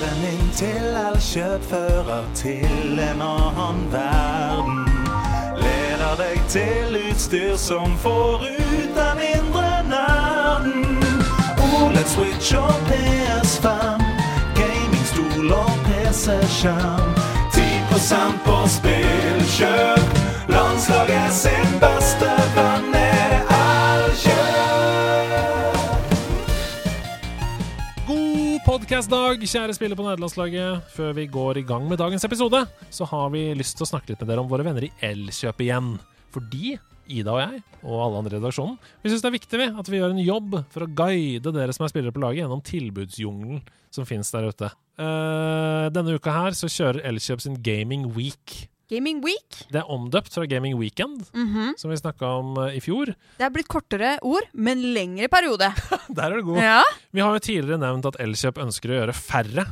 Døren inn til alle fører til en annen verden. Leder deg til utstyr som får ut den indre nerden. OLED Switch og PS5, gamingstol og PC-skjerm. 10 på spillkjøp. Landslaget sin beste venn God podcastdag, kjære spillere på nederlandslaget. Før vi går i gang med dagens episode, så har vi lyst til å snakke litt med dere om våre venner i Elkjøp igjen. Fordi Ida og jeg, og alle andre i redaksjonen, vi syns det er viktig at vi gjør en jobb for å guide dere som er spillere på laget, gjennom tilbudsjungelen som finnes der ute. Eh, denne uka her så kjører Elkjøp sin Gaming Week. Gaming Week. Det er omdøpt fra Gaming Weekend, Mhm. som vi snakka om eh, i fjor. Det er blitt kortere ord, men lengre periode. Der er det god. Ja. Vi har jo tidligere nevnt at Elkjøp ønsker å gjøre færre,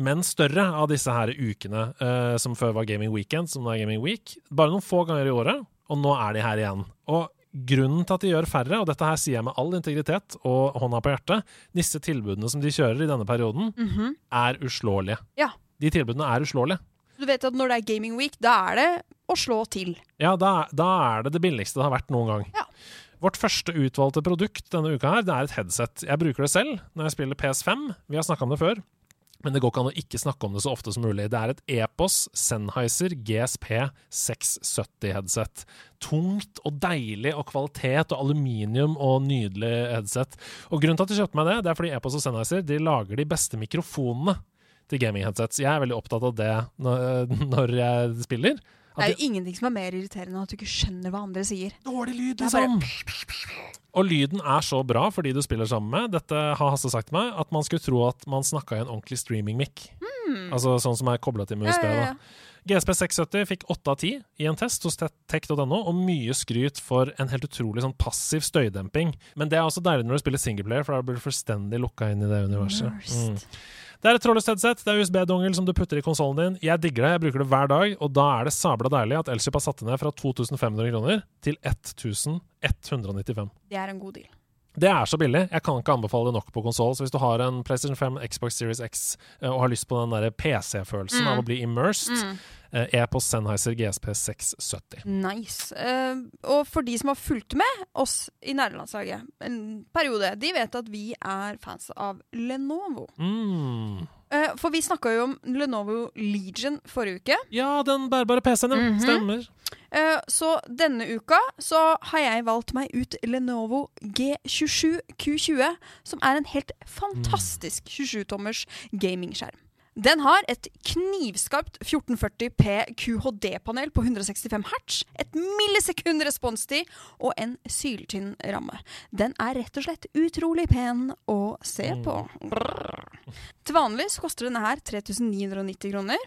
men større av disse her ukene uh, som før var Gaming Weekend, som nå er Gaming Week. Bare noen få ganger i året, og nå er de her igjen. Og grunnen til at de gjør færre, og dette her sier jeg med all integritet og hånda på hjertet, disse tilbudene som de kjører i denne perioden, Mhm. er uslåelige. Ja. De tilbudene er uslåelige. Du vet at når det er Gaming Week, da er det å slå til. Ja, da, da er det det billigste det har vært noen gang. Ja. Vårt første utvalgte produkt denne uka her, det er et headset. Jeg bruker det selv når jeg spiller PS5. Vi har snakka om det før. Men det går ikke an å ikke snakke om det så ofte som mulig. Det er et Epos Sennheiser GSP 670-headset. Tungt og deilig og kvalitet og aluminium og nydelig headset. Og Grunnen til at jeg kjøpte meg det, det er fordi Epos og Sennheiser de lager de beste mikrofonene til gaming-headsets. Jeg er veldig opptatt av det når, når jeg spiller. Det er jo ingenting som er mer irriterende enn at du ikke skjønner hva andre sier. Dårlig lyd, bare- liksom. Og lyden er så bra for de du spiller sammen med, dette har Hasse sagt til meg, at man skulle tro at man snakka i en ordentlig streaming-mic. Altså sånn som er kobla til med USB. ja, ja. ja. GSP 670 fikk 8 av 10 i en test hos tech.no, og mye skryt for en helt utrolig sånn passiv støydemping. Men det er også deilig når du spiller singleplayer, for da blir du fullstendig lukka inn i det universet. Mm. Det er et trådløst headset, det er USB-dongel som du putter i konsollen din. Jeg digger det, jeg bruker det hver dag, og da er det sabla deilig at Elkjøp har satt det ned fra 2500 kroner til 1195. Det er en god deal. Det er så billig. Jeg kan ikke anbefale det nok på konsoll. Så hvis du har en PlayStation 5, Xbox Series X eh, og har lyst på den der PC-følelsen Mm. av å bli immersed, Mm. Eh, er på Sennheiser GSP 670. Nice. Eh, og for de som har fulgt med oss i nærlandslaget en periode, de vet at vi er fans av Lenovo. Mm. Eh, for vi snakka jo om Lenovo Legion forrige uke. Ja, den bærbare PC-en, mm -hmm. Stemmer. Så denne uka så har jeg valgt meg ut Lenovo G27 Q20, som er en helt fantastisk 27-tommers gamingskjerm. Den har et knivskarpt 1440P QHD-panel på 165 hertz, et millisekund responstid og en syltynn ramme. Den er rett og slett utrolig pen å se på. Brrr. Til vanlig så koster denne her 3990 kroner,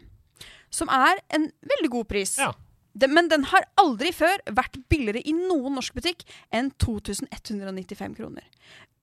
som er en veldig god pris. Ja. Den, men den har aldri før vært billigere i noen norsk butikk enn 2195 kroner.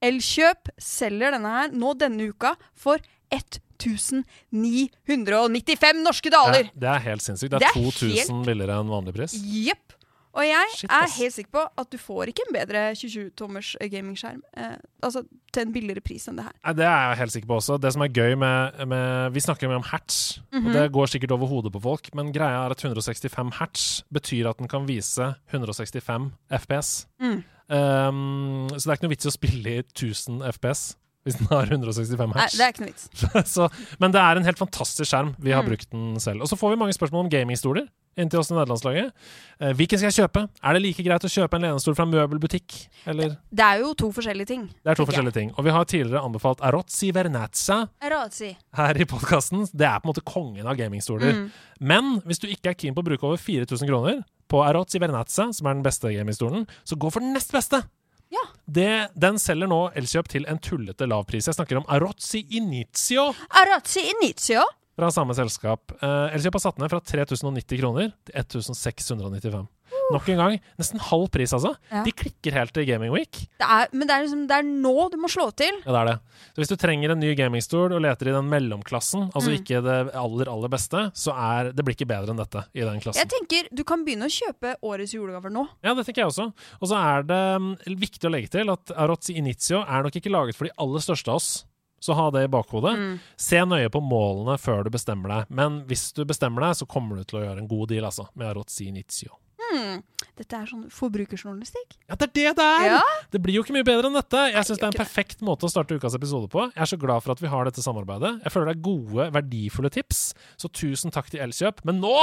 Elkjøp selger denne her nå denne uka for 1995 norske daler! Ja, det er helt sinnssykt. Det Det er er 2000 billigere enn vanlig pris. Jepp. Og jeg Shit, er helt sikker på at du får ikke en bedre 27-tommers gamingskjerm eh, altså til en billigere pris enn det her. Det er jeg helt sikker på også. Det som er gøy med, med Vi snakker mye om hertz, -hmm. og det går sikkert over hodet på folk, men greia er at 165 hertz betyr at den kan vise 165 FPS. Mm. Um, så det er ikke noe vits i å spille i 1000 FPS hvis den har 165 Nei, hertz. det er ikke noe vits. så, men det er en helt fantastisk skjerm. Vi har Mm. brukt den selv. Og så får vi mange spørsmål om gamingstoler inntil oss i nederlandslaget. Eh, hvilken skal jeg kjøpe? Er det like greit å kjøpe en lenestol fra en møbelbutikk? Eller Det er jo to forskjellige ting. Det er to forskjellige ting. Og vi har tidligere anbefalt Arozzi Vernazza Arozzi. her i podkasten. Det er på en måte kongen av gamingstoler. Mm. Men hvis du ikke er keen på å bruke over 4000 kroner på Arozzi Vernazza, som er den beste gamingstolen, så gå for den nest beste! Ja. Det, den selger nå Elkjøp til en tullete lav pris. Jeg snakker om Arozzi Inizio Arozzi Inizio. fra samme selskap. Uh, Elkjøp har satt ned fra 3090 kroner til 1695. Nok en gang, nesten halv pris, altså. Ja. De klikker helt til Gaming Week. Det er, men det er, liksom, det er nå du må slå til. Ja, det er det. Så hvis du trenger en ny gamingstol og leter i den mellomklassen, altså Mm. ikke det aller, aller beste, så er det blir ikke bedre enn dette i den klassen. Jeg tenker Du kan begynne å kjøpe årets julegaver nå. Ja, det tenker jeg også. Og så er det um, viktig å legge til at Arozzi Inizio er nok ikke laget for de aller største av oss. så ha det i bakhodet. Mm. Se nøye på målene før du bestemmer deg. Men hvis du bestemmer deg, så kommer du til å gjøre en god deal, altså. Med Arotzi Inizio. Hmm. Dette er sånn forbrukerjournalistikk. Ja, det er det det er! Ja. Det blir jo ikke mye bedre enn dette. Jeg syns det er en perfekt måte å starte ukas episode på. Jeg er så glad for at vi har dette samarbeidet. Jeg føler det er gode, verdifulle tips. Så tusen takk til Elkjøp. Men nå!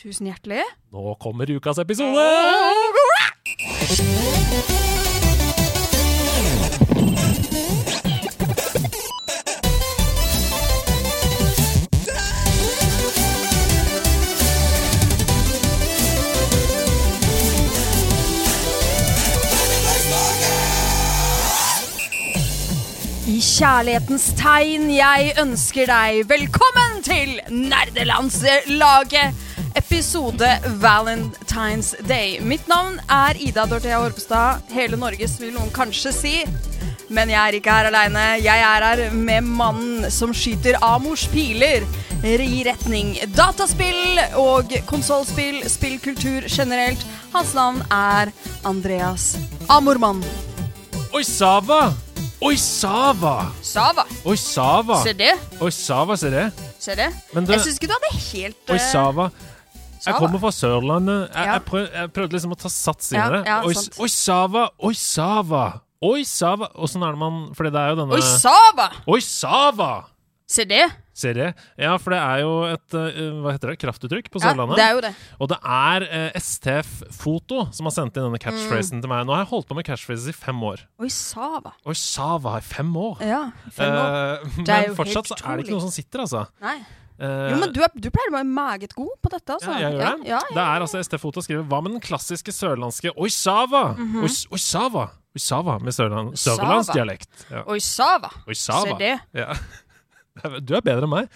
Tusen hjertelig. Nå kommer ukas episode! Kjærlighetens tegn jeg ønsker deg velkommen til Nerdelandslaget, episode Valentine's Day. Mitt navn er Ida Dorthea Horpestad. Hele Norges vil noen kanskje si. Men jeg er ikke her aleine. Jeg er her med mannen som skyter Amors piler i retning dataspill og konsollspill, spillkultur generelt. Hans navn er Andreas Amormann. Oi, Sava! Oi, Sava! Sava. Oi, Sava! Se det. Oi, Sava, se det. Se det. Men det Jeg syns ikke du hadde helt Oi, eh, Sava. Jeg kommer fra Sørlandet. Jeg, Ja. jeg, prøv, jeg prøvde liksom å ta sats i det. ja, Oi, oi, Sava! Oi, Sava! Oi, Sava! Åssen er det man Fordi det er jo denne Oi, Sava! Oi, Sava! Se det. Ser jeg. Ja, for det er jo et eh, Hva heter det? Kraftuttrykk på Ja, Sørlandet. det er jo det. Og det er eh, STF Foto som har sendt inn denne catchphrasen til meg. Nå har jeg holdt på med catchphrases i fem år. Oi, Sava. Oi, Sava i fem år! Ja, fem år. Eh, men fortsatt så er det ikke noe som sitter, altså. Nei. Uh, Jo, men du, du pleier å være meget god på dette, altså. Ja, jeg gjør det. Ja, Det er altså ST Foto skriver Hva med den klassiske sørlandske Oi, Sava! Oi, s- Oi, Sava! Oi, Sava med sørland, sørlandsdialekt. Ja. Oi, Sava. Oi, Sava. Se det. Du er bedre enn meg.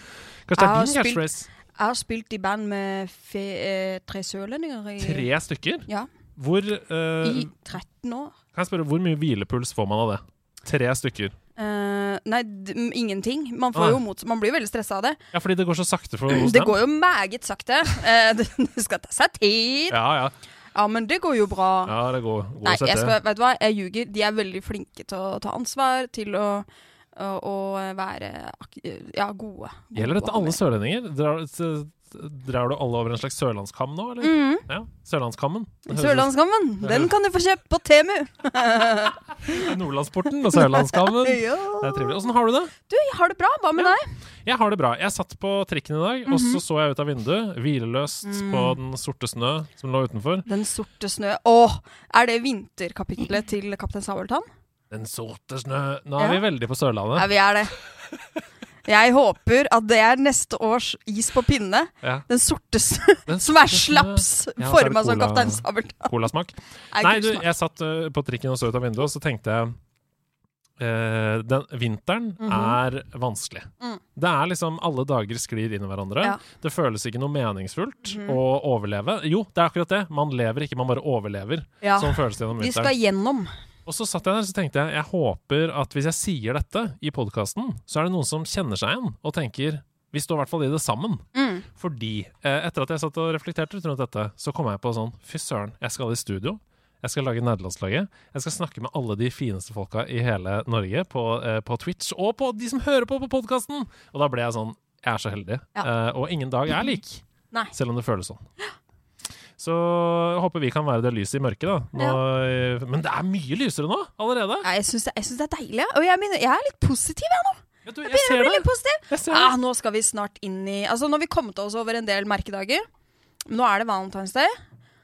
Kanskje det er din catchphrase? Jeg har spilt i band med fe, eh, tre sørlendinger i, Tre stykker? Ja, Hvor eh, i 13 år. Kan jeg spørre, hvor mye hvilepuls får man av det? Tre stykker. Uh, nei, ingenting. Man, får Ah. man blir veldig stressa av det. Ja, fordi det går så sakte for hos Det går jo meget sakte. Uh, det, det skal ta seg tid. Ja, ja. Ja, men det går jo bra. ja det går, går Nei, jeg skal, vet du hva, jeg ljuger. De er veldig flinke til å ta ansvar, til å, å, å være ja, gode. Gjelder dette alle sørlendinger? Drar, drar du alle over en slags sørlandskam nå, eller? Mm. Ja, Sørlandskammen. Sørlandskammen, den kan du få kjøpt på Temu. Nordlandsporten og Sørlandskammen. Det er trivelig. Åssen har du det? Du, jeg har det bra. Hva med deg? Jeg har det bra. Jeg satt på trikken i dag, og Mhm. så så jeg ut av vinduet, hvileløst Mm. på den sorte snø som lå utenfor. Den sorte snø. Åh, er det vinterkapitlet til Kaptein Sabeltann? Den sorte snø Nå er Ja. vi veldig på Sørlandet. Ja, vi er det. Jeg håper at det er neste års is på pinne. Ja. Den sorte snø, Den som er slaps, Ja, forma som Kaptein Sabeltann. Colasmak. Nei, du, jeg satt uh, på trikken og så ut av vinduet, og så tenkte jeg Uh, den Vinteren Mhm. er vanskelig. Mm. Det er liksom Alle dager sklir inn i hverandre. Ja. Det føles ikke noe meningsfullt mm. å overleve. Jo, det er akkurat det. Man lever ikke, man bare overlever. Ja, Sånn føles det gjennom vi skal gjennom. Og så satt jeg der så tenkte jeg jeg håper at hvis jeg sier dette i podkasten, så er det noen som kjenner seg igjen og tenker vi står i hvert fall i det sammen. Mm. Fordi eh, etter at jeg satt og reflekterte rundt dette, så kom jeg på sånn Fy søren, jeg skal i studio. Jeg skal lage nederlandslaget. Jeg skal snakke med alle de fineste folka i hele Norge på, eh, på Twitch, og på de som hører på på podkasten! Og da ble jeg sånn Jeg er så heldig. Ja. Eh, og ingen dag er lik. Nei. Selv om det føles sånn. Så jeg håper vi kan være det lyset i mørket, da. Nå, Men det er mye lysere nå, allerede. Ja, jeg syns det, det er deilig. Og jeg, mener, jeg er litt positiv, jeg nå. Du, jeg Jeg ser blir det. litt positiv. Jeg Ah, nå skal vi snart inn i Altså, nå har vi kommet oss over en del merkedager. Nå er det Valentine's Day.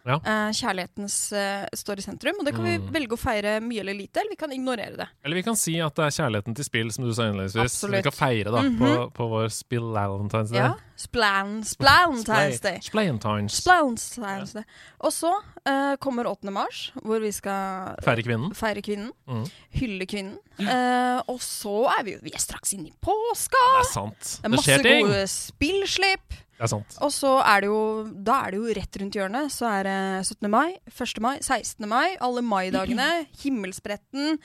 Ja. Eh, kjærlighetens eh, står i sentrum, og det kan vi Mm. velge å feire mye eller lite, eller vi kan ignorere det. Eller vi kan si at det er kjærligheten til spill, som du sa innledningsvis. Vi kan feire da, Mhm. på, på vår Spill-Valentine's Day. Ja. Splan, Splantines Day. Splantines. Splantines Day. Og så eh, kommer 8. mars, hvor vi skal Feire kvinnen. feire kvinnen. mm. Hylle kvinnen. Eh, og så er vi jo Vi er straks inne i påska! Det er sant. Det er Det masse skjer ting. gode spillslipp. Det er sant. Og så er det jo Da er det jo rett rundt hjørnet. Så er det 17. mai, 1. mai, 16. mai, alle maidagene, Himmelspretten.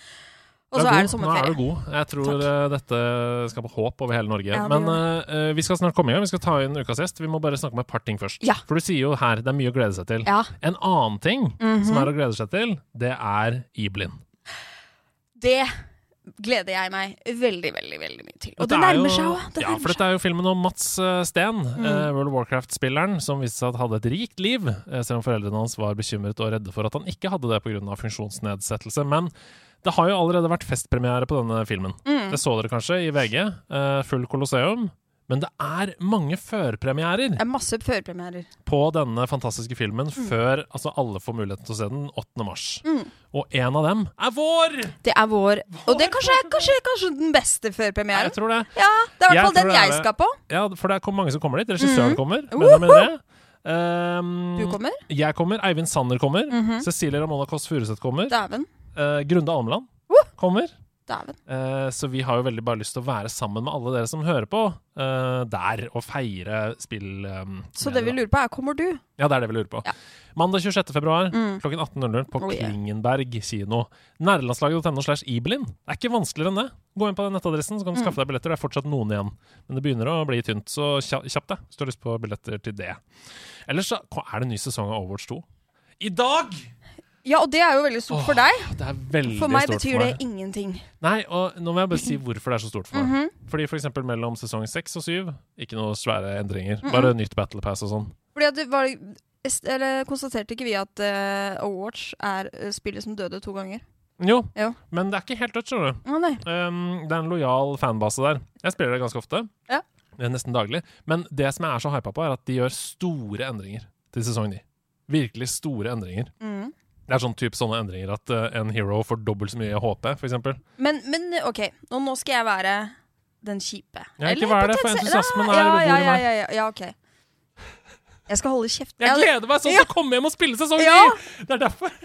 Og så er, er det sommerferie. Nå er du god. Jeg tror Takk. eh, dette skal på håp over hele Norge. Ja, Men eh, vi skal snart komme i gang. Vi skal ta inn ukas gjest. Vi må bare snakke om et par ting først. Ja. For du sier jo her det er mye å glede seg til. Ja. En annen ting Mhm. som er å glede seg til, det er Iblin. Det gleder jeg meg veldig, veldig veldig mye til. Og det, det er nærmer jo- seg òg. Det Ja, for dette er jo filmen om Mats eh, Steen, Mm. eh, World of Warcraft-spilleren, som viste seg at hadde et rikt liv, eh, selv om foreldrene hans var bekymret og redde for at han ikke hadde det pga. funksjonsnedsettelse. Men det har jo allerede vært festpremiere på denne filmen. Mm. Det så dere kanskje i VG. eh, full Colosseum. Men det er mange førpremierer Det er masse førpremierer. på denne fantastiske filmen Mm. før altså alle får muligheten til å se den 8. mars. Mm. Og en av dem er vår! Det er vår Og det er kanskje, kanskje den beste Jeg førpremieren. tror det. Ja, det er i Jeg hvert fall tror den det er jeg det. skal på. Ja, for det er mange som kommer dit. Regissøren Mhm. kommer. Benjamin Ree. Um, Du kommer? Jeg kommer. Eivind Sanner kommer. Mhm. Cecilie Ramona Kåss Furuseth kommer. Dæven. Uh, Grunde Almeland kommer. Eh, så vi har jo veldig bare lyst til å være sammen med alle dere som hører på uh, der, og feire spill. Um, Så det vi lurer på, er kommer du? Ja, det er det vi lurer på. Ja. Mandag 26. februar Mm. klokken 18.00 på Oh, yeah. Klingenberg kino. Nærlandslaget.no slash Ibelin. Det er ikke vanskeligere enn det. Gå inn på den nettadressen, så kan du Mm. skaffe deg billetter. Det er fortsatt noen igjen. Men det begynner å bli tynt, så kja- kjapp deg hvis du har lyst på billetter til det. Ellers så er det en ny sesong av Overwatch 2. I dag! Ja, og det er jo veldig stort for deg. Det er veldig For meg stort betyr for meg. det ingenting. Nei, og nå må jeg bare si hvorfor det er så stort for meg. Mhm. Fordi for eksempel mellom sesong 6 og 7, ikke noe svære endringer. Mhm. Bare nytt Battle Pass og sånn. Fordi at det var Eller konstaterte ikke vi at uh, Overwatch er eh, spillet som døde to ganger? Jo, Jo. men det er ikke helt dødt, skjønner du. Nei. Um, det er en lojal fanbase der. Jeg spiller det ganske ofte. Ja. Nesten daglig. Men det som jeg er så hypa på, er at de gjør store endringer til sesong ni. Virkelig store endringer. Mm. Det er sånn type sånne endringer at uh, en hero får dobbelt så mye HP, eksempel. Men, men OK, nå, nå skal jeg være den kjipe. Ja, ikke vær det, for entusiasmen Ja, er- ja, ja, meg. ja, ja, ja, OK. Jeg skal holde kjeft. Jeg gleder meg sånn Ja. til å komme hjem og spille sesong 9! Ja. Det er derfor.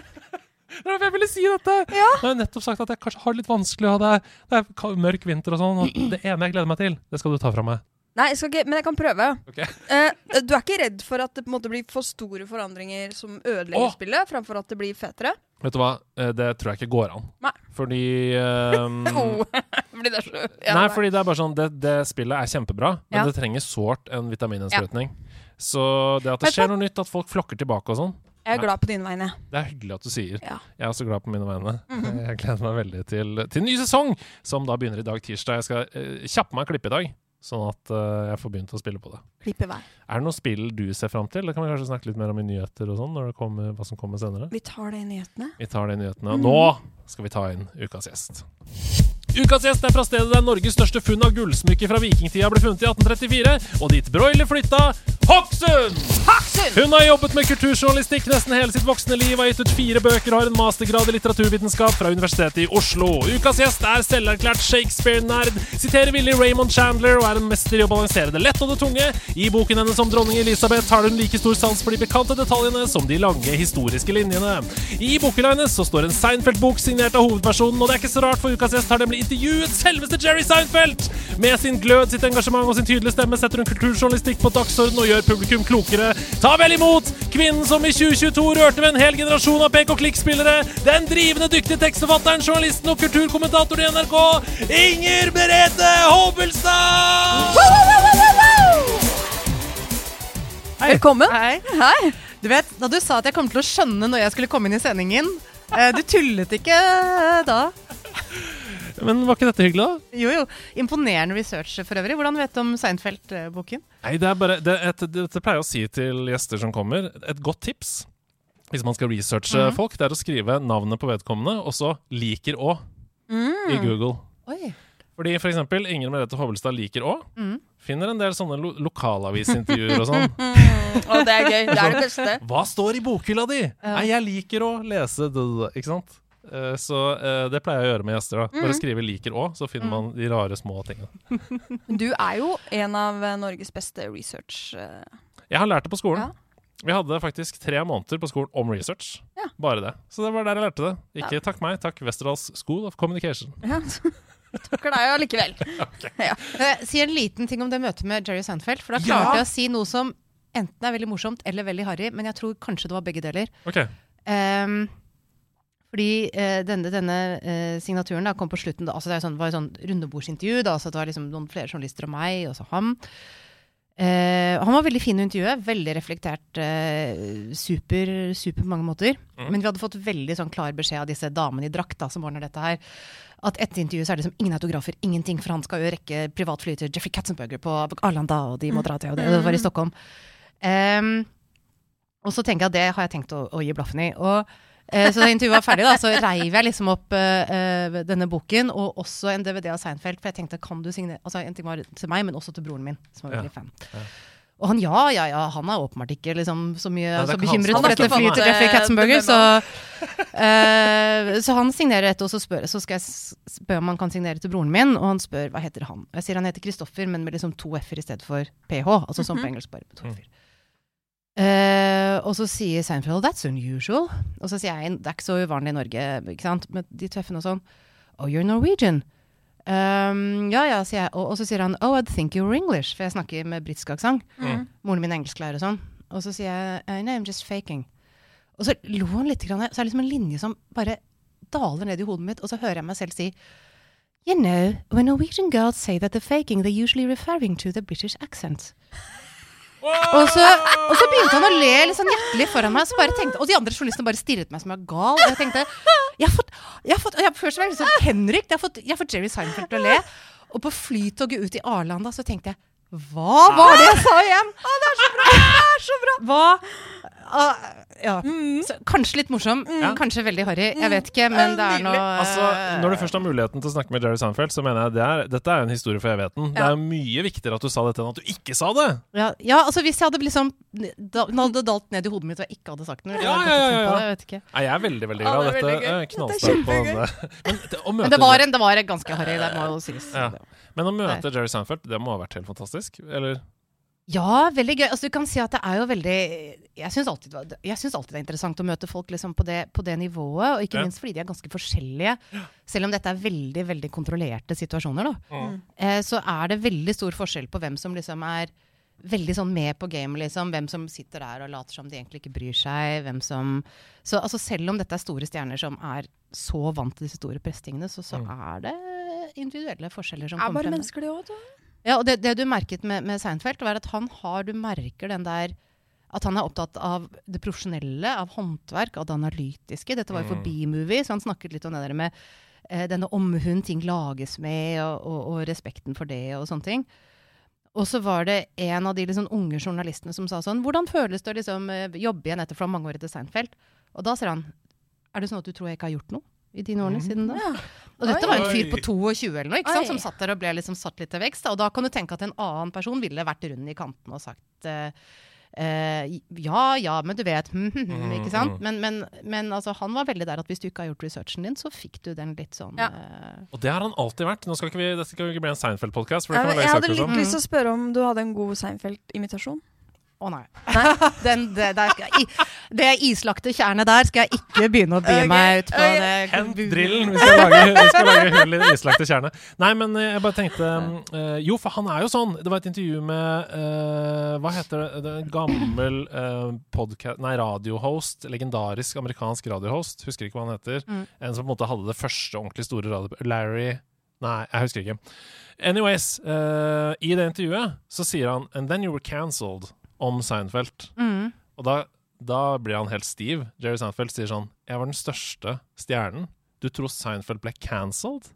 Det er derfor jeg ville si dette! Ja. Nå har jeg nettopp sagt at jeg kanskje har det litt vanskelig, og det er, det er mørk vinter og sånn. Og det ene jeg gleder meg til, det skal du ta fra meg. Nei, jeg skal ikke, men jeg kan prøve. Okay. Eh, du er ikke redd for at det på en måte blir for store forandringer som ødelegger oh! spillet, framfor at det blir fetere? Vet du hva, Eh, det tror jeg ikke går an. Nei. Fordi Oh, fordi det er så ja, Nei, fordi det er bare sånn Det, det spillet er kjempebra, men Ja. det trenger sårt en vitamininnsprøytning. Så det at det skjer noe nytt, at folk flokker tilbake og sånn, Jeg er glad på dine vegne. det er hyggelig at du sier. Ja. Jeg er også glad på mine vegne. Mhm. Jeg gleder meg veldig til, til ny sesong, som da begynner i dag tirsdag. Jeg skal uh, kjappe meg klippe i dag, sånn at uh, jeg får begynt å spille på det. Klippe vei. Er det noe spill du ser fram til? Det kan vi kanskje snakke litt mer om i nyheter og sånn, når det kommer, hva som kommer senere. Vi tar det i nyhetene. Vi tar det i nyhetene. Mhm. nå skal vi ta inn ukas gjest. Ukas gjest er fra stedet der Norges største funn av gullsmykker fra vikingtida ble funnet i 1834, og dit Broiler flytta Hokksund! Hun har jobbet med kulturjournalistikk nesten hele sitt voksne liv, har gitt ut fire bøker og har en mastergrad i litteraturvitenskap fra Universitetet i Oslo. Ukas gjest er selverklært Shakespeare-nerd, siterer villig Raymond Chandler og er en mester i å balansere det lette og det tunge. I boken hennes om dronning Elisabeth har hun like stor sans for de bekante detaljene som de lange historiske linjene. I bokhylla hennes så står en Seinfeld-bok signert av hovedpersonen, og det er ikke så rart, for ukas gjest har nemlig intervjuet selveste Jerry Seinfeld! Med sin glød, sitt engasjement og sin tydelige stemme setter hun kulturjournalistikk på dagsorden og gjør publikum klokere. Ta vel imot kvinnen som i 2022 rørte ved en hel generasjon av pek og klikk-spillere, den drivende dyktige tekstforfatteren, journalisten og kulturkommentatoren i NRK, Inger Merete Hobbelstad! Velkommen. Hei. Hei. Du vet, Da du sa at jeg kom til å skjønne når jeg skulle komme inn i sendingen eh, Du tullet ikke eh, da? Men var ikke dette hyggelig, da? Jo, jo. Imponerende research for øvrig. Hvordan vet du om Seinfeld-boken? Nei, det er bare det, et, det, det pleier jeg å si til gjester som kommer. Et godt tips hvis man skal researche Mhm. folk, det er å skrive navnet på vedkommende, og så 'liker òg' Mm. i Google. Oi. Fordi for eksempel Inger Merete Hobbelstad liker å. Mhm. Finner en del sånne lo lokalavisintervjuer og sånn. Mm. Og det er gøy. Det er det beste. Hva står i bokhylla di? Ja. Nei, jeg liker å lese Ikke sant? Eh, Så eh, det pleier jeg å gjøre med gjester. da Bare Mhm. skrive 'liker å', så finner man de rare små tingene. Du er jo en av eh, Norges beste research... Jeg har lært det på skolen. Ja. Vi hadde faktisk tre måneder på skolen om research. Ja. Bare det. Så det var der jeg lærte det. Ikke takk meg, takk Westerdals School of Communication. Ja. Takker deg allikevel. Eh, Si en liten ting om det møtet med Jerry Sandfeld, For da klarte jeg å si noe som enten er veldig morsomt eller veldig harry, men jeg tror kanskje det var begge deler. Okay. Um, fordi eh, denne, denne eh, signaturen da kom på slutten. Da, altså det sånn, var et sånn rundebordsintervju. Da, så det var liksom noen flere journalister og meg, og så ham. Eh, han var veldig fin i intervjuet. Veldig reflektert. eh, super, super på mange måter. Mm. Men vi hadde fått veldig sånn klar beskjed av disse damene i drakt da, som ordner dette her. At etter intervjuet så er det liksom ingen autografer, ingenting. For han skal jo rekke privatfly til Jeffrey Katzenberger på Arlanda, og de må dra til, og det, det var i Stockholm. Um, og så tenker jeg at det har jeg tenkt å, å gi blaffen i. Og eh, så da intervjuet var ferdig, da, så reiv jeg liksom opp eh, denne boken, og også en DVD av Seinfeld. For jeg tenkte, kan du signere Altså, en ting var til meg, men også til broren min, som var veldig fan. Ja. Og han, ja, ja, ja, han er åpenbart ikke liksom, så mye Nei, så bekymret for dette flyet til. Jeffrey Katzenberger, så uh, Så han signerer dette, og så, spør, så skal jeg spør spørre om han kan signere til broren min, og han spør hva heter han. Jeg sier han heter Kristoffer, men med liksom to f-er i stedet for ph, altså som på engelsk, bare med to Mm. f-er. Uh, og så sier Seinfeld that's unusual. Og så sier jeg det er ikke så uvanlig i Norge, ikke sant, med de tøffene og sånn. Oh, you're Norwegian. Um, ja, ja, sier jeg. Og, og så sier han oh, I'd think you were English, for jeg snakker med britisk aksent. Mm. Moren min er engelsklærer og sånn. Og så sier jeg «Eh, no, I'm just faking. Og så lo han litt, grann, så er det liksom en linje som bare daler ned i hodet mitt, og så hører jeg meg selv si You know, when Norwegian girls say that they're faking, they're usually referring to the British accent. Og så, og så begynte han å le litt sånn hjertelig foran meg. Tenkte, og de andre journalistene bare stirret meg som jeg var gal. Og jeg tenkte jeg har fått, jeg har fått, jeg, Først var jeg sånn Henrik. Jeg har fått, jeg har fått Jerry Seinfeld til å le. Og på flytoget ut i Arlanda så tenkte jeg Hva var det jeg sa igjen? det er så bra! Det er så bra! Hva? Ah, ja. Så, kanskje litt morsom, kanskje veldig harry. Jeg vet ikke, men det er noe Altså, Når du først har muligheten til å snakke med Jerry Seinfeld, så mener jeg det er, dette er en historie for evigheten. Det er mye viktigere at du sa dette enn at du ikke sa det! ja, ja, altså hvis jeg hadde liksom da, Den hadde dalt ned i hodet mitt og jeg ikke hadde sagt noe. Ja, ja, ja, ja. Jeg vet ikke. Nei, jeg er veldig, veldig Ja, glad. det er Dette er er knallsterkt på denne. Men, det, å Men det var, en, det var en ganske harry, det må jo sies. Ja. men å møte Jerry Seinfeld, det må ha vært helt fantastisk? Eller? Ja, veldig gøy. Altså, du kan si at det er jo veldig Jeg syns alltid, det var- jeg synes alltid det er interessant å møte folk liksom, på, det, på det nivået, og ikke Ja. minst fordi de er ganske forskjellige. Selv om dette er veldig veldig kontrollerte situasjoner, da. Eh, så er det veldig stor forskjell på hvem som liksom er veldig sånn med på gamet, liksom. Hvem som sitter der og later som de egentlig ikke bryr seg. Hvem som Så altså, selv om dette er store stjerner som er så vant til disse store prestingene, så, så er det individuelle forskjeller som Er kommer bare Er bare mennesker, de òg, Ja, og det, det du merket med, med Seinfeld, var at han har Du merker den der At han er opptatt av det profesjonelle, av håndverk, av det analytiske. Dette var jo for Mm. B-movie, så han snakket litt om det der med eh, denne omhund ting lages med, og, og, og respekten for det, og sånne ting. Og så var det en av de liksom unge journalistene som sa sånn Hvordan føles det å liksom, eh, jobbe igjen etter fra mange år etter Seinfeld? Og da sier han Er det sånn at du tror jeg ikke har gjort noe i dine årene siden da? Og dette var en fyr på 22 eller noe, ikke sant, som satt der og ble liksom satt litt til vekst. Da. Og da kan du tenke at en annen person ville vært rund i kanten og sagt eh, eh, ja, ja, men du vet hm, hm, hm, Ikke sant? Men, men, men altså, han var veldig der at hvis du ikke har gjort researchen din, så fikk du den litt sånn Ja. uh, Og det har han alltid vært. Nå skal ikke vi, dette skal ikke bli en Seinfeld-podkast. Jeg, jeg hadde litt Mm. lyst til å spørre om du hadde en god Seinfeld-imitasjon. Å nei. Den, det, der skal jeg, i- det islagte tjernet der skal jeg ikke begynne å by okay. meg ut på. Okay. Det, Hent drillen! Vi skal lage, vi skal lage hull i det islagte tjernet. Nei, men eh, jeg bare tenkte uh, Jo, for han er jo sånn. Det var et intervju med uh, Hva heter det? det en gammel uh, podcast, Nei, radiohost. Legendarisk amerikansk radiohost. Husker ikke hva han heter. Mm. En som på en måte hadde det første ordentlig store radio... Larry Nei, jeg husker ikke. Anyways, uh, i det intervjuet så sier han And then you were cancelled om Seinfeld. mm. Og da, da blir han helt stiv. Jerry Seinfeld sier sånn Jeg var den største stjernen. Du tror Seinfeld ble cancelled?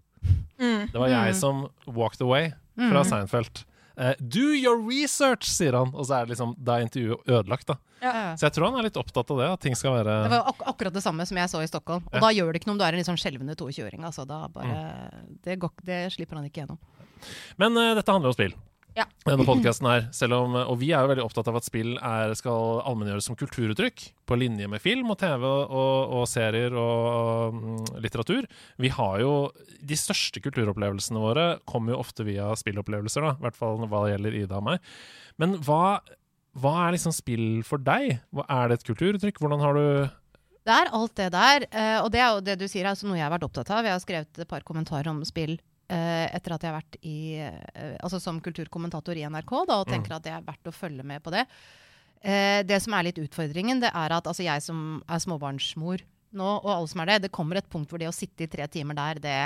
Mm. Det var jeg Mm. som walked away fra Mm. Seinfeld. Uh, do your research, sier han. Og så er det liksom, da er intervjuet ødelagt. da Ja. Så jeg tror han er litt opptatt av det. At ting skal være Det var ak akkurat det samme som jeg så i Stockholm. Og Ja. da gjør det ikke noe om du er en litt sånn skjelvende 22-åring. Altså, da bare, det, går, det slipper han ikke gjennom. Men uh, dette handler om spill. Ja. Denne podkasten her, om, Og vi er jo veldig opptatt av at spill er, skal allmenngjøres som kulturuttrykk, på linje med film og TV og, og serier og um, litteratur. Vi har jo De største kulturopplevelsene våre kommer jo ofte via spillopplevelser, da. I hvert fall hva det gjelder Ida og meg. Men hva, hva er liksom spill for deg? Hva, er det et kulturuttrykk? Hvordan har du Det er alt det der. eh, og det er jo det du sier, er altså noe jeg har vært opptatt av. Jeg har skrevet et par kommentarer om spill etter at jeg har vært i, eh, altså som kulturkommentator i NRK, da, og tenker at det er verdt å følge med på det. Eh, det som er litt utfordringen, det er at altså, jeg som er småbarnsmor nå, og alle som er det, det kommer et punkt hvor det å sitte i tre timer der, det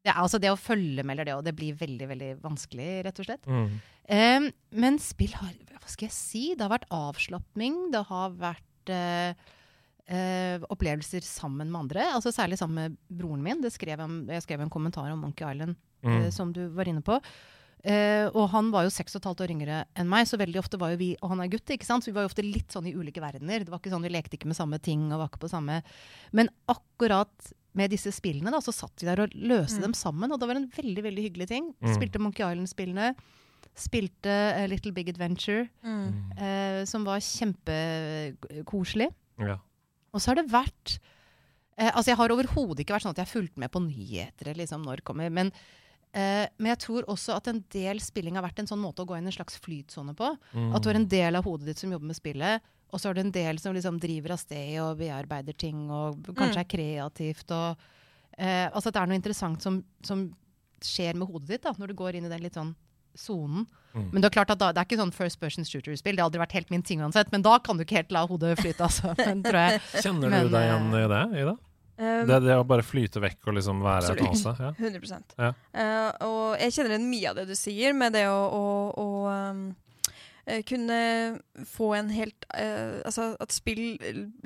Det, er, altså det å følge med eller det, og det blir veldig veldig vanskelig, rett og slett. Mm. Um, men spill har Hva skal jeg si? Det har vært avslapning. Det har vært eh, eh, opplevelser sammen med andre. Altså Særlig sammen med broren min. Det skrev jeg, jeg skrev en kommentar om Monkey Island Mm. eh, som du var inne på. Eh, og han var jo seks og et halvt år yngre enn meg, så veldig ofte var jo vi Og han er gutt, ikke sant? så vi var jo ofte litt sånn i ulike verdener. Det var ikke sånn Vi lekte ikke med samme ting og var ikke på samme Men akkurat med disse spillene, da, så satt vi der og løste Mm. dem sammen, og det var en veldig, veldig hyggelig ting. Mm. Spilte Monkey Island-spillene. Spilte eh, Little Big Adventure, Mm. eh, som var kjempekoselig. Ja. Og så har det vært eh, Altså, jeg har overhodet ikke vært sånn at jeg har fulgt med på nyheter liksom, når det kommer. Men, eh, men jeg tror også at en del spilling har vært en sånn måte å gå inn i en slags flytsone på. Mm. At du har en del av hodet ditt som jobber med spillet, og så har du en del som liksom driver av sted og bearbeider ting og kanskje Mm. er kreativt. Og, eh, altså at det er noe interessant som, som skjer med hodet ditt da, når du går inn i den litt sånn sonen. Mm. Men det er klart at da, det er ikke sånn first person shooter-spill. Det har aldri vært helt min ting uansett. Men da kan du ikke helt la hodet flyte, altså. Men, tror jeg. Kjenner Men, du deg igjen eh, i det, Ida? Um, Det, det å bare flyte vekk og liksom være et annet sted? Ja. 100 Ja. Uh, Og jeg kjenner igjen mye av det du sier, med det å, å, å um, eh, kunne få en helt uh, Altså at spill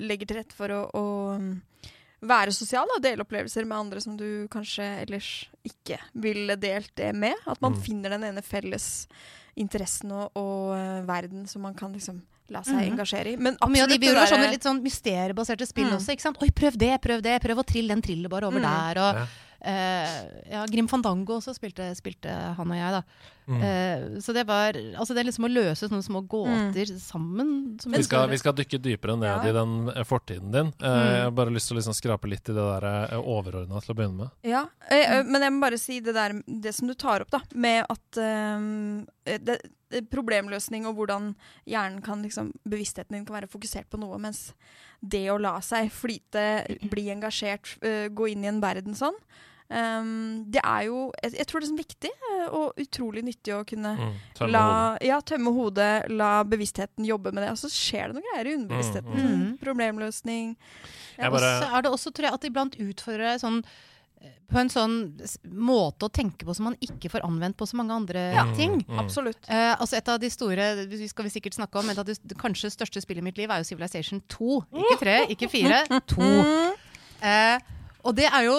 legger til rette for å, å um, være sosial og dele opplevelser med andre som du kanskje ellers ikke ville delt det med. At man Mm. finner den ene felles interessen og, og uh, verden som man kan liksom la seg Mhm. engasjere i. Men absolutt, mye av de gjorde, sånne litt sånn mysteriebaserte spill Mm. også. ikke sant? Oi, prøv det, prøv det, prøv å trille den trillet bare over Mm. der. Og, Ja. Eh, ja, Grim Fandango også spilte, spilte han og jeg, da. Mm. Uh, så det var Altså det er liksom å løse sånne små gåter sammen. Som Vi skal, vi skal dykke dypere ned Ja. i den eh, fortiden din. Uh, Mm. Jeg har bare lyst til å liksom skrape litt i det der overordna til å begynne med. Ja, uh, men jeg må bare si det der Det som du tar opp, da, med at det, Problemløsning og hvordan hjernen kan liksom Bevisstheten din kan være fokusert på noe, mens det å la seg flyte, bli engasjert, gå inn i en verden sånn ehm, Det er jo Jeg, jeg tror det er sånn viktig eh, og utrolig nyttig å kunne Mm. Tømme La, hodet. ja, tømme hodet, la bevisstheten jobbe med det. Og så skjer det noen greier i underbevisstheten. Mm, mm. Problemløsning. Jeg Og så er det også, tror jeg, at iblant utfordrer deg sånn eh, på en sånn måte å tenke på som man ikke får anvendt på så mange andre Ja. ting. Mm. Absolutt. Eh, altså Et av de store vi skal vi sikkert snakke om, et av de kanskje største spillet i mitt liv er jo Civilization 2. Ikke tre, ikke fire. To. Mm. Eh, og det er jo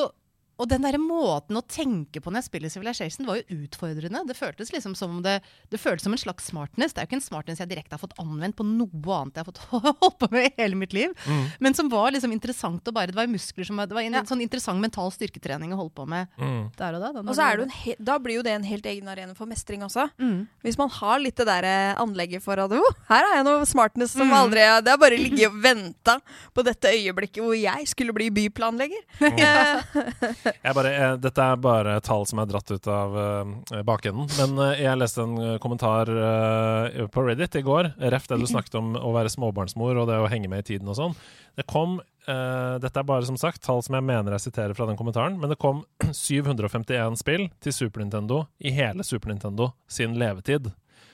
og den der måten å tenke på når jeg spiller Civilization, var jo utfordrende. Det føltes liksom som om det, det føltes som en slags smartness. Det er jo ikke en smartness jeg direkte har fått anvendt på noe annet jeg har fått holdt på med i hele mitt liv. Mm. Men som var liksom interessant og bare Det var muskler som Det var en Ja. sånn interessant mental styrketrening å holde på med Mm. der og da. Og så er det en he da blir jo det en helt egen arena for mestring også. mm. Hvis man har litt det der eh, anlegget for at oh, her har jeg noe smartness som Mm. aldri Det har bare ligget og venta på dette øyeblikket hvor jeg skulle bli byplanlegger. Ja. Jeg bare, jeg, dette er bare tall som er dratt ut av uh, bakenden. Men uh, jeg leste en eh, kommentar uh, på Reddit i går, ref det du snakket om å være småbarnsmor og det å henge med i tiden og sånn. Det kom eh, Dette er bare som sagt tall som jeg mener jeg siterer fra den kommentaren, men det kom 751 spill til Super Nintendo i hele Super Nintendo sin levetid.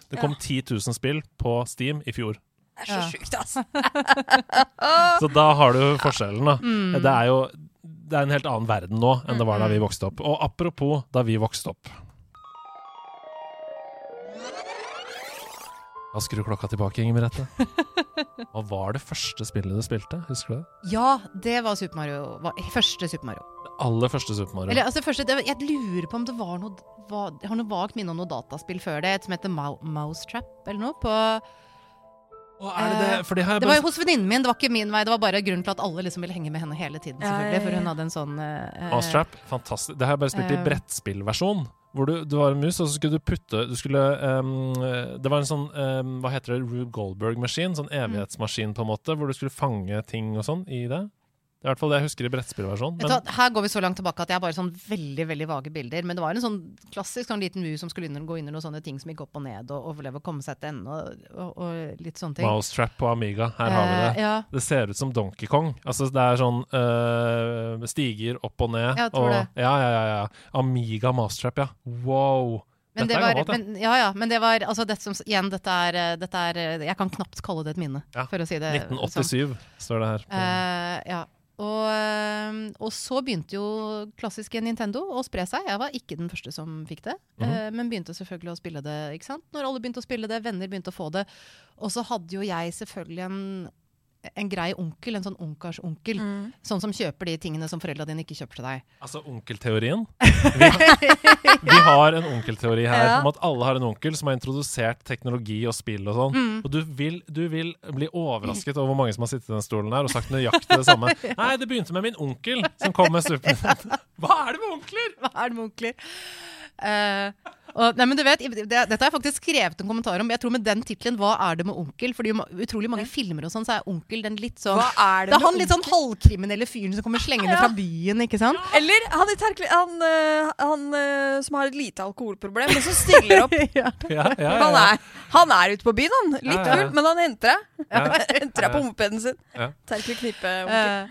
Det kom 10 000 spill på Steam i fjor. det er så Ja. sjukt, altså. Så da har du forskjellen, da. Mm. Det er jo det er en helt annen verden nå enn det var da vi vokste opp. Og apropos da vi vokste opp. Da skrur klokka tilbake, Inger Merete. Hva var det første spillet du spilte? Husker du det? Ja, det var Super Mario. Var, første Super Mario. Det aller første Super Mario. Eller, altså, første, jeg lurer på om det var noe var, Jeg har noe vagt minne om noe dataspill før det, et som heter Mousetrap eller noe. På, det det? For det har jeg det var jo hos venninnen min, det var ikke min vei. Det var bare grunnen til at alle liksom ville henge med henne hele tiden. Selvfølgelig, For hun hadde en sånn uh, fantastisk. Det har jeg bare spilt i Eh. brettspillversjon. Hvor du, du var en mus, og så skulle du putte du skulle, um, Det var en sånn um, Hva heter det? Rube Goldberg-maskin? Sånn evighetsmaskin, på en måte, hvor du skulle fange ting og sånn i det. Det er i hvert fall det jeg husker i brettspillversjonen. Her går vi så langt tilbake at jeg har bare sånn veldig veldig vage bilder. Men det var en sånn klassisk sånn liten mus som skulle inn, gå i noen sånne ting som gikk opp og ned, og overleve og komme seg til ende, og, og, og litt sånne ting. Mousetrap på Amiga. Her har vi det. Eh, ja. Det ser ut som Donkey Kong. Altså Det er sånn øh, stiger opp og ned. Jeg tror og, det. Ja, ja, ja, ja. Amiga Mousetrap, ja. Wow. Men Dette det var, ja. men, ja, ja, men det var altså dette som, Igjen, dette er, eh, dette er eh, Jeg kan knapt kalle det et minne, Ja, for å si det sånn. 1987 står det her. Eh, ja. Og, eh, og så begynte jo klassiske Nintendo å spre seg. Jeg var ikke den første som fikk det, mm men begynte selvfølgelig å spille det. ikke sant? Når alle begynte å spille det, venner begynte å få det. Og så hadde jo jeg selvfølgelig en, en grei onkel, en sånn ungkarsonkel. Mm. Sånn som kjøper de tingene som foreldra dine ikke kjøper til deg. Altså onkelteorien. Vi, vi har en onkelteori her Ja. om at alle har en onkel som har introdusert teknologi og spill og sånn. Mm. Og du vil, du vil bli overrasket over hvor mange som har sittet i den stolen her og sagt nøyaktig det samme. Nei, det begynte med min onkel som kom med Super Nintendo. Hva er det med onkler? Hva er det med onkler? Eh, og, nei, men du vet, det, Dette har jeg faktisk skrevet en kommentar om. Jeg tror med den tittelen 'Hva er det med onkel?' Fordi utrolig mange filmer og sånn, så er onkel den litt sånn Hva er det Det er med han litt sånn halvkriminelle fyren som kommer slengende Ja. fra byen, ikke sant? Eller han, i Terkle- han, han øh, som har et lite alkoholproblem, men som stiller opp. ja. Ja, ja, ja, Han er, han er ute på byen, han. Litt Ja, ja, ja. full, men han henter deg. Ja. Henter deg på mopeden sin. Ja. Terkel knipe. onkel.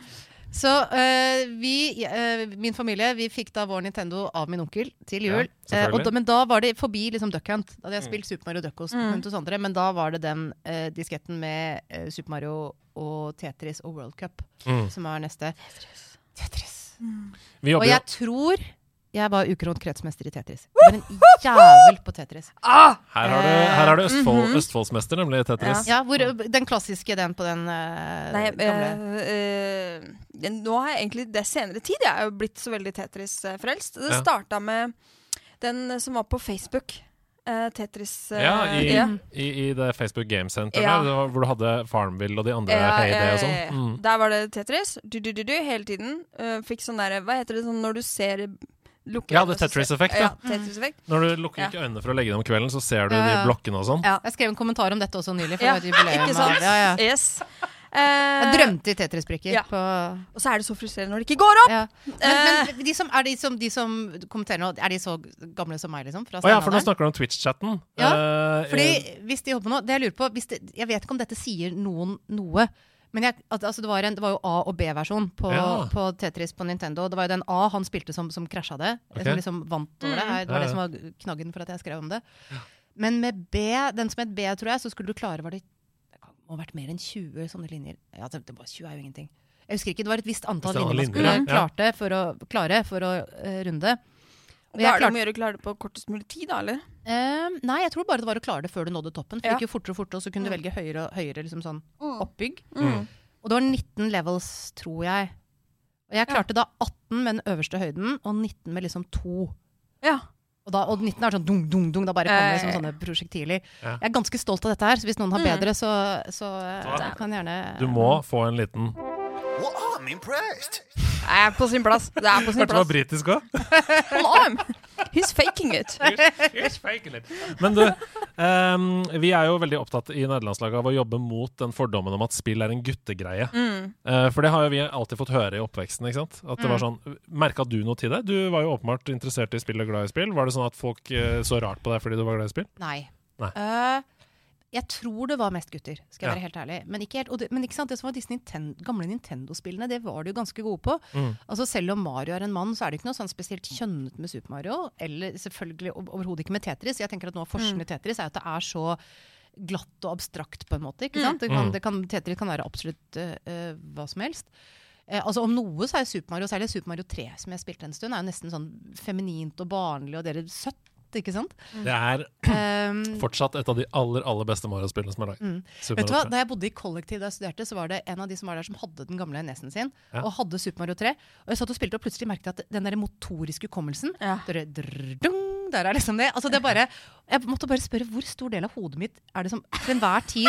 Så uh, vi, uh, min familie, vi fikk da vår Nintendo av min onkel til Ja, jul. Eh, og da, men da var det forbi liksom Duck Hunt. Da hadde jeg Mm. spilt Super Mario Duck Mm. hos andre, men da var det den disketten med Super Mario og Tetris og World Cup Mm. som var neste. Tetris. Vi Og jeg tror jeg var ukront kretsmester i Tetris. Jeg var en jævel på Tetris. Ah! Her har du, her har du Østfold, Mhm. Østfoldsmester, nemlig i Tetris. Ja, hvor, Den klassiske, den på den uh, Nei, gamle øh, øh, nå har jeg egentlig det er senere tid jeg er jo blitt så veldig Tetris-frelst. Det Ja. starta med den som var på Facebook. Tetris Ja, i, ja. i, i det Facebook Game Center Ja. der, hvor du hadde Farmville og de andre Ja, Heyday ja, og ja, sånn. Mm. Der var det Tetris. Du, du, du, du, hele tiden. Uh, fikk sånn derre Hva heter det sånn når du ser lukker Ja, det er Tetris-effekt, Ja, ja. Tetris-effekt. Når du lukker Ja. ikke øynene for å legge dem om kvelden, så ser du Ja, de blokkene og sånn. Ja. Jeg skrev en kommentar om dette også nylig. For Ja. Ikke sant? Ja, ja. Yes. Jeg Eh, drømte i Tetris-brikker. Ja. Og så er det så frustrerende når det ikke går opp! ja. Eh, Men, men de, som, er de, som, de som kommenterer nå, er de så gamle som meg, liksom? Fra oh, ja, for nå snakker du om Twitch-chatten. Ja, Eh, eh, Fordi hvis de holder på nå, det jeg lurer på hvis det, Jeg vet ikke om dette sier noen noe. Men jeg, altså det, var en, det var jo A- og B-versjon på, Ja. på Tetris på Nintendo. Det var jo den A han spilte som, som krasja det. Okay. Som liksom vant over det. Mm. Det var det som var knaggen for at jeg skrev om det. Men med B, den som het B, tror jeg, så skulle du klare var det, det må ha vært mer enn 20 sånne linjer. Ja, det, det var 20 er jo ingenting. Jeg husker ikke, Det var et visst antall linjer man skulle ja. klarte for å, klare for å uh, runde. Og Da er det om å gjøre å klare det på kortest mulig tid, da, eller? Eh, nei, jeg tror bare det var å klare det før du nådde toppen. For Ja. det gikk jo fortere og fortere, og så kunne du Mm. velge høyere og høyere liksom sånn Mm. oppbygg. Mm. Og det var 19 levels, tror jeg. Og jeg Ja. klarte da 18 med den øverste høyden, og 19 med liksom to. Ja. Og, da, og 19 er sånn dung, dung, dung. Da bare kommer liksom som sånne prosjektiler. Ja. Jeg er ganske stolt av dette her, så hvis noen har Mm. bedre, så, så så kan jeg gjerne Du må få en liten impressed. Det er på sin plass. Det er på sin Hørte det var plass. britisk òg? Hold on! He's faking it. Men du, um, vi er jo veldig opptatt i nederlandslaget av å jobbe mot den fordommen om at spill er en guttegreie. Mm. Uh, for det har jo vi alltid fått høre i oppveksten. ikke sant? At det Mm. var sånn, Merka du noe til det? Du var jo åpenbart interessert i spill og glad i spill. Var det sånn at folk uh, så rart på deg fordi du var glad i spill? Nei. Nei. Eh, jeg tror det var mest gutter, skal jeg Ja. være helt ærlig. Men ikke, helt, og det, men ikke sant, det som var disse Nintendo, gamle Nintendo-spillene, det var de jo ganske gode på. Mm. Altså Selv om Mario er en mann, så er det ikke noe sånn spesielt kjønnet med Super Mario. Eller selvfølgelig overhodet ikke med Tetris. Jeg tenker at Noe av forskjellen i Tetris er at det er så glatt og abstrakt, på en måte. ikke Mm. sant? Det kan, Mm. det kan, Tetris kan være absolutt eh, hva som helst. Eh, altså Om noe så er Super Mario, særlig Super Mario 3, som jeg spilte en stund, er jo nesten sånn feminint og barnlig og dere søtt. Ikke sant? Det er Um, fortsatt et av de aller aller beste Mario-spillene som er lagd. Mm. Vet du hva? Da jeg bodde i kollektiv da jeg studerte, så var det en av de som var der som hadde den gamle nesen sin, Ja. og hadde Super Mario 3. Og jeg satt og spilte og plutselig merket jeg at den der motoriske hukommelsen Ja. der, der er liksom det. Altså det er bare, jeg måtte bare spørre hvor stor del av hodet mitt er det som til enhver tid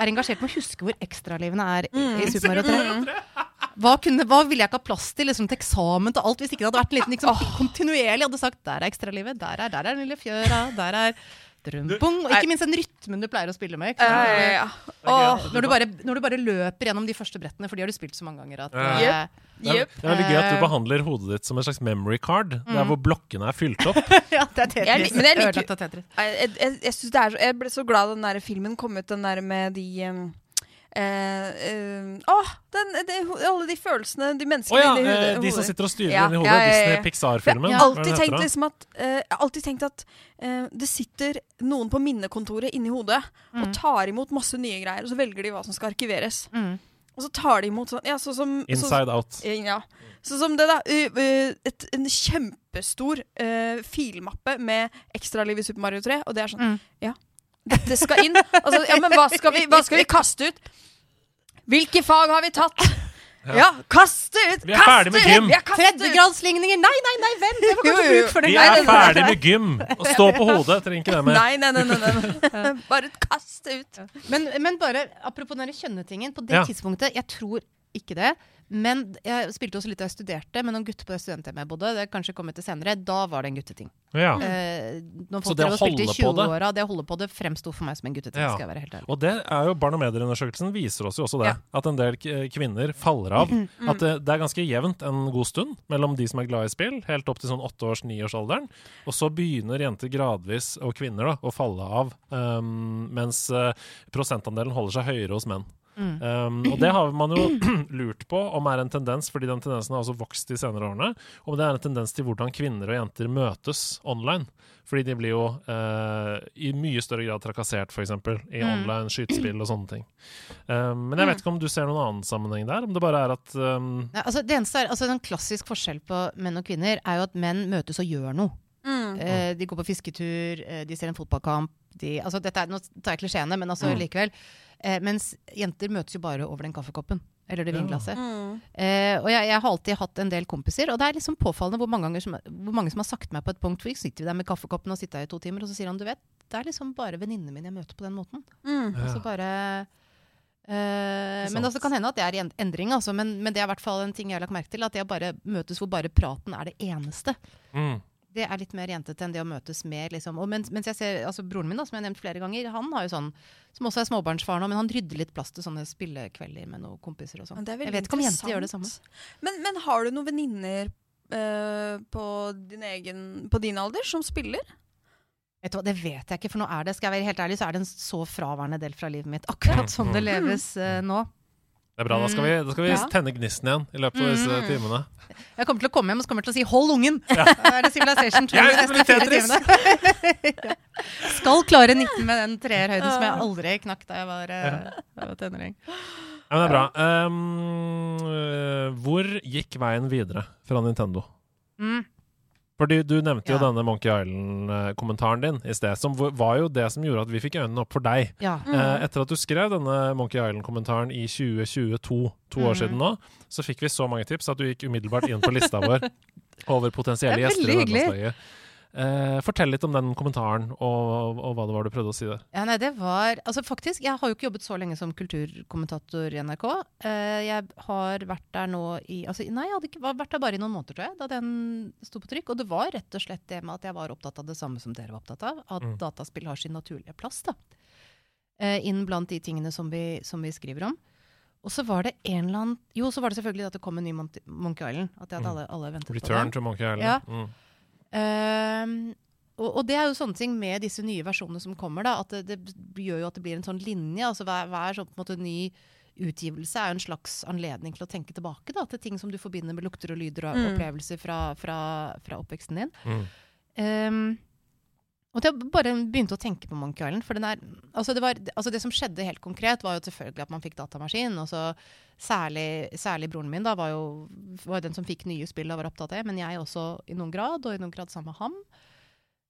er engasjert med å huske hvor ekstralivene er i, i Super Mario 3. Hva, kunne, hva ville jeg ikke ha plass til liksom, til eksamen til alt, hvis ikke det hadde vært en liten liksom, kontinuerlig hadde sagt der er ekstralivet, der er, der er den lille fjøra, der er drumpung, og ikke minst den rytmen du pleier å spille med. Ikke Ja, ja, ja. Når du, bare, når du bare løper gjennom de første brettene, for de har du spilt så mange ganger at Ja. Yep. Det er, det er veldig gøy at du Eh. behandler hodet ditt som en slags memory card. Mm. hvor blokkene er fylt opp. Ja, det er Tetris. Jeg jeg liker-. Jeg, jeg, jeg, jeg, det er jeg ble så glad da den der filmen kom ut, den der med de um, eh, uh! Den, det, alle de følelsene, de menneskene menneskene ja! inni hodet. eh, de som sitter og styrer Ja, inni hodet. ja, ja, ja. Disney Pixar-filmen. har Hva er alltid tenkt liksom at Jeg har alltid tenkt at eh, det sitter noen på minnekontoret inni hodet og Mm. tar imot masse nye greier, og så velger de hva som skal arkiveres. Mm. Og så tar de imot sånn Ja, så som Inside Inside Out. Ja. Sånn som det, da. Uh, uh, et, en kjempestor uh, filmappe med ekstraliv i Super Mario 3, og det er sånn Mm. Ja, dette skal inn. Altså, ja, men hva skal, vi, hva skal vi kaste ut? Hvilke fag har vi tatt? Ja, kaste ut! Vi er ferdig med gym. Er! Tredjegradsligninger! Nei, nei, nei, vent! Jeg får Jo, kanskje bruk for det. Vi er ferdig med gym! Å stå på hodet trenger ikke det mer. Nei, nei, nei. nei, nei. Bare kaste ut. Men, men bare apropos den kjønnetingen. På det Ja. tidspunktet, jeg tror ikke det. Men jeg spilte også litt da jeg studerte med noen gutter på det studenthjemmet jeg bodde. Det kanskje kommet til senere. Da var det en gutteting. Ja. Eh, Så det å og holde på det- 20-åra, det å holde på det fremsto for meg som en gutteting. Ja. skal jeg være helt ærlig. Og det er jo Barnometerundersøkelsen viser oss jo også det. Ja. At en del kvinner faller av. At det, det er ganske jevnt en god stund mellom de som er glad i spill, helt opp til sånn åtteårs-niårsalderen. Og så begynner jenter gradvis, og kvinner, da, å falle av. Um, mens uh, prosentandelen holder seg høyere hos menn. Mm. Um, og det har man jo lurt på om er en tendens, fordi den tendensen har også vokst de senere årene. Om det er en tendens til hvordan kvinner og jenter møtes online. Fordi de blir jo uh, i mye større grad trakassert, f.eks. i Mm. online skytespill og sånne ting. Um, men jeg vet ikke om du ser noen annen sammenheng der? Om det bare er at um, Nei, altså, det eneste er, altså, En klassisk forskjell på menn og kvinner er jo at menn møtes og gjør noe. Mm. Eh, de går på fisketur, eh, de ser en fotballkamp. De, altså, dette er, nå tar jeg klisjeene, men altså, Mm. likevel. Eh, mens jenter møtes jo bare over den kaffekoppen. Eller det Ja. vinglasset. Mm. Eh, og jeg, jeg har alltid hatt en del kompiser, og det er liksom påfallende hvor mange, som, hvor mange som har sagt meg på et punkt hvor vi sitter vi der med kaffekoppen og sitter her i to timer, og så sier han du vet, det er liksom bare venninnene mine jeg møter på den måten. Mm. Ja. Altså bare Uh, men altså, det kan hende at det er i en- endring, altså, men, men det er i hvert fall en ting jeg har lagt merke til. At jeg bare møtes hvor bare praten er det eneste. mm, Det er litt mer jentete enn det å møtes mer. Liksom. Og mens, mens jeg ser, altså Broren min, da, som jeg har nevnt flere ganger, han har jo sånn, som også er småbarnsfar nå, men han rydder litt plass til sånne spillekvelder med noen kompiser og sånn. Jeg vet ikke om jenter gjør det samme. Men, men har du noen venninner uh, på, din egen, på din alder som spiller? Vet du hva, Det vet jeg ikke, for nå er det skal jeg være helt ærlig, så er det en så fraværende del fra livet mitt. Akkurat sånn det leves uh, nå. Det er bra. Da skal vi, da skal vi Mm. Ja. tenne gnisten igjen i løpet av disse Mm. timene. Jeg kommer til å komme hjem og kommer til å si 'hold ungen'! Da er det Civilization 2 Jeg de neste fire timene. Skal klare 19 med den treerhøyden som jeg aldri knakk da jeg var, ja. var tenåring. Ja, men det er bra. Um, hvor gikk veien videre fra Nintendo? Mm. Fordi Du nevnte jo denne Monkey Island-kommentaren din i sted, som var jo det som gjorde at vi fikk øynene opp for deg. Ja. Mm. etter at du skrev denne Monkey Island-kommentaren i 2022, to år Mhm. siden nå, så fikk vi så mange tips at du gikk umiddelbart inn på lista vår over potensielle er gjester. i. Eh, fortell litt om den kommentaren, og, og hva det var du prøvde å si der. Ja, nei, det var Altså faktisk, jeg har jo ikke jobbet så lenge som kulturkommentator i NRK. Eh, jeg har vært der nå i altså, Nei, jeg hadde ikke, var- vært der bare i noen måneder, tror jeg, da den sto på trykk. Og det var rett og slett det med at jeg var opptatt av det samme som dere var opptatt av. At Mm. dataspill har sin naturlige plass, da. Eh, inn blant de tingene som vi, som vi skriver om. Og så var det en eller annen Jo, så var det selvfølgelig at det kom en ny Mon- Monkey Island. At, jeg hadde alle, alle ventet på det. Return to Monkey Island. Ja. Mm. Ehm, og, og det er jo sånne ting med disse nye versjonene som kommer, da, at det, det gjør jo at det blir en sånn linje. altså Hver, hver sånn, på en måte, ny utgivelse er jo en slags anledning til å tenke tilbake da, til ting som du forbinder med lukter og lyder og Mm. opplevelser fra, fra, fra oppveksten din. Mm. Ehm, og jeg bare begynte å tenke på Monkey Island. For den er, altså det, var, altså det som skjedde helt konkret, var jo selvfølgelig at man fikk datamaskin. og så Særlig, særlig broren min da, var jo var den som fikk nye spill og var opptatt av det. Men jeg også i noen grad, og i noen grad sammen med ham.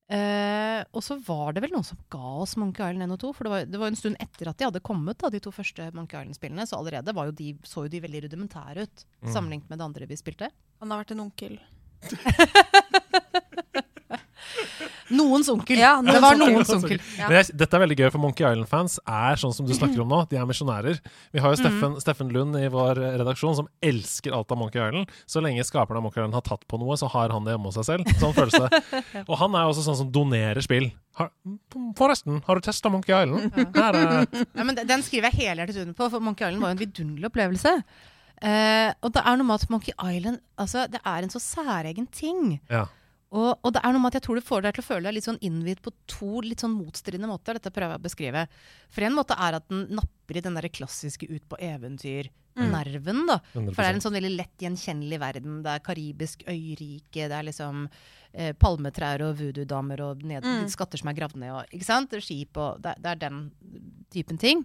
Eh, og så var det vel noen som ga oss Monkey Island 1 og 2. For det var, det var en stund etter at de hadde kommet, da, de to første Monkey Island-spillene. Så allerede var jo de, så jo de veldig rudimentære ut, Mm. sammenlignet med det andre vi spilte. Han har vært en onkel. Noens onkel. Ja, det var noens onkel. Ja. Men jeg, dette er veldig gøy, for Monkey Island-fans er sånn som du snakker om nå. De er misjonærer. Vi har jo Steffen, Steffen Lund i vår redaksjon som elsker alt av Monkey Island. Så lenge skaperen av Monkey Island har tatt på noe, så har han det hjemme hos seg selv. Sånn føles det. Og han er jo også sånn som donerer spill. Har, forresten, har du testa Monkey Island? Her er Ja, men den- Den skriver jeg helhjertet under på, for Monkey Island var jo en vidunderlig opplevelse. Eh, og det er noe med at Monkey Island altså, det er en så særegen ting. Ja. Og, og det er noe med at jeg tror du får deg til å føle deg litt sånn innvidd på to litt sånn motstridende måter. Dette prøver jeg å beskrive. For en måte er at den napper i den der klassiske ut på eventyr-nerven. da. For det er en sånn veldig lett gjenkjennelig verden. Det er karibisk øyrike, det er liksom eh, palmetrær og voodoo-damer og ned, Mm. skatter som er gravd ned. Og, ikke sant? Skip og det, det er den typen ting.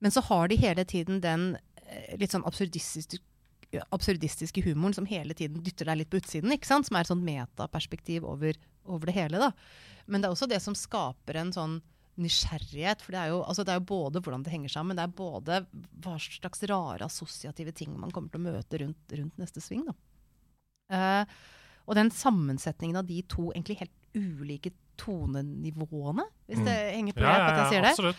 Men så har de hele tiden den eh, litt sånn absurdistisk, absurdistiske humoren som hele tiden dytter deg litt på utsiden. ikke sant? Som er et sånt metaperspektiv over, over det hele. da. Men det er også det som skaper en sånn nysgjerrighet. For det er, jo, altså det er jo både hvordan det henger sammen, det er både hva slags rare assosiative ting man kommer til å møte rundt, rundt neste sving. da. Uh, og den sammensetningen av de to egentlig helt ulike tonenivåene, hvis det henger på Ja, ja, ja, at jeg sier det,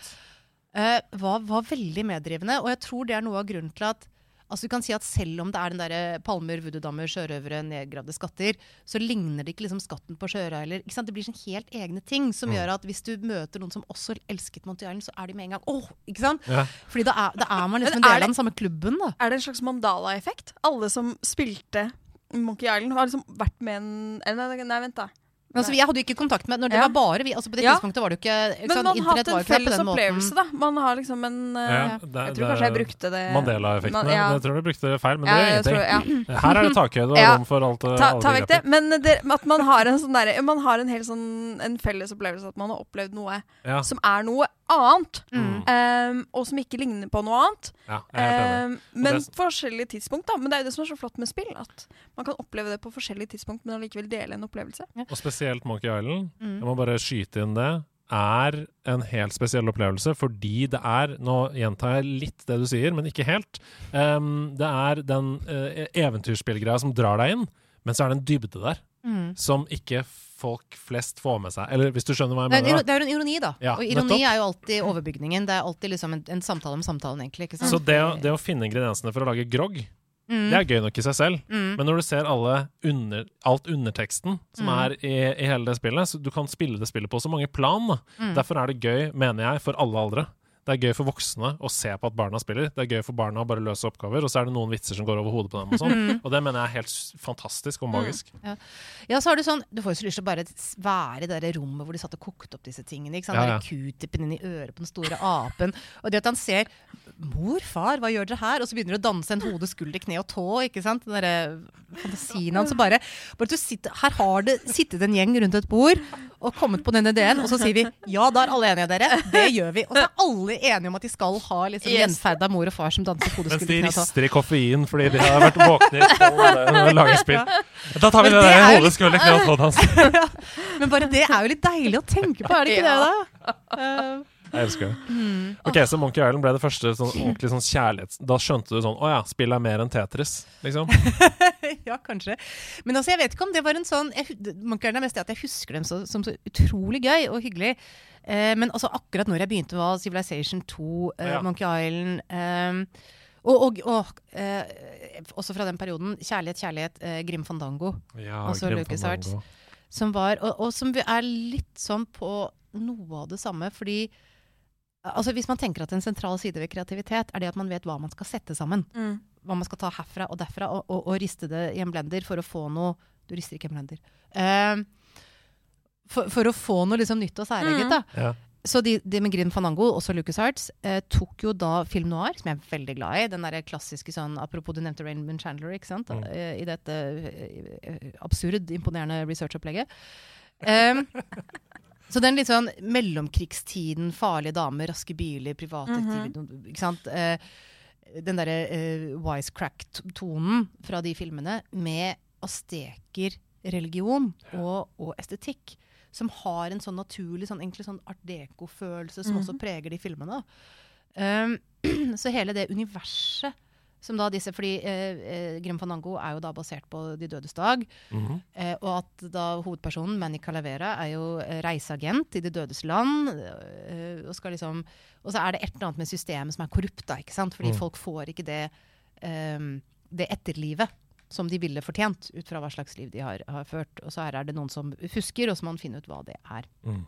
eh, var, var veldig meddrivende. Og jeg tror det er noe av grunnen til at Altså du kan si at Selv om det er den der palmer, voodoo-dammer, sjørøvere, nedgravde skatter, så ligner det ikke liksom skatten på sjørøver. Det blir sånn helt egne ting som Mm. gjør at hvis du møter noen som også elsket Monty Island, så er de med en gang åh, ikke sant? Ja. Fordi da er, da er man liksom en er del av den samme klubben. da. Er det en slags Mandala-effekt? Alle som spilte Monkey Island, har liksom vært med en Nei, nei vent, da. Men altså, jeg hadde jo ikke kontakt med når det Ja. var bare vi. altså På det Ja. tidspunktet var det jo ikke, Men sant? man har hatt en felles opplevelse, da. Man har liksom en eh, Ja, Jeg det- tror kanskje jeg brukte det Mandela-effektene. Man- ja. Jeg tror du brukte det feil, men Ja, det jeg gjør tror, ingenting. ja. Her er det takhøyde og Ja. rom for alt, Ta, ta vekk det. Men det, at man har en sånn derre Man har en helt sånn En felles opplevelse at man har opplevd noe Ja. som er noe annet. Mm. Um, og som ikke ligner på noe annet. ja. Um, men det- på forskjellige tidspunkt. da Men det er jo det som er så flott med spill. At man kan oppleve det på forskjellige tidspunkt, men allikevel dele en opplevelse. Og spesielt Monkey Island. Mm. Jeg må bare skyte inn det. Er en helt spesiell opplevelse fordi det er Nå gjentar jeg litt det du sier, men ikke helt. Um, det er den uh, eventyrspillgreia som drar deg inn, men så er det en dybde der Mm. som ikke folk flest får med seg. Eller hvis du skjønner hva jeg er, mener? da. det er jo en ironi, da. Ja, og ironi nettopp. er jo alltid overbygningen. Det er alltid liksom en, en samtale om samtalen, egentlig. Så det, å- det å finne ingrediensene for å lage grogg, Mm. det er gøy nok i seg selv. Mm. Men når du ser under, alt underteksten som Mm. er i, i hele det spillet, så du kan spille det spillet på så mange plan. Mm. Derfor er det gøy, mener jeg, for alle aldre. Det er gøy for voksne å se på at barna spiller. Det er gøy for barna å bare løse oppgaver, og så er det noen vitser som går over hodet på dem. Og sånn. Mm. Og det mener jeg er helt fantastisk og magisk. Ja, så har Du sånn, du får jo så lyst til å bare være i det der rommet hvor de satt og kokte opp disse tingene. ikke sant? Ja, ja. Q-tippen inn i øret på den store apen. Og det at han ser Mor, far, hva gjør dere her? Og så begynner du å danse en hode, skulder, kne og tå. ikke sant? Den derre fantasien hans. bare, bare at du sitter, Her har det sittet en gjeng rundt et bord og kommet på den ideen, og så sier vi ja, da er alle enige, dere. Det gjør vi. Og så er alle enige om at de skal ha liksom, Yes. gjenferd av mor og far som danser hode, Mens de rister i koffein fordi de har vært våkne i tolv og lager spill. Da tar vi Men det det der er jo hodet, skulder, kne. Men bare det er jo litt deilig å tenke på, er det ikke Ja. det, da? Eh, Jeg elsker det. Mm. Ok, Så Monkey Island ble det første sånn, ordentlig sånn kjærlighets... Da skjønte du sånn Å ja, spill er mer enn Tetris, liksom. ja, kanskje. Men altså, jeg vet ikke om det var en sånn jeg, Monkey Island er mest det at jeg husker dem så, som så utrolig gøy og hyggelig. Eh, men altså, akkurat når jeg begynte, var Civilization 2, eh, Ja. Monkey Island eh, og, og, og eh, også fra den perioden Kjærlighet, kjærlighet, eh, Grim Fandango. Ja, Altså Grim. Fandango. Som var, og, og som er litt sånn på noe av det samme, fordi Altså Hvis man tenker at en sentral side ved kreativitet er det at man vet hva man skal sette sammen Mm. hva man skal ta herfra og derfra, og, og, og riste det i en blender for å få noe Du rister ikke i en blender. Uh, for, for å få noe liksom nytt og særegent. Mm. Ja. Så de, de med Grim Fanango, også LucasArts, eh, tok jo da film noir, som jeg er veldig glad i. Den der klassiske sånn Apropos du nevnte Raymond Chandler, ikke sant? Mm. Eh, I dette eh, eh, absurd imponerende researchopplegget. Um, så den litt sånn mellomkrigstiden, farlige damer, raske biler, privatdetektiv Ikke sant? Eh, den derre eh, wisecrack-tonen fra de filmene med asteker, religion og, og estetikk. Som har en sånn naturlig, sånn, egentlig sånn art deco-følelse som også preger de filmene. Um, så hele det universet som da disse, fordi eh, Grim Grim Fandango er jo da basert på De dødes dag. Mhm. Eh, og at da hovedpersonen, Manny Calavera, er jo eh, reiseagent i De dødes land. Eh, og, skal liksom, og så er det et eller annet med systemet som er korrupt, da, ikke sant? fordi Mm. folk får ikke det, eh, det etterlivet som de ville fortjent, ut fra hva slags liv de har, har ført. Og så her er det noen som fusker, og så må man finne ut hva det er. Mm.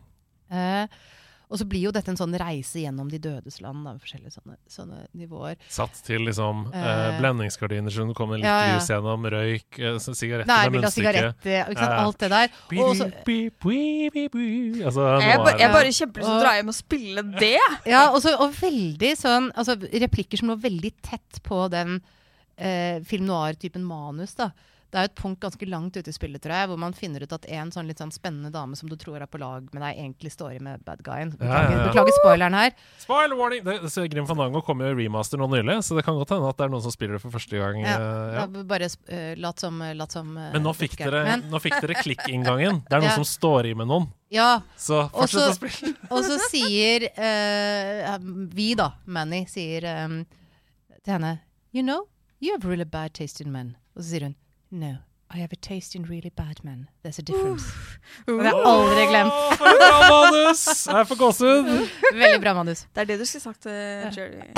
Eh, og så blir jo dette en sånn reise gjennom De dødes land, da, forskjellige sånne, sånne nivåer. Satt til liksom eh, Eh, blendingsgardiner det kommer litt ja, ja. lys gjennom, røyk, eh, sigaretter Nei, med munnstykke. eh, ikke sant? Ja. alt det der. Og så- Beep, beep, beep, beep. Altså, Jeg, ba, jeg bare kjempelyst til å dra hjem og spille det. Ja, og, så, og veldig sånn altså, Replikker som lå veldig tett på den eh, film noir-typen manus. da Det er jo et punkt ganske langt ute i spillet, tror jeg, hvor man finner ut at en sånn litt sånn spennende dame som du tror er på lag med deg, egentlig står i med bad guyen. Ja, Beklager, ja, ja. beklager spoileren her. Spoiler warning! Det, så Grim Fandango kom jo i remaster nå nylig, så det kan godt hende at det er noen som spiller det for første gang. Ja, eh, ja. Bare uh, lat som, lat som uh, Men nå fikk dere, Men, nå fikk dere klikk-inngangen. Det er noen Ja. som står i med noen. ja, Så fortsett å spille. og så sier uh, vi, da, Manny, sier um, til henne You know, you have really bad taste in men. Og så sier hun No, I have a taste in really bad men. There's a difference. Og det har jeg aldri glemt. For et bra manus! Jeg får gåsehud. Veldig bra, Manus. Det er det du skulle sagt til Jerry.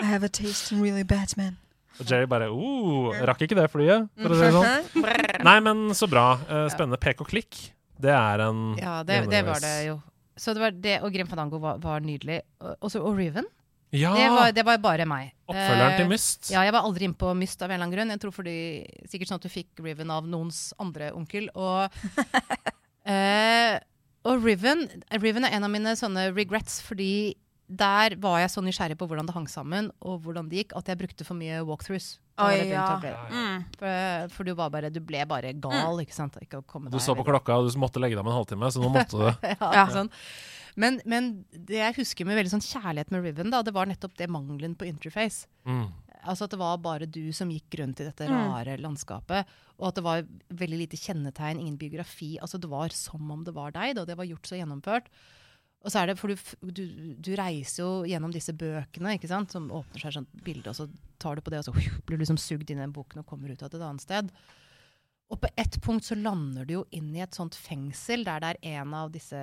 I have a taste in really bad men. Og Jerry bare oh, Rakk ikke det flyet, for å si det sånn. Nei, men så bra. Eh, Spennende. Pek og klikk. Det er en Ja, det, det var det jo. Så det var det, og Grim Fandango var, var nydelig. Og, også, og Riven. Ja! Det, var, det var bare meg. Oppfølgeren til Myst. Uh, Ja, jeg var aldri inne på Myst av en eller annen grunn. Jeg tror fordi, Sikkert sånn at du fikk Riven av noens andre onkel. Og, uh, og Riven, Riven er en av mine sånne regrets, fordi der var jeg så nysgjerrig på hvordan det hang sammen, og hvordan det gikk, at jeg brukte for mye walkthroughs. Begynte ja. Mm. For, for du, var bare, du ble bare gal, ikke sant? Ikke å komme Du så på klokka, og du måtte legge deg om en halvtime, så nå måtte du. ja, Ja. Sånn. Men, men det jeg husker med veldig sånn kjærlighet med Riven, da, det var nettopp det mangelen på interface. Mm. Altså at det var bare du som gikk rundt i dette Mm. rare landskapet. Og at det var veldig lite kjennetegn, ingen biografi. Altså Det var som om det var deg, da. Det var gjort så gjennomført. Og så er det, for du, du, du reiser jo gjennom disse bøkene, ikke sant? som åpner seg et sånt bilde, og så tar du på det, og så blir du liksom sugd inn i den boken og kommer ut av et annet sted. Og på ett punkt så lander du jo inn i et sånt fengsel der det er en av disse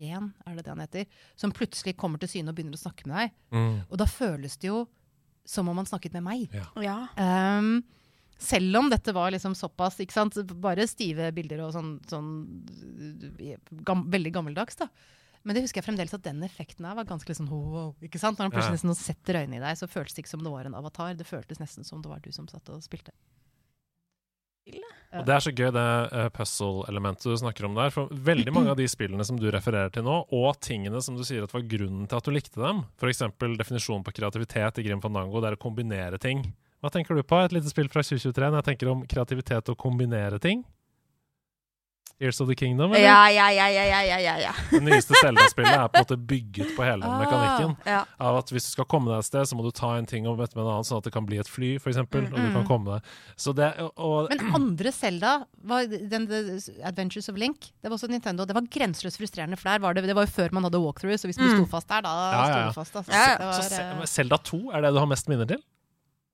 Gen, er det det han heter? Som plutselig kommer til syne og begynner å snakke med deg. Mm. Og da føles det jo som om han snakket med meg. Ja. Ehm, selv om dette var liksom såpass ikke sant? Bare stive bilder og sånn, sånn gam, veldig gammeldags. da. Men det husker jeg fremdeles at den effekten her var ganske liksom wow, ikke sant? Når han plutselig Ja. nesten setter øynene i deg, så føltes det ikke som det var en avatar. Det føltes nesten som det var du som satt og spilte. Og Det er så gøy, det uh, puzzle-elementet du snakker om der. For veldig mange av de spillene som du refererer til nå, og tingene som du sier at var grunnen til at du likte dem, f.eks. definisjonen på kreativitet i Grim Fandango, det er å kombinere ting. Hva tenker du på? Et lite spill fra 2023 når jeg tenker om kreativitet og kombinere ting? Ears of the Kingdom, eller? Ja, ja, ja, ja, ja, ja, ja. Det nyeste Zelda-spillet er på en måte bygget på hele den Ah. mekanikken. ja. Av at hvis du skal komme deg et sted, så må du ta en ting og møte med en annen, sånn at det kan bli et fly, f.eks., eksempel og du kan komme deg. Det, og, Men andre Selda, den, The Adventures of Link, det var også Nintendo. Det var grenseløst frustrerende, for der var det, det var jo før man hadde walkthrough, så hvis du Mm. sto fast der, da Ja, ja, sto du fast. Altså. Ja, ja. Det var, så eh, Zelda 2 er det du har mest minner til?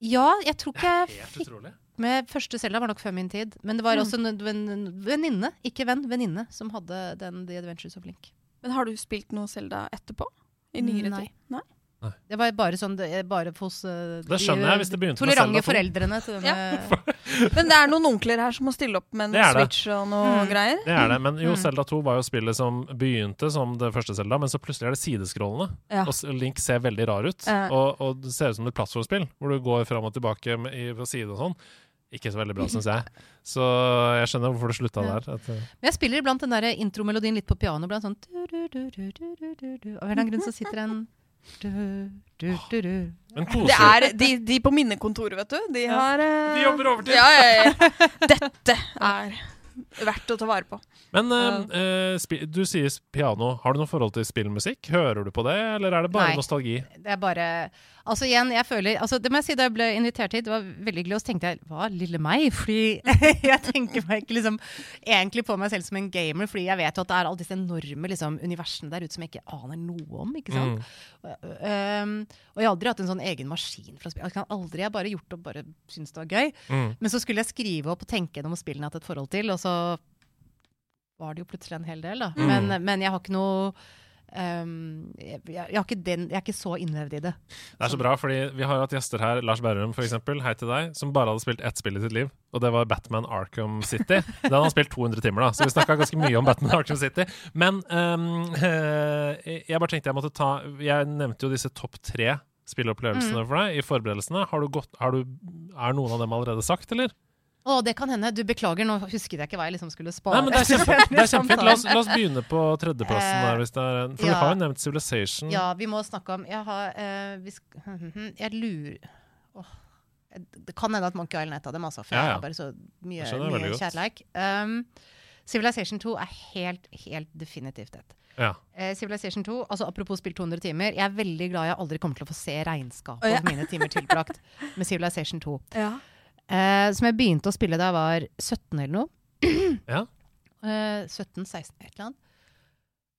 ja, jeg tror ikke jeg Helt fikk utrolig. Med Første Selda var nok før min tid. Men det var Mm. også en venninne, ikke venn, venninne, som hadde den The Adventures of Link. Men har du spilt noe Zelda etterpå? I nyere Nei. tid? Nei. Det var bare sånn bare hos uh, Det skjønner jeg hvis det begynte tolerante foreldrene til denne Men det er noen onkler her som må stille opp med en. Switch og noe Mm. greier. Det er det, men jo, Selda Zelda 2 var jo spillet som begynte som det første Zelda, men så plutselig er det sideskrollende. Ja. Og Link ser veldig rar ut, Ja. og, og det ser ut som et plattformspill, hvor du går fram og tilbake med, i, på side og sånn. Ikke så veldig bra, syns jeg. Så jeg skjønner hvorfor det slutta Ja. der. At, uh, Men jeg spiller iblant den der intromelodien litt på piano. Blant sånn du, du, du, du, du, du, du, du. Av en eller annen grunn så sitter en du, du, du, du. men Det er de, de på minnekontoret, vet du. De Ja. har uh, De jobber overtid. Ja, ja, ja. Dette er verdt å ta vare på. Men uh, uh, du sier piano. Har du noe forhold til spillmusikk? Hører du på det, eller er det bare Nei. nostalgi? Det er bare Altså igjen, jeg føler altså Det må jeg si da jeg ble invitert hit, det var veldig hyggelig. Og så tenkte jeg hva, lille meg? Fordi jeg tenker meg ikke liksom egentlig på meg selv som en gamer, fordi jeg vet jo at det er alle disse enorme liksom, universene der ute som jeg ikke aner noe om. ikke sant? Mm. Um, og jeg har aldri hatt en sånn egen maskin for å spille. Jeg kan aldri, jeg har bare gjort det og bare syntes det var gøy. Mm. Men så skulle jeg skrive opp og tenke gjennom spillene jeg har hatt et forhold til, og så var det jo plutselig en hel del, da. Mm. Men, men jeg har ikke noe um, jeg, jeg, den, jeg er ikke så innlevd i det. Det er så bra, fordi vi har hatt gjester her, Lars Berrum eksempel, hei til deg, som bare hadde spilt ett spill i sitt liv, og det var Batman Arkham City. Den hadde han spilt 200 timer, da, så vi snakka ganske mye om Batman Arkham City. Men um, jeg bare tenkte jeg måtte ta Jeg nevnte jo disse topp tre spillopplevelsene for deg i forberedelsene. Har du gått, har du, er noen av dem allerede sagt, eller? Å, det kan hende. Du beklager, nå husket jeg ikke hva jeg liksom skulle spare. Nei, men det er, kjempe, det er kjempefint. La oss, la oss begynne på tredjeplassen der, hvis det er en. For Ja. vi har jo nevnt Civilization. Ja, vi må snakke om Jeg har uh, vi Jeg lurer oh, Det kan hende at Monkey Island er et av dem, altså, for Ja, jeg ja. har bare så mye, Jeg mye kjærleik. Um, Civilization 2 er helt, helt definitivt et. Ja. Uh, Civilization 2, altså Apropos spilt 200 timer. Jeg er veldig glad jeg aldri kommer til å få se regnskapet av mine timer tilbrakt med Civilization 2. Ja. Eh, som jeg begynte å spille da jeg var 17 eller noe. Ja. Eh, 17-16, et eller annet.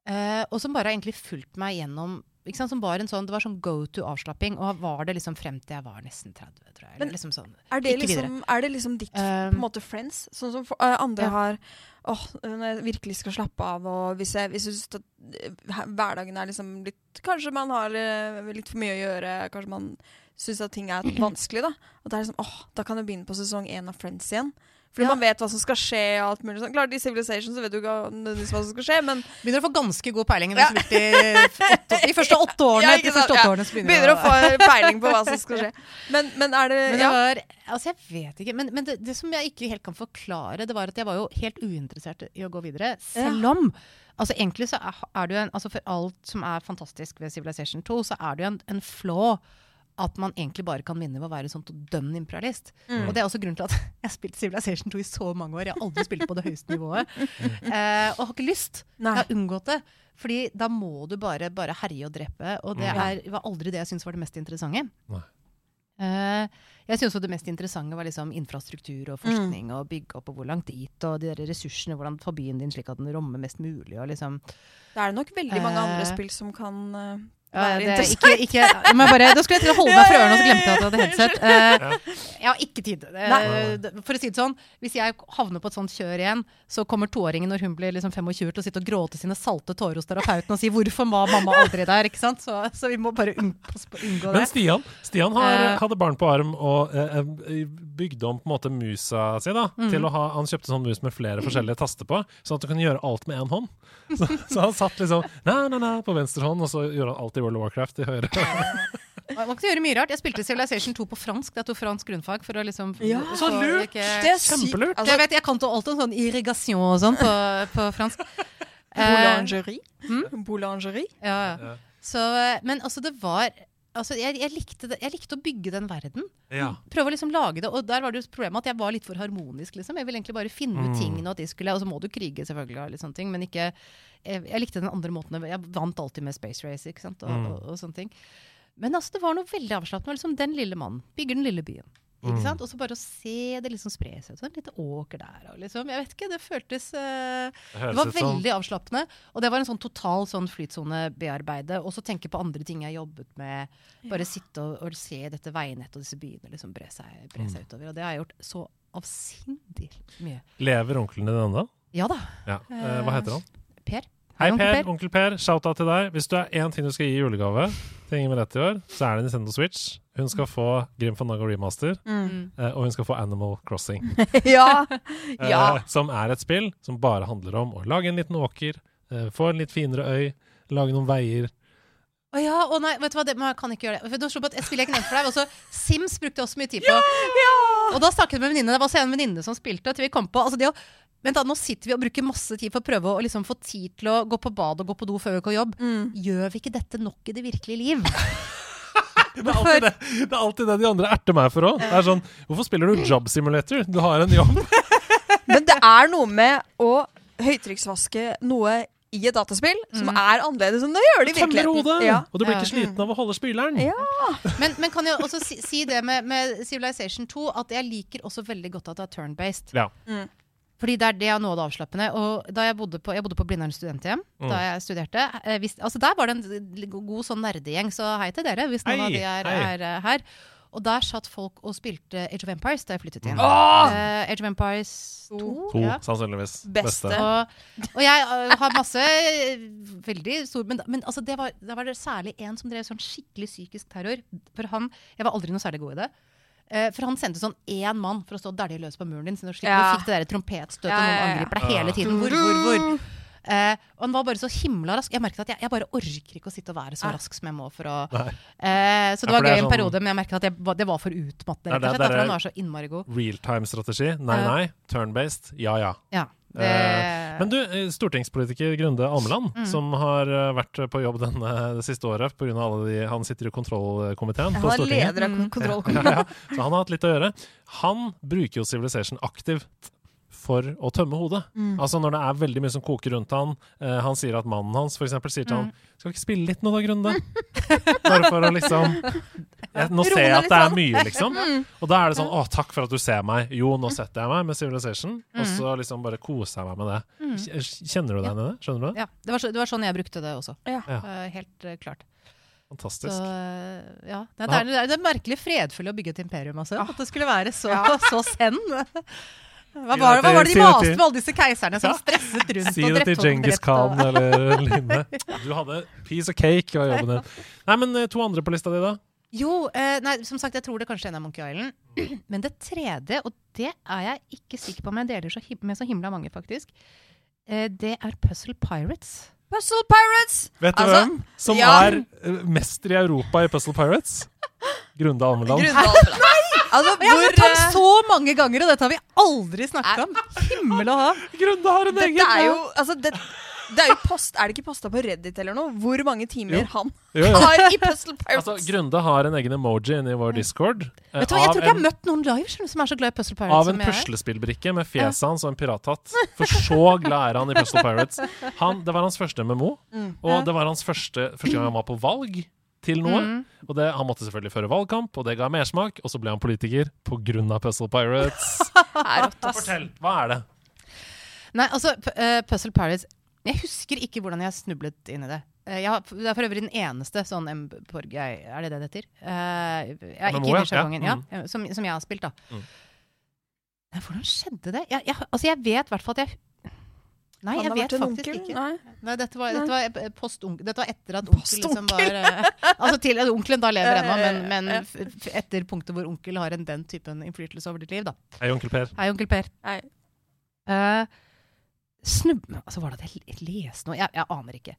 Eh, og som bare har egentlig fulgt meg gjennom ikke sant? Som var en sånn, Det var sånn go to-avslapping, og var det liksom frem til jeg var nesten 30. tror jeg. Men- liksom sånn. Er, det Ikke liksom, er det liksom ditt Um, på en måte friends? Sånn som for, uh, andre Ja. har Åh, når jeg virkelig skal slappe av, og hvis jeg, hvis jeg synes at eh, hverdagen er liksom litt Kanskje man har uh, litt for mye å gjøre, kanskje man syns at ting er vanskelig, da. At det er liksom åh, da kan jeg begynne på sesong én av Friends igjen. Fordi Ja. man vet hva som skal skje og alt mulig sånn. Klart, i Civilization så vet du ikke nødvendigvis hva som skal skje, men Begynner å få ganske god peiling i de, åtte, de første åtte årene. Ja, første åtte ja. årene begynner, begynner å få peiling på hva som skal skje. Men, men er det, Men det ja. var Altså, jeg vet ikke. Men, men det, det som jeg ikke helt kan forklare, det var at jeg var jo helt uinteressert i å gå videre. Selv om Altså, egentlig så er, er det en Altså, for alt som er fantastisk ved Civilization 2, så er du en, en flaw at man egentlig bare kan vinne ved å være sånn dønn imperialist. Mm. Og det er også grunnen til at jeg har spilt Civilization 2 i så mange år. Jeg har aldri spilt på det høyeste nivået. Eh, og har ikke lyst. Nei. Jeg har unngått det. Fordi da må du bare, bare herje og drepe. Og det Mm. er, var aldri det jeg syntes var det mest interessante. Nei. Eh, jeg syns det mest interessante var liksom infrastruktur og forskning og bygge opp og hvor langt dit, og de der ressursene, hvordan få byen din slik at den rommer mest mulig. Og liksom, det er nok veldig mange andre Eh, spill som kan eh, ja, det er ikke, ikke, jeg må bare, da skulle jeg til å holde meg for ørene, og så glemte jeg at jeg hadde headset. Uh, jeg har ikke tid. Uh, for å si det sånn, hvis jeg havner på et sånt kjør igjen, så kommer toåringen når hun blir liksom 25 til å sitte og gråte sine salte tårer hos terapeuten og si 'hvorfor var mamma aldri der'? ikke sant? Så, så vi må bare unngå, unngå det. Men. Stian, Stian har, Eh. hadde barn på arm og eh, bygde om på en måte musa si. da, Mm. til å ha, Han kjøpte sånn mus med flere forskjellige taster på, sånn at du kunne gjøre alt med én hånd. Så, så han satt liksom na, na, na, på venstre hånd, og så gjorde han alt i World of Warcraft i høyre. Man kan gjøre mye rart. Jeg spilte Civilization 2 på fransk. Det er to fransk grunnfag. for å liksom... Ja, så lurt! ikke- Det er. Kjempelurt. Altså, jeg vet, jeg kan alt om sånn irrigation og sånn på, på fransk. Eh, Boulangerie. Hmm? Boulangerie. ja, ja. Ja. Så, eh, men altså, det var altså, jeg, jeg, likte det, jeg likte å bygge den verden. Ja. Prøve å liksom lage det. Og der var det jo problemet at jeg var litt for harmonisk. liksom. Jeg ville egentlig bare finne ut Mm. tingene, og at de skulle, og så må du krige, selvfølgelig, ting, men ikke jeg, jeg likte den andre måten. Jeg vant alltid med Space Race? Og, Mm. og, og sånne ting. Men altså, det var noe veldig avslappende. Liksom, den lille mannen bygger den lille byen. Ikke Mm. sant? Og så bare å se det liksom spre seg ut. Sånn lite åker der. Og liksom, jeg vet ikke, det føltes uh, Det Det var veldig avslappende. Og det var en sånn total sånn flytsonebearbeide. Og så tenke på andre ting jeg jobbet med. Bare sitte og, og se dette veinettet og disse byene liksom bre seg, bre Mm. utover. Og det har jeg gjort så avsindig mye. Lever onkelen din ennå? Ja da. Ja. Eh, hva heter han? Per. Hei, onkel Per. Onkel Per. Shout-out til deg. Hvis du er én ting du skal gi i julegave til Inger Merete i år, så er det Nintendo Switch. Hun skal få Grim Fandango Remaster, Mm. eh, og hun skal få Animal Crossing. ja. eh, ja. Som er et spill som bare handler om å lage en liten åker, eh, få en litt finere øy, lage noen veier. Å ja, å nei, vet du hva, det, men jeg kan ikke gjøre det. For da slo på at jeg spiller jeg ikke nevnt for deg. Også Sims brukte jeg også mye tid på. Og da snakket jeg med en venninne. Det var også en venninne som spilte. Til vi kom på, altså det å, Vent da, Nå sitter vi og bruker masse tid for å prøve å liksom få tid til å gå på bad og gå på do før vi går på jobb. Mm. Gjør vi ikke dette nok i det virkelige liv? Det er alltid det, det, er alltid det de andre erter meg for òg. Er sånn Hvorfor spiller du Job Simulator? Du har en jobb. Men det er noe med å høytrykksvaske noe i et dataspill som Mm. er annerledes enn det gjør det i virkeligheten. hodet! Ja. Og du blir ikke sliten av å holde spyleren. Ja. Men, men kan jeg også si, si det med, med Civilization 2, at jeg liker også veldig godt at det er turn-based. Ja. Mm. Fordi det er, det er noe av det avslappende. Og da jeg bodde på, jeg bodde på Blindern studenthjem Mm. da jeg studerte eh, hvis, altså Der var det en god sånn nerdegjeng, så hei til dere hvis noen Hei, av de er, er eh, her. Og der satt folk og spilte Age of Empires da jeg flyttet inn. Åh! Uh, Age of Empires 2. To, Ja. sannsynligvis. Beste. Og, og jeg uh, har masse veldig stor Men, men altså det var, da var det særlig en som drev sånn skikkelig psykisk terror. For han, Jeg var aldri noe særlig god i det. Eh, for han sendte sånn én mann for å stå og dælje løs på muren din. Så du slipper Ja. fikk det der trompetstøtet, Ja, og ja, noen angriper deg hele tiden. Hvor, hvor, hvor? Uh, og han var bare så himla rask. Jeg merket at jeg, jeg bare orker ikke å sitte og være så rask som jeg må. for å... Eh, så det Ja, for var det er gøy en sånn- periode, men jeg merket at jeg, det var for utmattende. Rett og slett, er- Derfor han var så innmari god. Realtime-strategi. Nei, nei. Turn-based. Ja, ja. Ja. Det, Eh, Men du, eh, stortingspolitiker Grunde Almeland, Mm. som har eh, vært på jobb denne, det siste året pga. alle de Han sitter i kontrollkomiteen Han på er Stortinget. leder av kontrollkomiteen. ja, ja. Så han har hatt litt å gjøre. Han bruker jo Civilization aktivt for å tømme hodet. Mm. Altså Når det er veldig mye som koker rundt han eh, Han sier at mannen hans for eksempel, sier til han Skal vi ikke spille litt nå da, Grunde? Bare for å liksom jeg, Nå ser jeg at det er mye, liksom. Og da er det sånn Å, takk for at du ser meg. Jo, nå setter jeg meg med Civilization. Og så liksom bare koser jeg meg med det. Kjenner du deg igjen i det? Skjønner du det? ja, det, var så, det var sånn jeg brukte det også. Ja. Ja. Eh, helt uh, klart. Fantastisk. Så, ja. Det er, det er, det er merkelig fredfullt å bygge et imperium, altså. At det skulle være så, så zen. Hva var, det det, hva var det de si maste med alle disse keiserne som stresset rundt Si og det drepte til folk og Djengis drepte Khan eller lignende. Du hadde piece of cake var jobben din. Nei, men eh, to andre på lista di, da? Jo, eh, nei, som sagt, jeg tror det kanskje er en av Monkey Island. Men det tredje, og det er jeg ikke sikker på om jeg deler så med så himla mange, faktisk, eh, det er Puzzle Pirates. Puzzle Pirates! Vet du Altså, hvem som ja. er eh, mester i Europa i Puzzle Pirates? Grunde Almeland. Grunde Altså, Jeg har hvor hørt ham eh, så mange ganger, og dette har vi aldri snakket om. Himmel og hav. Grunde har en egen er jo altså, det, det er jo post Er det ikke posta på Reddit eller noe? Hvor mange timer Jo. han Jo, jo. har i Puzzle Pirates? Altså, Grunde har en egen emoji inne i vår discord. eh, Vet du Jeg tror ikke jeg har møtt noen live som er så glad i Puzzle Pirates Av en puslespillbrikke med fjeset hans og en pirathatt. For så glad er han i Puzzle Pirates. Han, det var hans første MMO, og det var hans første, første gang han var på valg til noe. Mm. Og det, Han måtte selvfølgelig føre valgkamp, og det ga mersmak. Og så ble han politiker pga. Puzzle Pirates. Fortell, hva er det? Nei, altså, eh, Puzzle Pirates Jeg husker ikke hvordan jeg snublet inn i det. Jeg har, det er for øvrig den eneste sånn M-porg Er det det det heter? Uh, jeg MMO, ikke i sjargongen. Ja, Ja, som, som jeg har spilt, da. Mm. Hvordan skjedde det? Jeg, jeg, altså, jeg vet i hvert fall at jeg Nei, jeg vet faktisk onkel? ikke. Nei. Nei, dette var, dette var eh. Dette var etter at onkel liksom var eh, Altså til at onkelen da lever ennå, men, men etter punktet hvor onkel har en den typen innflytelse over ditt liv, da. Hei, onkel Per. Hei, onkel Per. Hei. Uh, snub... Altså, var det at jeg leste noe? Jeg, jeg aner ikke.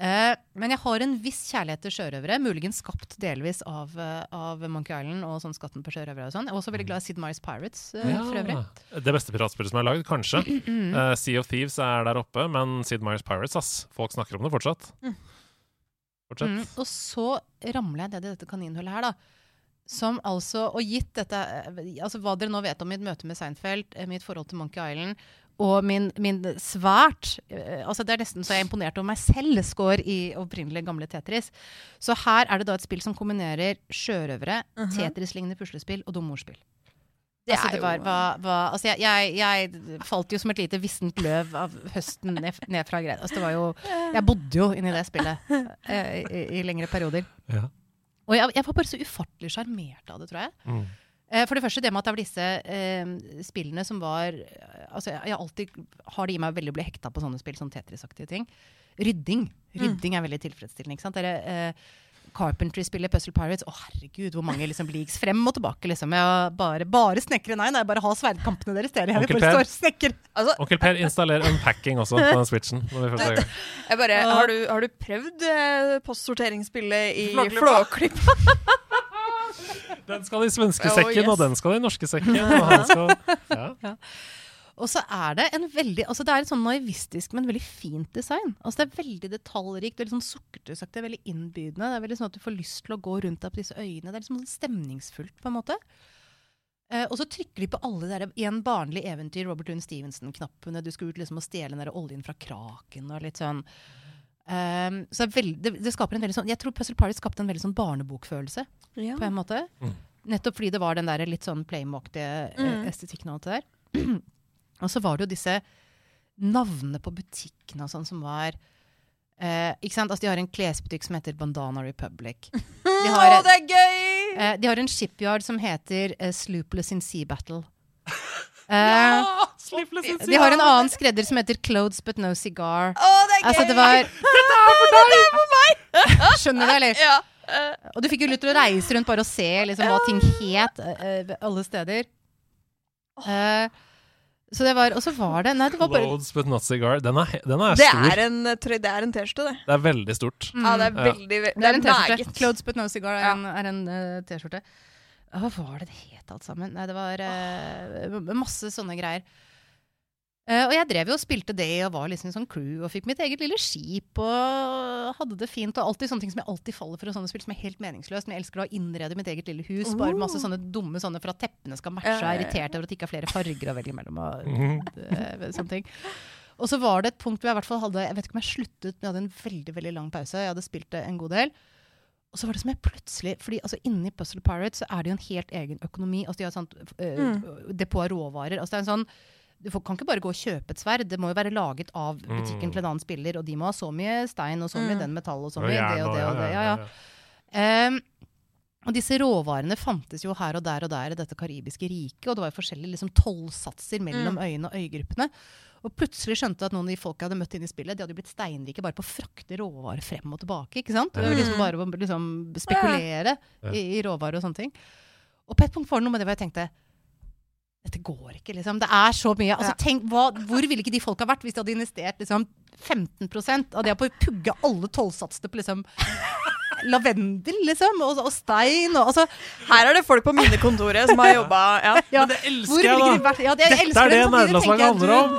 Eh, men jeg har en viss kjærlighet til sjørøvere, muligens skapt delvis av, eh, av Monkey Island og sånn Skatten på sjørøvere og sånn. Jeg er også veldig glad i Sid Meier's Pirates, eh, for øvrig. Det beste piratspillet som er lagd, kanskje. Eh, sea of Thieves er der oppe, men Sid Meier's Pirates, ass. Folk snakker om det fortsatt. Fortsett. Mm. Og så ramler jeg ned i dette kaninhullet her, da. Som altså, og gitt dette altså Hva dere nå vet om mitt møte med Seinfeld, mitt forhold til Monkey Island og min, min svært eh, altså Det er nesten så jeg er imponert over meg selv score i opprinnelig gamle Tetris. Så her er det da et spill som kombinerer sjørøvere, Mhm. Tetris-lignende puslespill og dummordspill. Det altså, det var, var, var, altså jeg, jeg, jeg falt jo som et lite vissent løv av høsten ned, ned fra greia. Altså det var jo, jeg bodde jo inni det spillet eh, i, i lengre perioder. Ja. Og jeg, jeg var bare så ufattelig sjarmert av det, tror jeg. Mm. Eh, for det første det med at det var disse eh, spillene som var eh, Altså, jeg, jeg alltid har det i meg å bli hekta på sånne spill, sånn Tetris-aktige ting. Rydding. Rydding er veldig tilfredsstillende. ikke sant? Dere, eh, Carpentry spiller Puzzle Pirates. Å, herregud, hvor mange liksom leagues frem og tilbake. liksom. Jeg bare, bare snekre. Nei, nei, bare ha sverdkampene deres. Dere. Jeg vil bare snekre. Altså, Onkel Per installerer unpacking også på den switchen. Når vi først i gang. jeg bare, har, du, har du prøvd eh, postsorteringsspillet i Flåklypa? Den skal i svenske Oh, sekken, og den skal i norske sekken. Og han skal, ja. Og så er det en veldig, altså det er et sånn naivistisk, men veldig fint design. Altså Det er veldig detaljrikt, veldig sånn sukkertøysaktig, veldig innbydende. Det er veldig sånn at du får lyst til å gå rundt deg på disse øyene. Det er liksom sånn stemningsfullt, på en måte. Eh, og så trykker de på alle der, i en barnlig eventyr, Robert Lund Stevenson-knappene. Du skal ut liksom og stjele den der oljen fra kraken og litt sånn. Ehm, så det, er veldig, det, det skaper en veldig sånn Jeg tror Puzzle Party skapte en veldig sånn barnebokfølelse, Ja. på en måte. Mm. Nettopp fordi det var den der litt sånn Playmo-aktige eh, Mm. estetikken og alt det der. Og så var det jo disse navnene på butikkene og sånn som var eh, ikke sant? Altså, de har en klesbutikk som heter Bandana Republic. De har, Å, det er gøy! eh, de har en shipyard som heter eh, Sloopless in Sea Battle. Eh, Sleepless in de har en annen skredder som heter Clothes But No Cigar. Å, det er gøy! Altså, det var Dette er for meg! Skjønner du, eller? Ja. eh, Og du fikk jo lyst til å reise rundt bare og se liksom, hva ting het uh, alle steder. Uh, så det var, og så var det Nei, det var bare Clothes but not cigar. Den er, den er det stor. er en, det er en T-skjorte, det. Det er veldig stort. Ja, det er veldig ve- Det er en T-skjorte. Clothes but no cigar er Ja. en, er en uh, T-skjorte. Hva var det det het alt sammen? Nei, det var uh, masse sånne greier. Uh, og jeg drev jo og spilte det og var liksom sånn crew og fikk mitt eget lille skip og hadde det fint. Og alltid sånne ting som jeg alltid faller for, og sånne spill som er helt meningsløst. Men jeg elsker å innrede mitt eget lille hus. Bare masse sånne dumme sånne for at teppene skal matche. Og er irritert over at det ikke er flere farger å velge mellom. Og, uh, sånne ting. Og så var det et punkt hvor jeg i hvert fall hadde Jeg vet ikke om jeg sluttet, men jeg hadde en veldig veldig lang pause. Jeg hadde spilt det en god del. Og så var det som jeg plutselig fordi altså Inni Puzzle Pirates så er det jo en helt egen økonomi. altså De har sånt øh, mm. depot av råvarer. altså det er en sånn du kan ikke bare gå og kjøpe et sverd. Det må jo være laget av butikken til en annen spiller. Og de må ha så mye stein og så mye den metall og så mye ja, det og det. og det, ja, ja, ja. Ehm, og disse råvarene fantes jo her og der og der i dette karibiske riket. Og det var jo forskjellige liksom, tollsatser mellom øyene og øygruppene. Og plutselig skjønte at noen av de folka hadde møtt inn i spillet, de hadde jo blitt steinrike bare på å frakte råvarer frem og tilbake. ikke sant? Det var liksom bare å liksom, spekulere i, i råvarer og sånne ting. Og på et punkt var det noe med det hvor jeg tenkte dette går ikke, liksom. Det er så mye. Altså, tenk, hva, hvor ville ikke de folka vært hvis de hadde investert liksom, 15% av det på å pugge alle tollsatsene på liksom lavendel, liksom, og, og stein og altså Her er det folk på minnekontoret som har jobba ja. ja, Men det elsker jeg, da. de vært? Ja, det, jeg Dette elsker er det men nerdelandslaget handler om!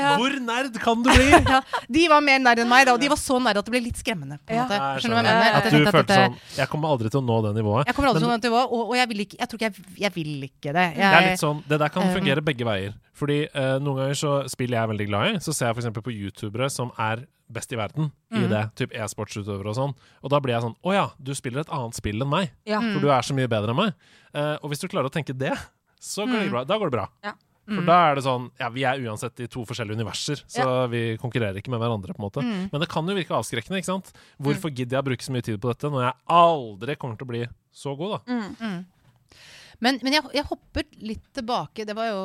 Ja, Hvor nerd kan du bli? ja, De var mer nerd enn meg, da, og de var så nerd at det ble litt skremmende. På en Ja. måte. Nei, jeg Skjønner du hva jeg mener? At du følte at sånn Jeg kommer aldri til å nå det nivået. Jeg kommer aldri Men til å nå det nivået, og, og jeg vil ikke Jeg tror ikke jeg, jeg vil ikke det. Jeg, det er litt sånn, det der kan um, fungere begge veier. Fordi uh, noen ganger så spiller jeg er veldig glad i, så ser jeg f.eks. på youtubere som er best i verden i Mm. det, typ e-sportsutøvere og sånn. Og da blir jeg sånn Å ja, du spiller et annet spill enn meg, Ja. For du er så mye bedre enn meg. Uh, og hvis du klarer å tenke det, så går det Mm. bra. Da går det bra. Ja. For da er det sånn Ja, vi er uansett i to forskjellige universer, så vi konkurrerer ikke med hverandre, på en måte. Mm. Men det kan jo virke avskrekkende, ikke sant? Hvorfor gidder jeg å bruke så mye tid på dette når jeg aldri kommer til å bli så god, da? Mm. Men, men jeg, jeg hopper litt tilbake. Det var jo,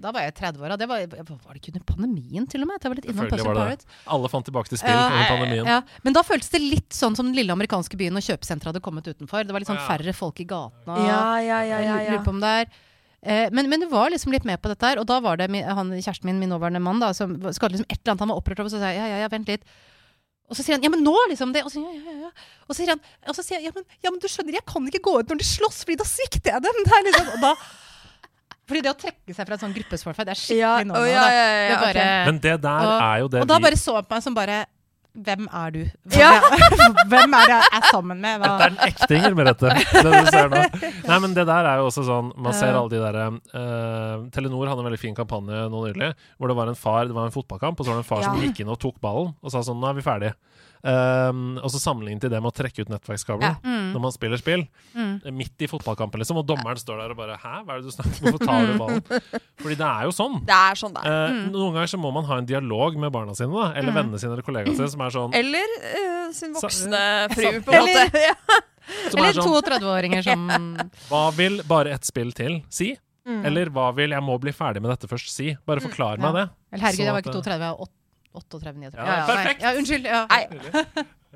da var jeg 30-åra. Det var, var det ikke under pandemien, til og med? Jeg var litt innom Selvfølgelig Puzzle var det det. Alle fant tilbake til spill Ja, under pandemien. Ja, men da føltes det litt sånn som den lille amerikanske byen og kjøpesenteret hadde kommet utenfor. Det var litt sånn færre folk i gatene. Ja, ja, ja, ja, ja. Det eh, men, men du var liksom litt med på dette her, og da var det min, han, kjæresten min, min nåværende mann, da, som skal liksom et eller annet han var opprørt over, så sa jeg ja, ja, ja, vent litt. Og så sier han ja, men nå, liksom. det Og så, ja, ja, ja, ja. Og så sier han og så sier jeg, ja, men, ja, men du skjønner, jeg kan ikke gå ut når de slåss, fordi da svikter jeg dem. Det er liksom, og da, fordi det å trekke seg fra et sånt gruppesforfall, det er skikkelig Ja, no-no. ja, ja, ja, okay. Men det der og, er jo det og da bare så han på meg som bare Hvem er du? Hvem, Ja. er, hvem er det jeg er sammen med? Hva? Det er en ektinger, Merete. Det du ser nå. Nei, men det der er jo også sånn Man ser alle de derre uh, Telenor hadde en veldig fin kampanje nå nylig, hvor det var en far Det var en fotballkamp, og så var det en far som gikk inn og tok ballen og sa sånn Nå er vi ferdige. Um, og så sammenlignet i det med å trekke ut nettverkskabelen ja. mm. når man spiller spill. Mm. Midt i fotballkampen, liksom, og dommeren står der og bare Hæ, hva er det du snakker om? Hvorfor tar du ballen? Fordi det er jo sånn. Det Er sånn eh, mm. uh, noen ganger så må man ha en dialog med barna sine, da, eller mm. vennene sine eller kollegaene sine, som er sånn Eller uh, sin voksne fru, på en måte. Eller sånn, 32-åringer som Hva vil bare ett spill til si? Mm. Eller hva vil 'jeg må bli ferdig med dette først' si? Bare forklar mm. meg det. Eller Herregud, jeg var ikke 32, eh, jeg var 8. 38-39. Ja, ja, perfekt! Ja, unnskyld. Ja.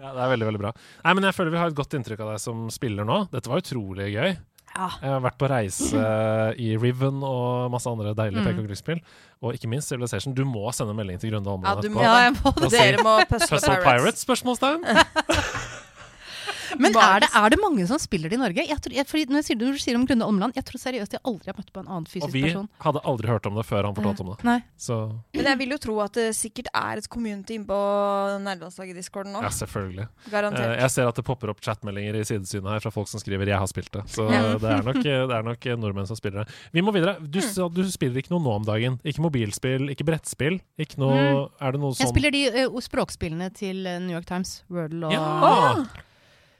ja, det er veldig, veldig bra. Nei, men jeg føler vi har et godt inntrykk av deg som spiller nå. Dette var utrolig gøy. Ja. Jeg har vært på reise eh, i Riven og masse andre deilige mm. pek og klikkspill. Og ikke minst Civilization. Du må sende melding til Grunde Holmen. Ja, må, ja, må, dere må Puzzle Pirates? Pirates spørsmålstegn. Men er det, er det mange som spiller det i Norge? Jeg tror, jeg, fordi når, jeg sier, når du sier om Grunde Omland, jeg tror seriøst jeg aldri har møtt på en annen fysisk person. Og vi person. hadde aldri hørt om det før han fortalte om det. Nei. Så Men jeg vil jo tro at det sikkert er et community inne på nerdelandslaget-discorden nå. ja, selvfølgelig. Eh, Garantert. jeg ser at det popper opp chatmeldinger i sidesynet her fra folk som skriver 'jeg har spilt det'. Så Ja. det, er nok, det er nok nordmenn som spiller det. Vi må videre. Du, Mm. du spiller ikke noe nå om dagen. Ikke mobilspill, ikke brettspill. Ikke noe Er det noe sånn Jeg spiller de uh, språkspillene til eh, New York Times. Wordle og Ja!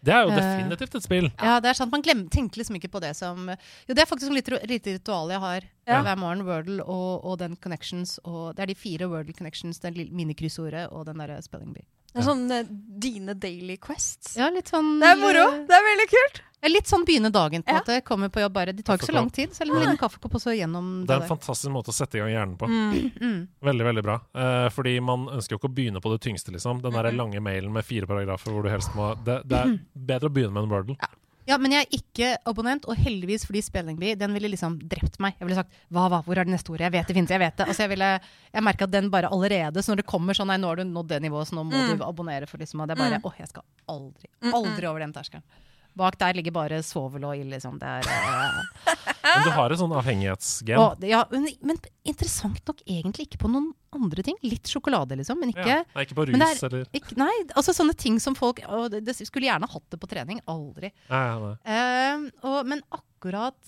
Det er jo Eh, definitivt et spill. Ja, det er sant. Man glemmer, tenker liksom ikke på det som Jo, det er faktisk et lite, ritual jeg har Ja. hver morgen. Wordle og, og den Connections. Og det er de fire Wordle Connections, det lille minikryssordet og den derre Spelling Bee. Det er sånn eh, dine daily quests. Ja, litt sånn Det er moro! Det er veldig kult! ja, Litt sånn begynne dagen, på en Ja. måte. Kommer på jobb bare. Det tar ikke så lang tid. Så en liten kaffekopp og så gjennom Det er en der. fantastisk måte å sette i gang hjernen på. Mm. Mm. Veldig, veldig bra. Eh, fordi man ønsker jo ikke å begynne på det tyngste, liksom. Den der lange mailen med fire paragrafer hvor du helst må Det, det er bedre å begynne med en Wordle. Ja, men jeg er ikke abonnent, og heldigvis fordi Spellingby den ville liksom drept meg. Jeg ville sagt hva, hva, hvor er det neste ordet? Jeg vet det finnes, jeg vet det. Altså, jeg, ville, jeg merker at den bare allerede, så når det kommer sånn nei, nå har du nådd det nivået, så nå må Mm. du abonnere for liksom, og det er bare Mm. åh, jeg skal aldri, aldri over den terskelen. Bak der ligger bare svovel og ild, liksom. Det er uh... Men du har et sånn avhengighetsgen. og, ja, men, men interessant nok egentlig ikke på noen andre ting. Litt sjokolade, liksom, men ikke Ja. Nei, ikke på Men rus det eller ikke, Nei, altså sånne ting som folk å, det, det Skulle gjerne hatt det på trening. Aldri. Nei, nei, nei. Eh, og, men akkurat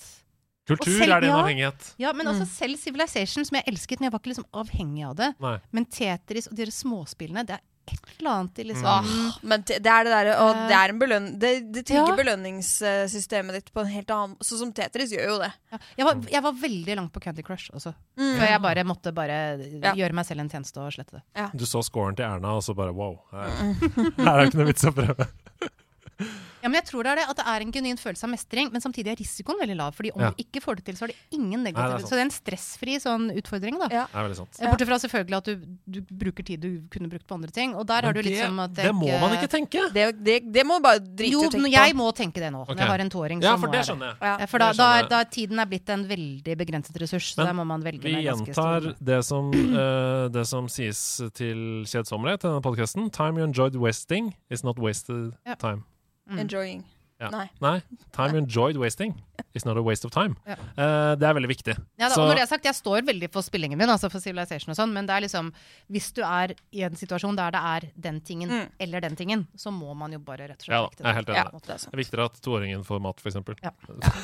Kultur selv- er din ja. avhengighet. Ja, men altså Mm. selv Civilization, som jeg elsket, men jeg var ikke liksom avhengig av det. Nei. Men Tetris og de småspillene, det er et eller annet i liksom Åh, men det er det derre Og Eh. det er en belønn... Det, det trigger Ja. belønningssystemet ditt på en helt annen Sånn som Tetris gjør jo det. ja. jeg, var, jeg var veldig langt på Candy Crush også. Mm. For jeg bare måtte bare Ja. gjøre meg selv en tjeneste og slette det. Du så scoren til Erna, og så bare wow. Her, her er det ikke noe vits å prøve. Ja, men jeg tror det er det, at det er en genuin følelse av mestring, men samtidig er risikoen veldig lav. Fordi om Ja. du ikke får det til, så er det ingen Nei, det. Så det er en stressfri sånn utfordring, da. Ja. Det er veldig sant. Eh, Bortsett fra selvfølgelig at du, du bruker tid du kunne brukt på andre ting. Og der har du litt sånn at det må man ikke tenke. Det, det, det må bare drite Jo, tenke men på. jeg må tenke det nå. Okay. Når jeg har en toåring, Ja, for må det skjønner jeg. Ja. For da, da, er, da tiden er blitt en veldig begrenset ressurs, så Men der må man velge Vi gjentar det som, uh, det som sies til kjedsommelighet i denne podkasten. Time you enjoyed wasting is not wasted Ja. time. Mm. Enjoying. Ja. Nei. Nei, time enjoyed wasting is not a waste of time. Ja. Uh, det er veldig viktig. Ja, da, når det er sagt, Jeg står veldig for spillingen min, altså for Civilization og sånn, men det er liksom hvis du er i en situasjon der det er den tingen Mm. eller den tingen, så må man jo bare rett og slett Ja da, jeg er helt enig. Det. Det er viktigere at toåringen får mat, f.eks. Ja.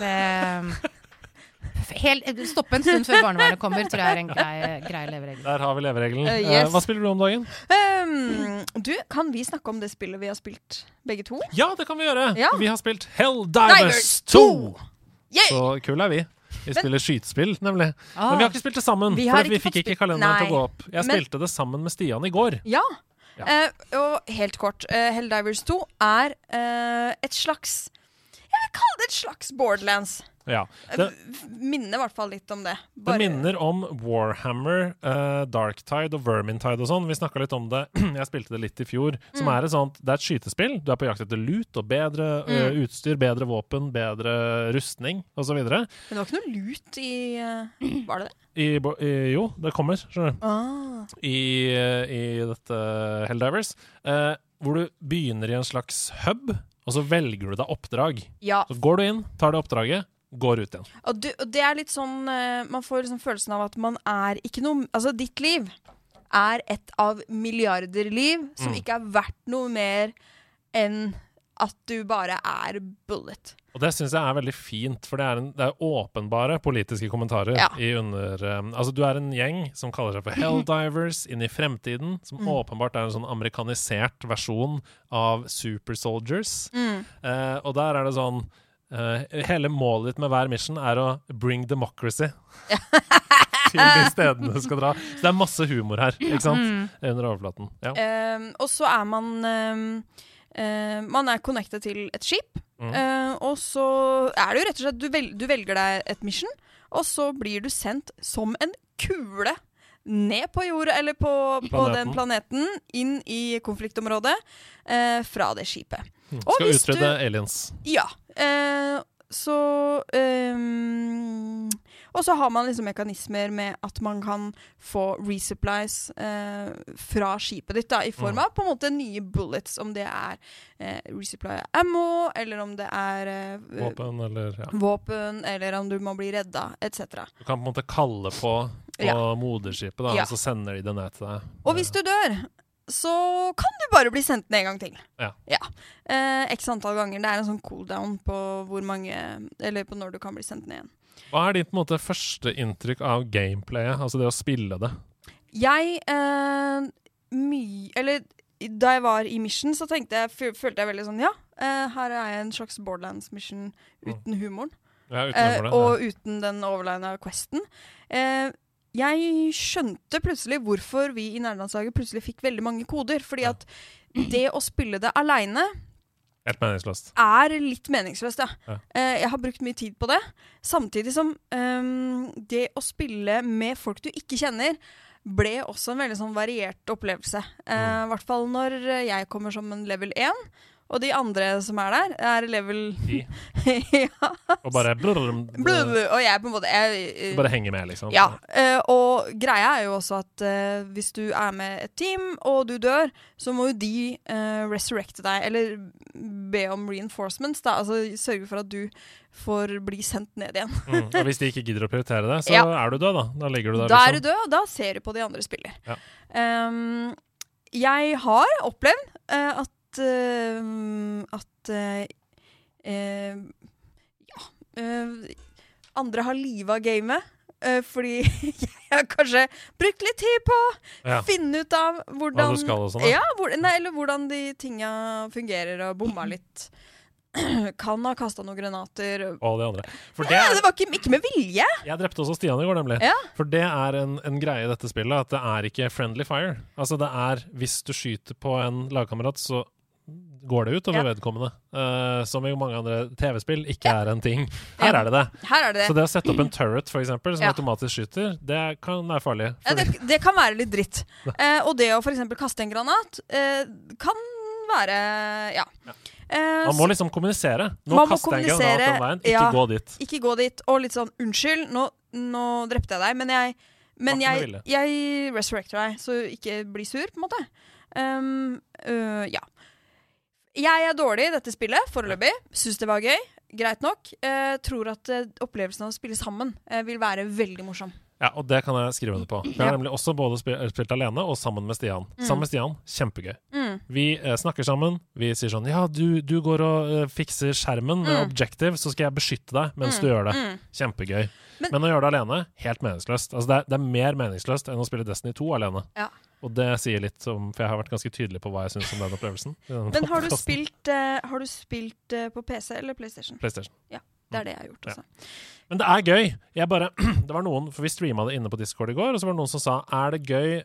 Det, helt, stoppe en stund før barnevernet kommer, tror jeg er en grei, grei leveregel. Der har vi leveregelen. Uh, yes. hva spiller du om dagen? Um, du, kan vi snakke om det spillet vi har spilt, begge to? Ja, det kan vi gjøre! Ja. Vi har spilt Helldivers Divers 2! Yay! Så kule er vi. Vi spiller skytespill, nemlig. Ah. Men vi har ikke spilt det sammen, Vi for vi fikk ikke kalenderen til å gå opp. Jeg Men- spilte det sammen med Stian i går. Ja. Ja. Uh, og helt kort, uh, Helldivers 2 er uh, et slags Jeg vil kalle det et slags Borderlands. Ja. Eh, Det, Minner i hvert fall litt om det. det minner om Warhammer, uh, Darktide og Vermintide og sånn. Vi snakka litt om det. Jeg spilte det litt i fjor. Som Mm. er et sånt Det er et skytespill. Du er på jakt etter lut og bedre eh, Mm. utstyr, bedre våpen, bedre rustning osv. Men det var ikke noe lut i uh, Var det det? I, i, jo, det kommer, skjønner du. Ah. I, eh, i dette Helldivers. Uh, hvor du begynner i en slags hub, og så velger du deg oppdrag. Ja. Så går du inn, tar det oppdraget, går ut igjen. Og, du, og det er litt sånn eh, Man får liksom følelsen av at man er ikke noe Altså, ditt liv er et av milliarder liv som Mm. ikke er verdt noe mer enn at du bare er bullet. Og det syns jeg er veldig fint, for det er, en, det er åpenbare politiske kommentarer Ja. i under um, Altså, du er en gjeng som kaller seg for Helldivers inn i fremtiden, som Mm. åpenbart er en sånn amerikanisert versjon av Super Soldiers. Mm. Uh, og der er det sånn eh, Hele målet ditt med hver mission er å bring democracy til de stedene du skal dra. Så det er masse humor her, ikke sant? Mm. Under overflaten. Ja. Ehm, og så er man ehm, uh, Man er connected til et skip. Mm. Uh, og så er det jo rett og slett du, vel, du velger deg et mission, og så blir du sendt som en kule ned på jorda, eller på, på den planeten, inn i konfliktområdet eh, fra det skipet. Mm. Skal hvis du- aliens. Ja. Eh, så ehm, Og så har man liksom mekanismer med at man kan få resupplies eh, fra skipet ditt, da, i form Mm. av på en måte nye bullets. Om det er eh, resupply ammo, eller om det er eh, Våpen eller ja. våpen, eller om du må bli redda, etc. Du kan på en måte kalle på, på Ja. moderskipet, da, Ja. og så sender de det ned til deg. Og hvis du dør, så kan du bare bli sendt ned en gang til. Ja. Eh, X antall ganger. Det er en sånn cooldown på hvor mange Eller på når du kan bli sendt ned igjen. Hva er ditt på en måte første inntrykk av gameplayet, altså det å spille det? Jeg eh, mye Eller da jeg var i Mission, så tenkte jeg, følte jeg veldig sånn Ja, eh, her er jeg en slags Borderlands-mission uten humoren. Ja, Eh, utenom ja. og uten den overlina questen. Eh, jeg skjønte plutselig hvorfor vi i nærlandslaget plutselig fikk veldig mange koder. Fordi at det å spille det aleine er litt meningsløst, ja. Ja. Eh, jeg har brukt mye tid på det. Samtidig som um, det å spille med folk du ikke kjenner, ble også en veldig sånn variert opplevelse. Eh, I Mm. hvert fall når jeg kommer som en level 1, Og de andre som er der, er level I. ja. Og bare blurr, Blub, Og jeg på en måte jeg, uh, bare henger med, liksom. Ja. Uh, og greia er jo også at uh, hvis du er med et team, og du dør, så må jo de resurrecte deg, eller be om reinforcements, da. Altså sørge for at du får bli sendt ned igjen. Mm. Og hvis de ikke gidder å prioritere det, så Ja. er du død, da. Da ligger du der, Da er du liksom. død, og da ser du på de andre spiller. Ja. Um, jeg har opplevd uh, at at eh, eh, ja eh, andre har liva gamet. Uh, fordi jeg har kanskje brukt litt tid på å Ja. finne ut av Hva hvordan du skal og sånn. ja, hvor, nei, eller hvordan de tinga fungerer, og bomma litt. Kan ha kasta noen granater. Og de andre. Det Ja, det var ikke, ikke med vilje! jeg drepte også Stian i går, nemlig. Ja. For det er en, en greie i dette spillet, at det er ikke friendly fire. Altså det er Hvis du skyter på en lagkamerat, så går det ut over Ja. vedkommende. Uh, som i mange andre TV-spill ikke Ja. er en ting. Her Ja. er det det. Her er det det. Så det å sette opp en turret, for eksempel, som Ja. automatisk skyter, det kan være farlig. Ja, det, det kan være litt dritt. Uh, og det å f.eks. kaste en granat uh, kan være ja. Eh, man må liksom kommunisere. Nå kaster jeg en granat den veien, ikke ja. gå dit. ikke gå dit. Og litt sånn 'unnskyld, nå, nå drepte jeg deg', men jeg men jeg, jeg resurrecter deg, så ikke bli sur, på en måte. Um, uh, ja. Jeg er dårlig i dette spillet foreløpig. Syns det var gøy. Greit nok. Eh, tror at eh, opplevelsen av å spille sammen eh, vil være veldig morsom. Ja, og det kan jeg skrive under på. Vi jeg har nemlig også både spilt, spilt alene og sammen med Stian. Sammen med Stian, kjempegøy. Mm. Vi eh, snakker sammen. Vi sier sånn Ja, du, du går og eh, fikser skjermen med Mm. objective, så skal jeg beskytte deg mens Mm, du gjør det. mm. Kjempegøy. Men, Men- å gjøre det alene, helt meningsløst. Altså, det, er, det er mer meningsløst enn å spille Destiny 2 alene. Ja. Og det sier litt om For jeg har vært ganske tydelig på hva jeg syns om den opplevelsen. Men har du spilt, uh, har du spilt uh, på PC eller PlayStation? PlayStation. Ja. Det er det jeg har gjort. Ja. Altså. Men det er gøy. Jeg bare, det var noen, for Vi streama det inne på Discord i går, og så var det noen som sa er det gøy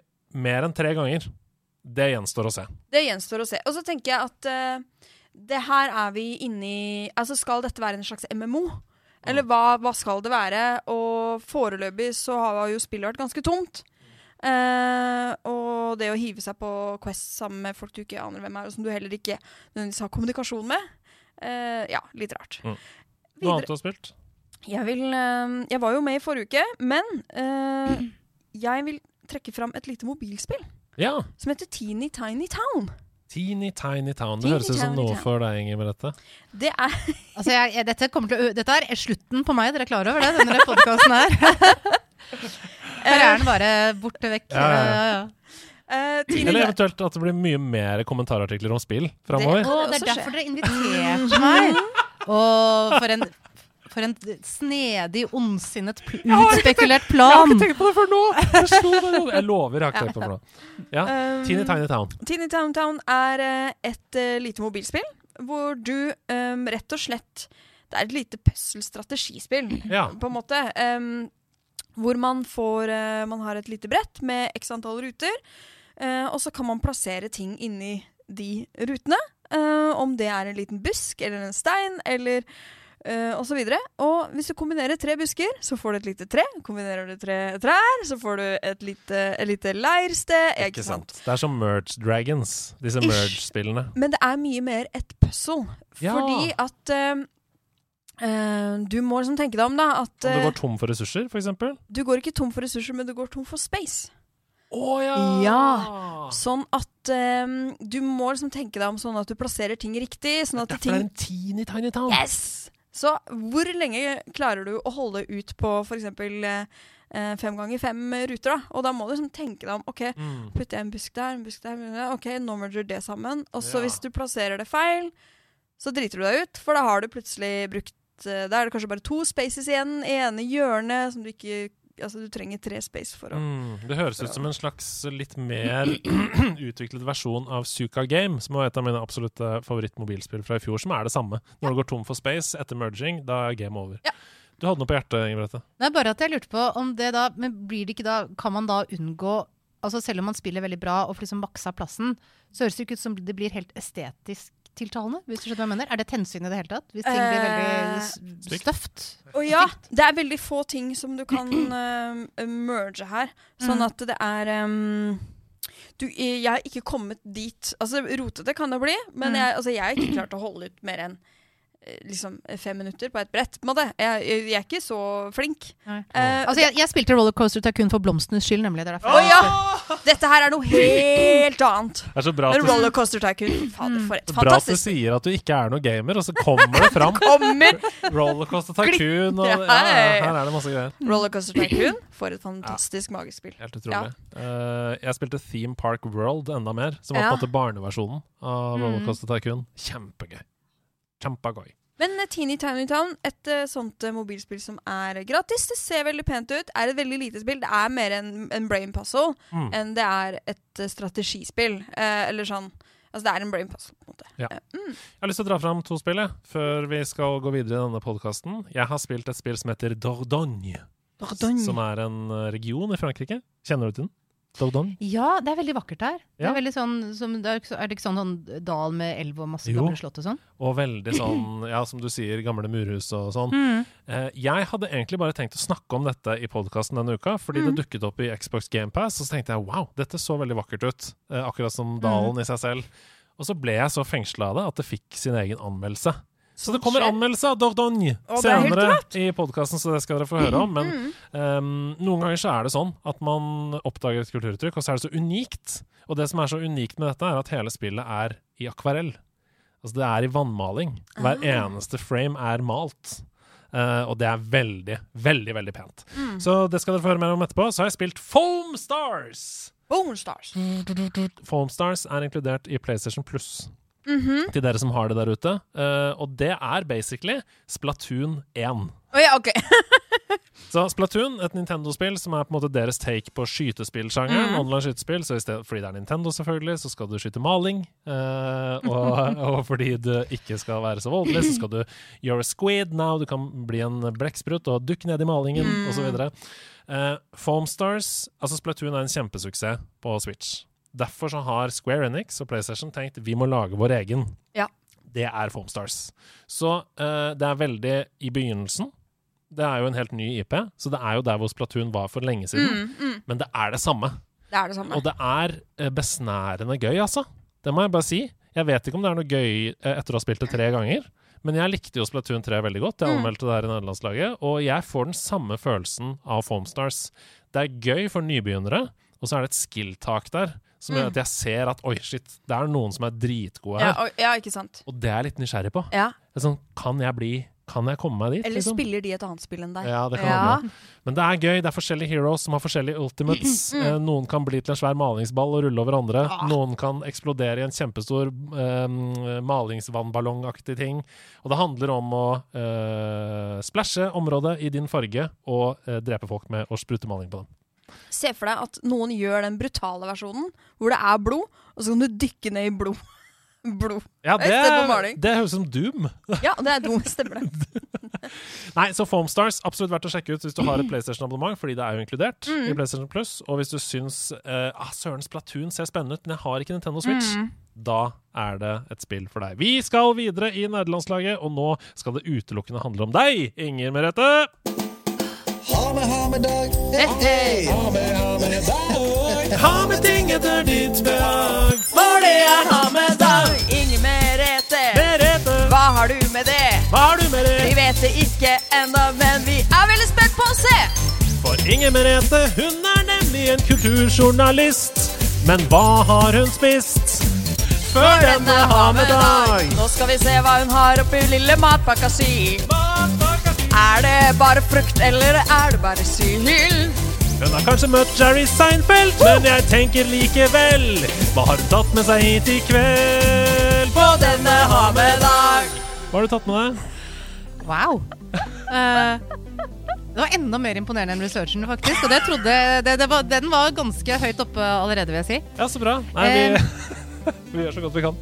mer enn tre ganger. Det gjenstår å se. Det gjenstår å se. Og så tenker jeg at uh, det her er vi inne i Altså, skal dette være en slags MMO? Eller hva, hva skal det være? Og foreløpig så har jo spillet vært ganske tomt. Eh, og det å hive seg på Quest sammen med folk du ikke aner hvem er, og som du heller ikke nødvendigvis har kommunikasjon med, eh, ja, litt rart. Mm. Noe annet du har spilt? Jeg, vil, eh, jeg var jo med i forrige uke, men eh, jeg vil trekke fram et lite mobilspill Ja. som heter Teeny Tiny Town. Teeny Tiny Town. Det Teeny høres ut som noe for deg, Inger Merete. Det er Altså, jeg, jeg, dette, til å, dette er slutten på meg, dere er klar over det? Denne podkasten her. Karrieren bare borte vekk. Ja, ja, ja. Uh, ja. eh, Eller eventuelt at det blir mye mer kommentarartikler om spill framover. Det- Å, det er derfor dere inviterte meg. Og for en, for en snedig, ondsinnet, utspekulert plan! Jeg har ikke tenkt på det før nå! Jeg, lover, jeg har ikke tenkt på det før nå. Ja, Um, Teeny Tiny Town. Teeny Town Town er eh, et eh, lite mobilspill hvor du um, rett og slett Det er et lite puzzle-strategispill, Ja. på en måte. Um, hvor man får eh, Man har et lite brett med x antall ruter, eh, og så kan man plassere ting inni de rutene. eh, om det er en liten busk eller en stein eller uh, og så videre. Og hvis du kombinerer tre busker, så får du et lite tre. Kombinerer du tre trær, så får du et lite, et lite leirsted. Ikke sant. Det er som Merge Dragons, disse Merge-spillene. Men det er mye mer et puzzle. Ja. Fordi at eh, eh, Du må liksom tenke deg om, da. At Om du eh, går tom for ressurser, for eksempel. du går ikke tom for ressurser, men du går tom for space. Å ja! Ja. Sånn at um, du må liksom tenke deg om sånn at du plasserer ting riktig. Sånn at Derfor er det ting en teeny tiny town. Yes! Så hvor lenge klarer du å holde ut på f.eks. Eh, fem ganger fem ruter? da? Og da må du liksom tenke deg om OK, Mm. putter jeg en busk der, en busk der OK, nå merger det sammen. Og så Ja. hvis du plasserer det feil, så driter du deg ut, for da har du plutselig brukt eh, Da er det kanskje bare to spaces igjen i ene hjørnet som du ikke Altså, du trenger tre space for å Mm. Det høres ut som en slags litt mer utviklet versjon av Suka Game, som var et av mine absolutte favorittmobilspill fra i fjor, som er det samme. Når du går tom for space etter merging, da er game over. Ja. Du hadde noe på hjertet? Det er bare at jeg lurte på om det da Men blir det ikke da Kan man da unngå Altså Selv om man spiller veldig bra og får liksom maksa plassen, så høres det ikke ut som det blir helt estetisk tiltalende. Hvis du skjønner hva jeg mener. Er det et hensyn i det hele tatt? Hvis ting blir veldig Eh, støft? Og ja, det er veldig få ting som du kan uh, merge her. Sånn Mm. at det er um, du, jeg har ikke kommet dit. Altså, Rotete kan det bli, men Mm. jeg, altså, jeg har ikke klart å holde ut mer enn liksom, fem minutter på et brett. på. Jeg, jeg, jeg er ikke så flink. Eh, Altså, jeg, jeg spilte Rollercoaster Tycoon for blomstenes skyld, nemlig. Det er derfor. Ja! Dette her er noe helt annet. Det er så bra at Rollercoaster Tycoon, fader, for et bra at du sier at du ikke er noe gamer, og så kommer det fram. Kommer! Rollercoaster Tycoon og ja, Her er det masse greier. Rollercoaster Tycoon, for et fantastisk magisk spill. Helt utrolig. Uh, jeg spilte Theme Park World enda mer, som var på en måte barneversjonen av Mm. Rollercoaster Tycoon. Kjempegøy. Kjempegøy. Men eh, Teeny Tiny Town, et uh, sånt uh, mobilspill som er gratis, det ser veldig pent ut, er et veldig lite spill. Det er mer en, en brain puzzle Mm. enn det er et uh, strategispill. Eller sånn Altså, det er en brain puzzle, på en måte. Ja. Mm. Jeg har lyst til å dra fram to spill før vi skal gå videre i denne podkasten. Jeg har spilt et spill som heter Dordogne, som er en region i Frankrike. Kjenner du til den? Dordogne? Ja, det er veldig vakkert der. Det er, veldig sånn, som, er, det ikke sånn, sånn dal med elv og masse gamle slott og sånn? Og veldig sånn, ja, som du sier, gamle murhus og sånn. Eh, jeg hadde egentlig bare tenkt å snakke om dette i podkasten denne uka, fordi det dukket opp i Xbox GamePass, og så tenkte jeg wow, dette så veldig vakkert ut. Eh, akkurat som dalen i seg selv. Og så ble jeg så fengsla av det at det fikk sin egen anmeldelse. Så det kommer anmeldelse av Dordogne er senere i podkasten, så det skal dere få høre om. Men ehm, noen ganger så er det sånn at man oppdager et kulturuttrykk, og så er det så unikt. Og det som er så unikt med dette, er at hele spillet er i akvarell. Altså det er i vannmaling. Hver Ah. eneste frame er malt. Uh, og det er veldig, veldig veldig pent. Mm. Så det skal dere få høre mer om etterpå. Så har jeg spilt Foam Stars! Foam Stars. Foam Stars er inkludert i PlayStation Plus. Mhm. Til dere som har det der ute. Uh, og det er basically Splatoon 1. Oh, ja, okay. Så Splatoon, et Nintendo-spill som er på en måte deres take på skytespillsjangeren. Mm. Online skytespill, så stedet, Fordi det er Nintendo, selvfølgelig, så skal du skyte maling. Uh, og, og fordi du ikke skal være så voldelig, så skal du You're a squid now. Du kan bli en blekksprut og dukke ned i malingen, Mm. osv. Uh, Foamstars Altså, Splatoon er en kjempesuksess på Switch. Derfor så har Square Enix og PlayStation tenkt vi må lage vår egen. Ja. Det er Foamstars. Så uh, det er veldig i begynnelsen. Det er jo en helt ny IP, så det er jo der hvor Splatoon var for lenge siden. Mm, mm. Men det er det samme. Det er det samme. Og det er uh, besnærende gøy, altså. Det må jeg bare si. Jeg vet ikke om det er noe gøy uh, etter å ha spilt det tre ganger. Men jeg likte jo Splatoon 3 veldig godt. Jeg Mm. anmeldte det her i nederlandslaget. Og jeg får den samme følelsen av Foamstars. Det er gøy for nybegynnere, og så er det et skill-tak der som gjør Mm. at jeg ser at oi, shit, det er noen som er dritgode ja, her. og, ja, ikke sant. Og det er jeg litt nysgjerrig på. Ja. Det er sånn, kan jeg bli Kan jeg komme meg dit? Eller liksom? spiller de et annet spill enn deg? Ja, det kan Ja. hende. Men det er gøy. Det er forskjellige heroes som har forskjellige ultimates. Mm. Eh, noen kan bli til en svær malingsball og rulle over andre. Ah. Noen kan eksplodere i en kjempestor eh, malingsvannballongaktig ting. Og det handler om å eh, splæsje området i din farge og eh, drepe folk med å sprute maling på dem. Se for deg at noen gjør den brutale versjonen, hvor det er blod, og så kan du dykke ned i blod. blod. Ja, det, det høres ut som Doom. Ja, det er Doom. stemmer det. Nei, så Foamstars, absolutt verdt å sjekke ut hvis du har et PlayStation-abonnement, fordi det er jo inkludert i PlayStation Plus. Og hvis du syns uh, ah, Sørens Platoon ser spennende ut, men jeg har ikke Nintendo Switch, da er det et spill for deg. Vi skal videre i nederlandslaget, og nå skal det utelukkende handle om deg, Inger Merete. Ha med, ha med dag. Hei, ha med, ha med dag. Ha med ting etter ditt behag. For det er ha med dag, Inge Merete. Merete, Hva har du med det? hva har du med Vi vet det ikke ennå, men vi er veldig spent på å se. For Inger Merete, hun er nemlig en kulturjournalist. Men hva har hun spist? Før denne ha med dag. Nå skal vi se hva hun har oppi lille matpakka si. Er det bare frukt, eller er det bare sild? Hun har kanskje møtt Jerry Seinfeld, men jeg tenker likevel Hva har hun tatt med seg hit i kveld? På denne ha med dag. Hva har du tatt med deg? Wow. Uh, det var enda mer imponerende enn researchen, faktisk. Og det trodde, det, det var, den var ganske høyt oppe allerede, vil jeg si. Ja, så bra. Nei, vi, vi gjør så godt vi kan.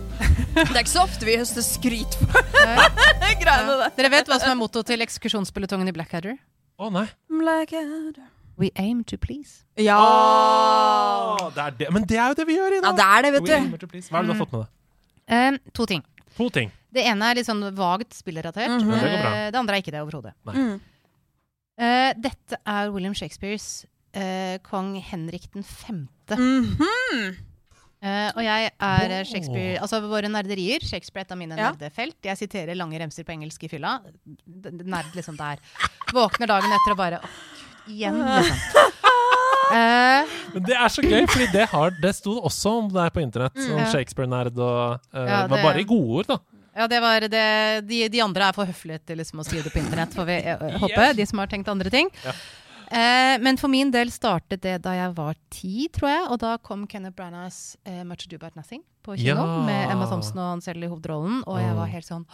Det er ikke så ofte vi høster skryt for greiene der. Dere vet hva som er mottoet til ekskursjonspelotongen i Blackadder? Å nei. Blackadder. We aim to please. Ja. Oh, det er det. Men det er jo det vi gjør i ja, dag. det er det, vet We aim du. to please. Hva er det du har fått med deg? Um, to ting. To ting. Det ene er litt sånn vagt spillrelatert. Mm -hmm. det. Eh, det andre er ikke det overhodet. Mm. Uh, dette er William Shakespeares uh, kong Henrik den femte. Mhm. Eh, og jeg er eh, Shakespeare Altså våre nerderier. Shakespeare er et av mine Ja. nerdefelt. Jeg siterer lange remser på engelsk i fylla. Nerd liksom der. Våkner dagen etter og bare Åh, Gud, igjen, liksom. Uh, Men det er så gøy, fordi det, har, det sto også om det her på internett. Mm, Ja. Shakespeare-nerd og eh, Ja, Det var bare i gode ord, da. ja, det var det, de, de andre er for høflige til liksom, å skrive det på internett, får vi håpe. De som har tenkt andre ting. Ja. Eh, men for min del startet det da jeg var ti, tror jeg. Og da kom Kenneth Branaghs eh, 'Much Ado About Nothing' på kino. Ja. Med Emma Thompson og han selv i hovedrollen. Og jeg var helt sånn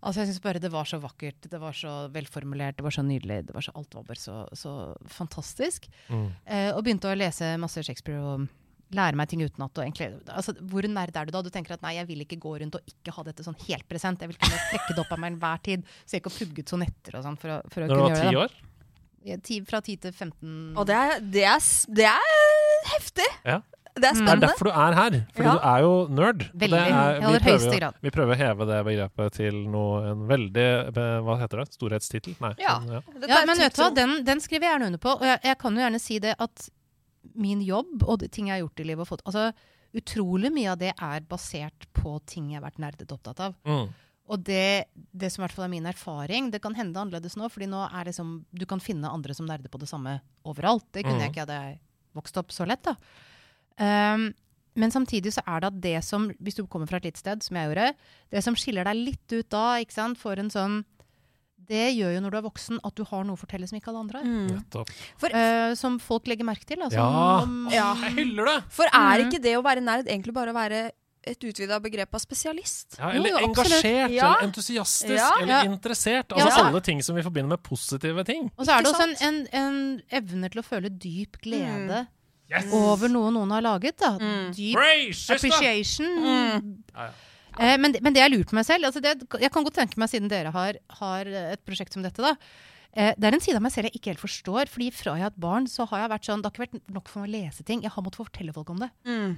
Altså Jeg syns bare det var så vakkert. Det var så velformulert, det var så nydelig. det var så, Alt var bare så, så fantastisk. Mm. Eh, og begynte å lese masse Shakespeare og lære meg ting utenat. Altså, hvor nerd er du da? Du tenker at nei, jeg vil ikke gå rundt og ikke ha dette sånn helt present. Jeg vil kunne trekke det opp av meg enhver tid. Så jeg ikke har pugget sonetter og sånn for å, for å Når du var gjøre ti det. år? Fra 10 til 15 Og det er, det er, det er heftig. Ja. Det er spennende. Det er derfor du er her. Fordi Ja. du er jo nerd. Veldig. det er- vi prøver høyeste grad. Vi prøver å heve det begrepet til noe, en veldig Hva heter det? Storhetstittel? Nei. Ja. ja. Ja, men vet du hva, den, den skriver jeg gjerne under på. Og jeg, jeg kan jo gjerne si det at min jobb og de ting jeg har gjort i livet og fått Altså, utrolig mye av det er basert på ting jeg har vært nerdet opptatt av. Mm. Og det, det som i hvert fall er min erfaring, det kan hende annerledes nå, fordi nå er det som, Du kan finne andre som nerder på det samme overalt. Det kunne jeg Mhm. ikke hadde jeg vokst opp så lett, da. Um, men samtidig så er det at det som, hvis du kommer fra et lite sted, som jeg gjorde, det som skiller deg litt ut da, ikke sant, for en sånn Det gjør jo når du er voksen, at du har noe å fortelle som ikke alle andre har. Mm. Eh, som folk legger merke til. Altså, Ja. om- Ja. Jeg hyller det! For er Mm. ikke det å være nerd egentlig bare å være et utvida begrep av spesialist? Ja, eller jo, engasjert, Ja. eller entusiastisk, Ja. eller interessert. Altså så- alle ting som vi forbinder med positive ting. Og så er det også en, en, en evne til å føle dyp glede Yes! over noe noen har laget. Da. Mm. Dyp Hooray, appreciation. Mm. Ja, ja. Eh, men, men det jeg lurer på meg selv altså det, Jeg kan godt tenke meg, siden dere har, har et prosjekt som dette, da. Eh, det er en side av meg selv jeg ikke helt forstår. fordi fra jeg har et barn, så har jeg vært sånn Det har ikke vært nok for meg å lese ting. Jeg har måttet fortelle folk om det. Mm.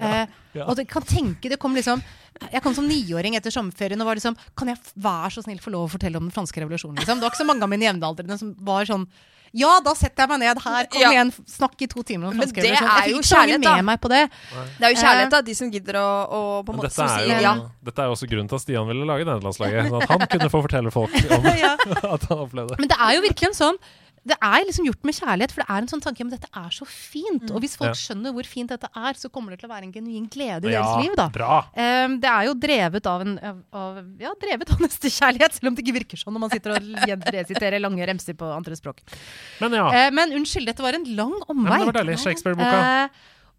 Eh, Ja. Og det kan tenke, det kom liksom Jeg kom som niåring etter sommerferien og var liksom Kan jeg være så snill få lov å fortelle om den franske revolusjonen? Liksom? Det var ikke så mange av mine jevnaldrende som var sånn Ja, da setter jeg meg ned her. Kom Ja. igjen, snakk i to timer om revolusjonen. er Jeg jo fikk ikke mange med meg på det. Det er jo kjærlighet, da. De som gidder å, å på en måte som er, sier jo, ja. dette er jo også grunnen til at Stian ville lage nederlandslaget. Sånn at han kunne få fortelle folk om Ja. at han opplevde det. Men det er jo virkelig en sånn det er liksom gjort med kjærlighet, for det er en sånn tanke om dette er så fint. Og hvis folk Ja. skjønner hvor fint dette er, så kommer det til å være en genuin glede i Ja, deres liv. da. bra. Um, det er jo drevet av, en, av, ja, drevet av nestekjærlighet, selv om det ikke virker sånn når man sitter og resiterer lange remser på andre språk. Men ja. Uh, men unnskyld, dette var en lang omvei. men det var deilig. Shakespeare-boka. Eh,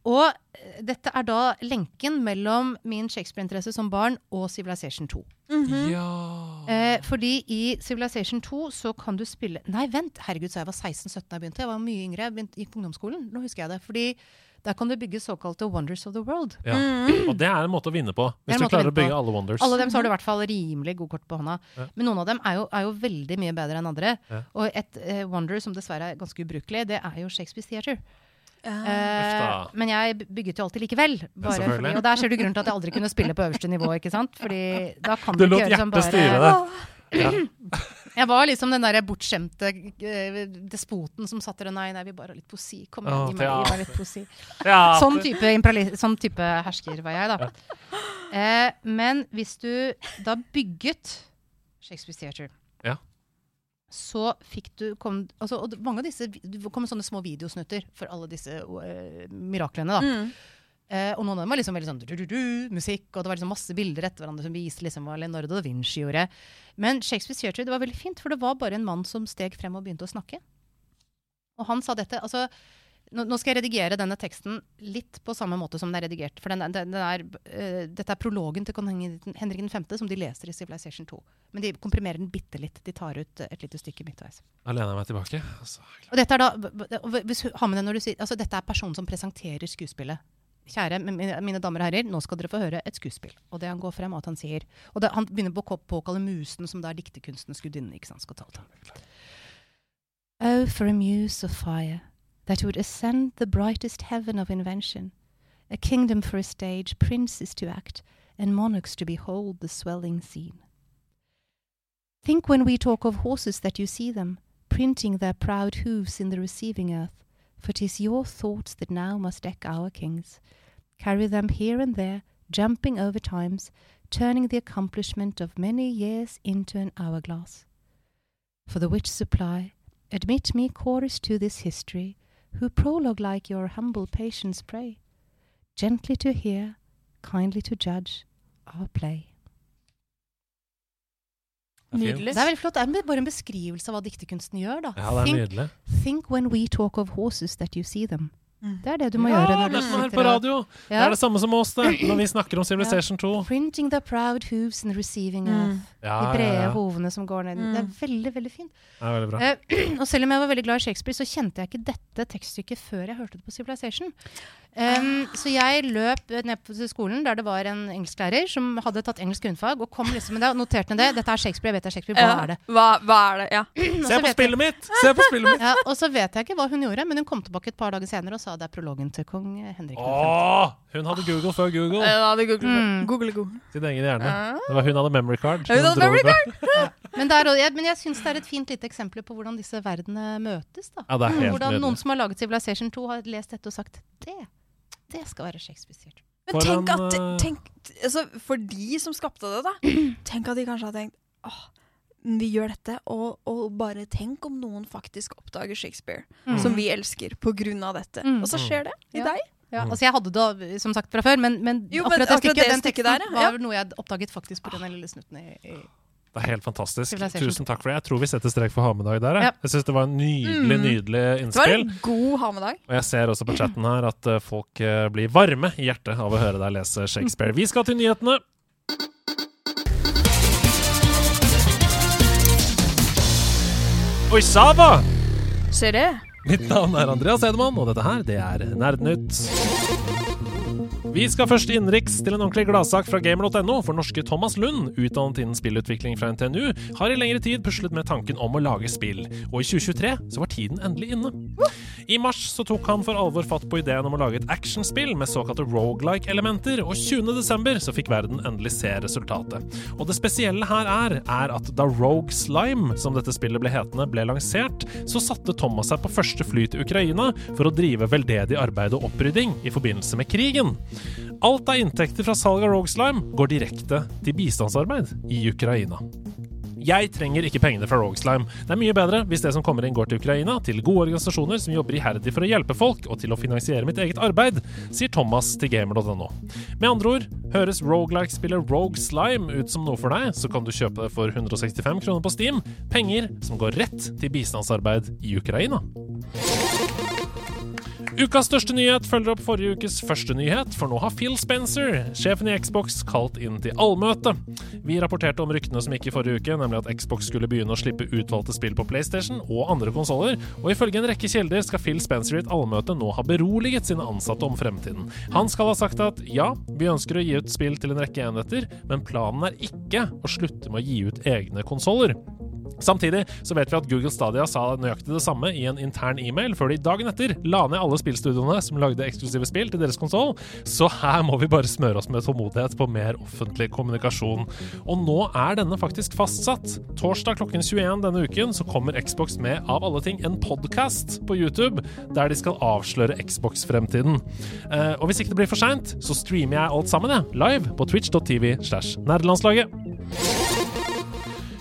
og eh, dette er da lenken mellom min Shakespeare-interesse som barn og Civilization 2. Mhm. Ja Eh, fordi i Civilization 2 så kan du spille Nei, vent! Herregud, så jeg var 16-17 da jeg begynte. Jeg var mye yngre. Jeg begynte, gikk på ungdomsskolen. Nå husker jeg det. Fordi der kan du bygge såkalte wonders of the world. Ja. Mm. Og det er en måte å vinne på. Er Hvis du klarer å å bygge alle wonders. Alle dem så har du i hvert fall rimelig god kort på hånda. Ja. Men noen av dem er jo, er jo veldig mye bedre enn andre. Ja. Og et eh, wonder som dessverre er ganske ubrukelig, det er jo Shakespeare Theatre. Eh, men jeg bygget jo alltid likevel. Bare fordi, og der ser du grunnen til at jeg aldri kunne spille på øverste nivå. ikke sant? Fordi da kan Du du lot ikke gjøre som hjertet bare styre det. Ja. Jeg var liksom den der bortskjemte eh, despoten som satt der og nei, nei, vi bare har litt poesi. Kom igjen, gi meg, gi meg litt poesi. Ja, Sånn type, sånn type hersker var jeg, da. Eh, men hvis du da bygget Shakespeare Theatre, Ja. Så fikk du kom, altså, og Mange av disse Det kom sånne små videosnutter for alle disse uh, miraklene. da. Mm. Uh, og noen av dem var liksom veldig sånn du-du-du, musikk, og det var liksom masse bilder etter hverandre som viste liksom hva Leonardo da Vinci gjorde. Men Shakespeare Churchill det var veldig fint, for det var bare en mann som steg frem og begynte å snakke. Og han sa dette altså, nå, nå skal jeg redigere denne teksten litt på samme måte som den er redigert. For den, er- den, den er, uh, dette er prologen til kong Henrik Henrik 5., som de leser i Civilization 2. Men de komprimerer den bitte litt. De tar ut et lite stykke midtveis. Da lener jeg meg tilbake. Altså, Og dette er da, hvis, ha med det når du sier, altså dette er personen som presenterer skuespillet. Kjære mine, damer og herrer, nå skal dere få høre et skuespill. Og det han går frem, og at han sier Og det, han begynner på å påkalle musen, som da er dikterkunstens gudinne. ikke sant, skal. Oh, for a muse of fire that would ascend the brightest heaven of invention, a kingdom for a stage, princes to act, and monarchs to behold the swelling scene. Think when we talk of horses that you see them, printing their proud hoofs in the receiving earth, for 'tis your thoughts that now must deck our kings, carry them here and there, jumping over times, turning the accomplishment of many years into an hourglass. For the which supply, admit me chorus to this history, who prologue like your humble patience pray, gently to hear, kindly to judge our play. Er. Nydelig. Det er veldig flott. Det er bare en beskrivelse av hva dikterkunsten gjør. da. Ja, det er think, nydelig. think when we talk of horses that you see them. Mm. Det er det du må ja, gjøre. når du sitter på radio. Ja. Det er det samme som oss, det. Når vi snakker om Civilization 2. Printing the proud hooves and receiving Mm. Ja, De brede hovene som går ned. Det er Mm. veldig, veldig fint. Det er veldig bra. Eh, og selv om jeg var veldig glad i Shakespeare, så kjente jeg ikke dette tekststykket før jeg hørte det på Civilization. Um, så jeg løp ned på til skolen der det var en engelsklærer som hadde tatt engelsk grunnfag, og kom liksom med det og noterte ned det. Dette er Shakespeare, jeg vet det er Shakespeare, hva Ja. er det? Hva, hva er det? Ja. Se på spillet mitt! Se på spillet mitt! Ja, og så vet jeg ikke hva hun gjorde, men hun kom tilbake et par dager senere og sa det er prologen til kong Henrik 5. Åh, hun hadde Google før Google. Hun hadde Google, Mm. Google, Google. Sin egen hjerne. Det var hun hadde memory card. Hun hadde memory card. Men, der, jeg, men jeg syns det er et fint lite eksempel på hvordan disse verdenene møtes. da. Ja, det er helt hvordan nødvendig. noen som har laget Civilization 2, har lest dette og sagt det, det skal være Shakespeare-styrt. Men For tenk en, at eh, tenk, altså, For de som skapte det, da. Tenk at de kanskje har tenkt åh, vi gjør dette, og, og bare tenk om noen faktisk oppdager Shakespeare, Mm. som vi elsker, på grunn av dette. Mm. Og så skjer det i Ja. deg. Ja, Mm. altså Jeg hadde det som sagt fra før, men, men, Jo, men akkurat det akkurat stykket, det den stykket teksten der, ja. var noe jeg oppdaget faktisk på den lille snutten i, i Det er helt fantastisk. Tusen takk for det. Jeg tror vi setter strek for ha-med-dag der. Jeg, Ja. jeg syns det var en nydelig, Mm. nydelig Det var en god ha-med-dag. Og jeg ser også på chatten her at eh, folk eh, blir varme i hjertet av å høre deg lese Shakespeare. Vi skal til nyhetene. Oi, Sava! Ser det? Mitt navn er Andreas Edemann, og dette her, det er Nerdnytt. Vi skal først innenriks til en ordentlig gladsak fra gamer.no, for norske Thomas Lund, utdannet innen spillutvikling fra NTNU, har i lengre tid puslet med tanken om å lage spill, og i 2023 så var tiden endelig inne. I mars så tok han for alvor fatt på ideen om å lage et actionspill med såkalte roguelike-elementer, og 20. desember så fikk verden endelig se resultatet. Og det spesielle her er, er at da Rogue Slime, som dette spillet ble hetende, ble lansert, så satte Thomas seg på første fly til Ukraina for å drive veldedig arbeid og opprydding i forbindelse med krigen. Alt av inntekter fra salg av Rogue Slime går direkte til bistandsarbeid i Ukraina. Jeg trenger ikke pengene fra Rogueslime. Det er mye bedre hvis det som kommer inn går til Ukraina, til gode organisasjoner som jobber iherdig for å hjelpe folk, og til å finansiere mitt eget arbeid, sier Thomas til gamer.no. Med andre ord, høres roguelike-spillet Rogue Slime ut som noe for deg, så kan du kjøpe det for 165 kroner på Steam, penger som går rett til bistandsarbeid i Ukraina. Ukas største nyhet følger opp forrige ukes første nyhet, for nå har Phil Spencer, sjefen i Xbox, kalt inn til allmøte. Vi rapporterte om ryktene som gikk i forrige uke, nemlig at Xbox skulle begynne å slippe utvalgte spill på PlayStation og andre konsoller, og ifølge en rekke kilder skal Phil Spencer i et allmøte nå ha beroliget sine ansatte om fremtiden. Han skal ha sagt at ja, vi ønsker å gi ut spill til en rekke enheter, men planen er ikke å slutte med å gi ut egne konsoller. Samtidig så vet vi at Google Stadia sa nøyaktig det samme i en intern e-mail før de dagen etter la ned alle spillstudioene som lagde eksklusive spill til deres konsoll, så her må vi bare smøre oss med tålmodighet på mer offentlig kommunikasjon. Og nå er denne faktisk fastsatt. Torsdag klokken 21 denne uken så kommer Xbox med av alle ting en podkast på YouTube der de skal avsløre Xbox-fremtiden. Eh, og hvis ikke det blir for seint, så streamer jeg alt sammen, jeg, live på twitch.tv slash nerdelandslaget.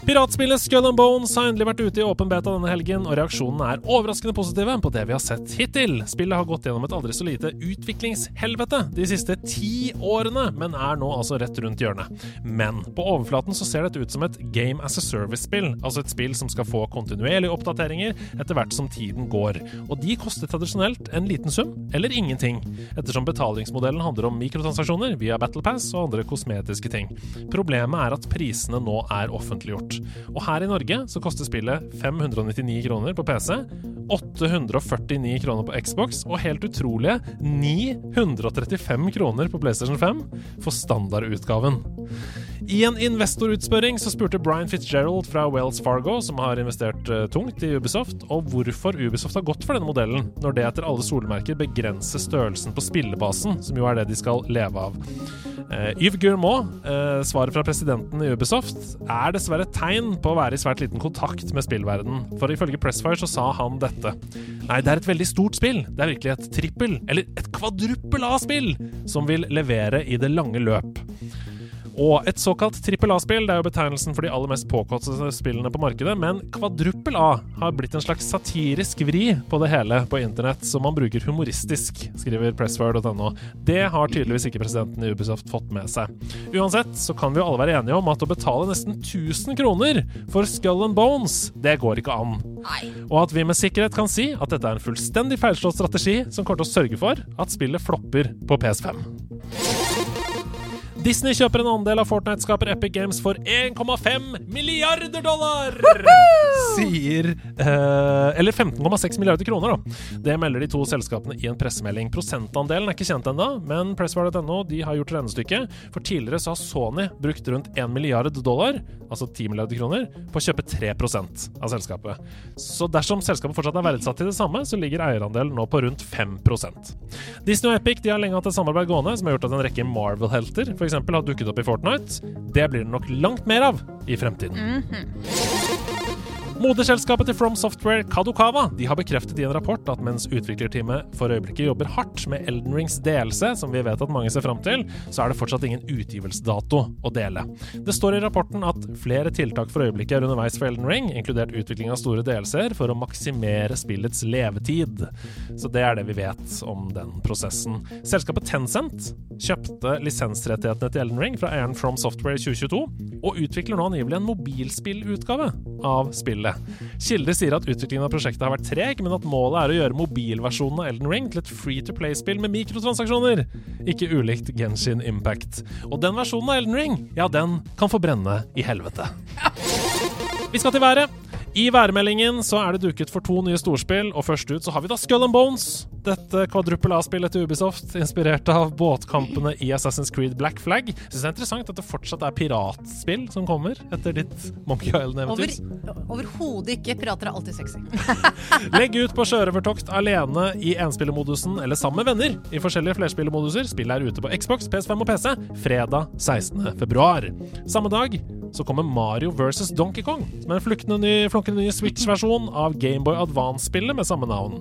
Piratspillet Skull and Bones har endelig vært ute i åpen beta denne helgen, og reaksjonene er overraskende positive på det vi har sett hittil. Spillet har gått gjennom et aldri så lite utviklingshelvete de siste ti årene, men er nå altså rett rundt hjørnet. Men på overflaten så ser dette ut som et Game as a Service-spill, altså et spill som skal få kontinuerlige oppdateringer etter hvert som tiden går. Og de koster tradisjonelt en liten sum, eller ingenting, ettersom betalingsmodellen handler om mikrotransaksjoner via Battle Pass og andre kosmetiske ting. Problemet er at prisene nå er offentliggjort. Og her i Norge så koster spillet 599 kroner på PC, 849 kroner på Xbox og helt utrolige 935 kroner på PlayStation 5 for standardutgaven. I en investorutspørring så spurte Brian Fitzgerald fra Wells Fargo, som har investert eh, tungt i Ubisoft, og hvorfor Ubisoft har gått for denne modellen, når det etter alle solmerker begrenser størrelsen på spillebasen, som jo er det de skal leve av. Uh, Yves Guillemot, uh, svaret fra presidenten i Ubisoft, er dessverre tegn på å være i svært liten kontakt med spillverden. For ifølge Pressfire så sa han dette. Nei, det er et veldig stort spill. Det er virkelig et trippel, eller et kvadruppel A-spill, som vil levere i det lange løp. Og et såkalt trippel A-spill, det er jo betegnelsen for de aller mest påkostede spillene på markedet, men kvadruppel A har blitt en slags satirisk vri på det hele på internett, som man bruker humoristisk, skriver pressword.no. Det har tydeligvis ikke presidenten i Ubisoft fått med seg. Uansett så kan vi jo alle være enige om at å betale nesten 1000 kroner for Skull and Bones, det går ikke an. Og at vi med sikkerhet kan si at dette er en fullstendig feilslått strategi som kommer til å sørge for at spillet flopper på PS5. Disney kjøper en andel av Fortnite-skaper Epic Games for 1,5 milliarder dollar! Sier eh, Eller 15,6 milliarder kroner, da. Det melder de to selskapene i en pressemelding. Prosentandelen er ikke kjent ennå, men Presswire.no de har gjort regnestykket. For tidligere så har Sony brukt rundt 1 milliard dollar, altså 10 milliarder kroner, på å kjøpe 3% av selskapet. Så dersom selskapet fortsatt er verdsatt til det samme, så ligger eierandelen nå på rundt 5% Disney og Epic de har lenge hatt et samarbeid gående som har gjort at en rekke Marvel-helter f.eks har dukket opp i Fortnite. Det blir det nok langt mer av i fremtiden. Moderselskapet til From Software, Kadokawa, de har bekreftet i en rapport at mens utviklerteamet for øyeblikket jobber hardt med Elden Rings delelse, som vi vet at mange ser fram til, så er det fortsatt ingen utgivelsesdato å dele. Det står i rapporten at flere tiltak for øyeblikket er underveis for Elden Ring, inkludert utvikling av store DLC-er, for å maksimere spillets levetid. Så det er det vi vet om den prosessen. Selskapet Tencent kjøpte lisensrettighetene til Elden Ring fra eieren From Software i 2022, og utvikler nå angivelig en mobilspillutgave av spillet. Kilder sier at utviklingen av prosjektet har vært treg, men at målet er å gjøre mobilversjonen av Elden Ring til et free to play-spill med mikrotransaksjoner. Ikke ulikt Genshin Impact. Og den versjonen av Elden Ring, ja, den kan få brenne i helvete. Vi skal til været. I værmeldingen så er det duket for to nye storspill, og først ut så har vi da Skull and Bones. Dette kvadruppel A-spillet til Ubisoft, inspirert av båtkampene i Assassin's Creed Black Flag. Syns det er interessant at det fortsatt er piratspill som kommer etter ditt Monkey Island-eventyr. Over, Overhodet ikke. Pirater er alltid sexy. Legg ut på sjørøvertokt alene i enspillermodusen eller sammen med venner i forskjellige flerspillermoduser. Spillet er ute på Xbox, PS5 og PC fredag 16. februar. Samme dag så kommer Mario versus Donkey Kong, som er en fluktende ny, flunkende ny Switch-versjon av Gameboy Advance-spillet med samme navn.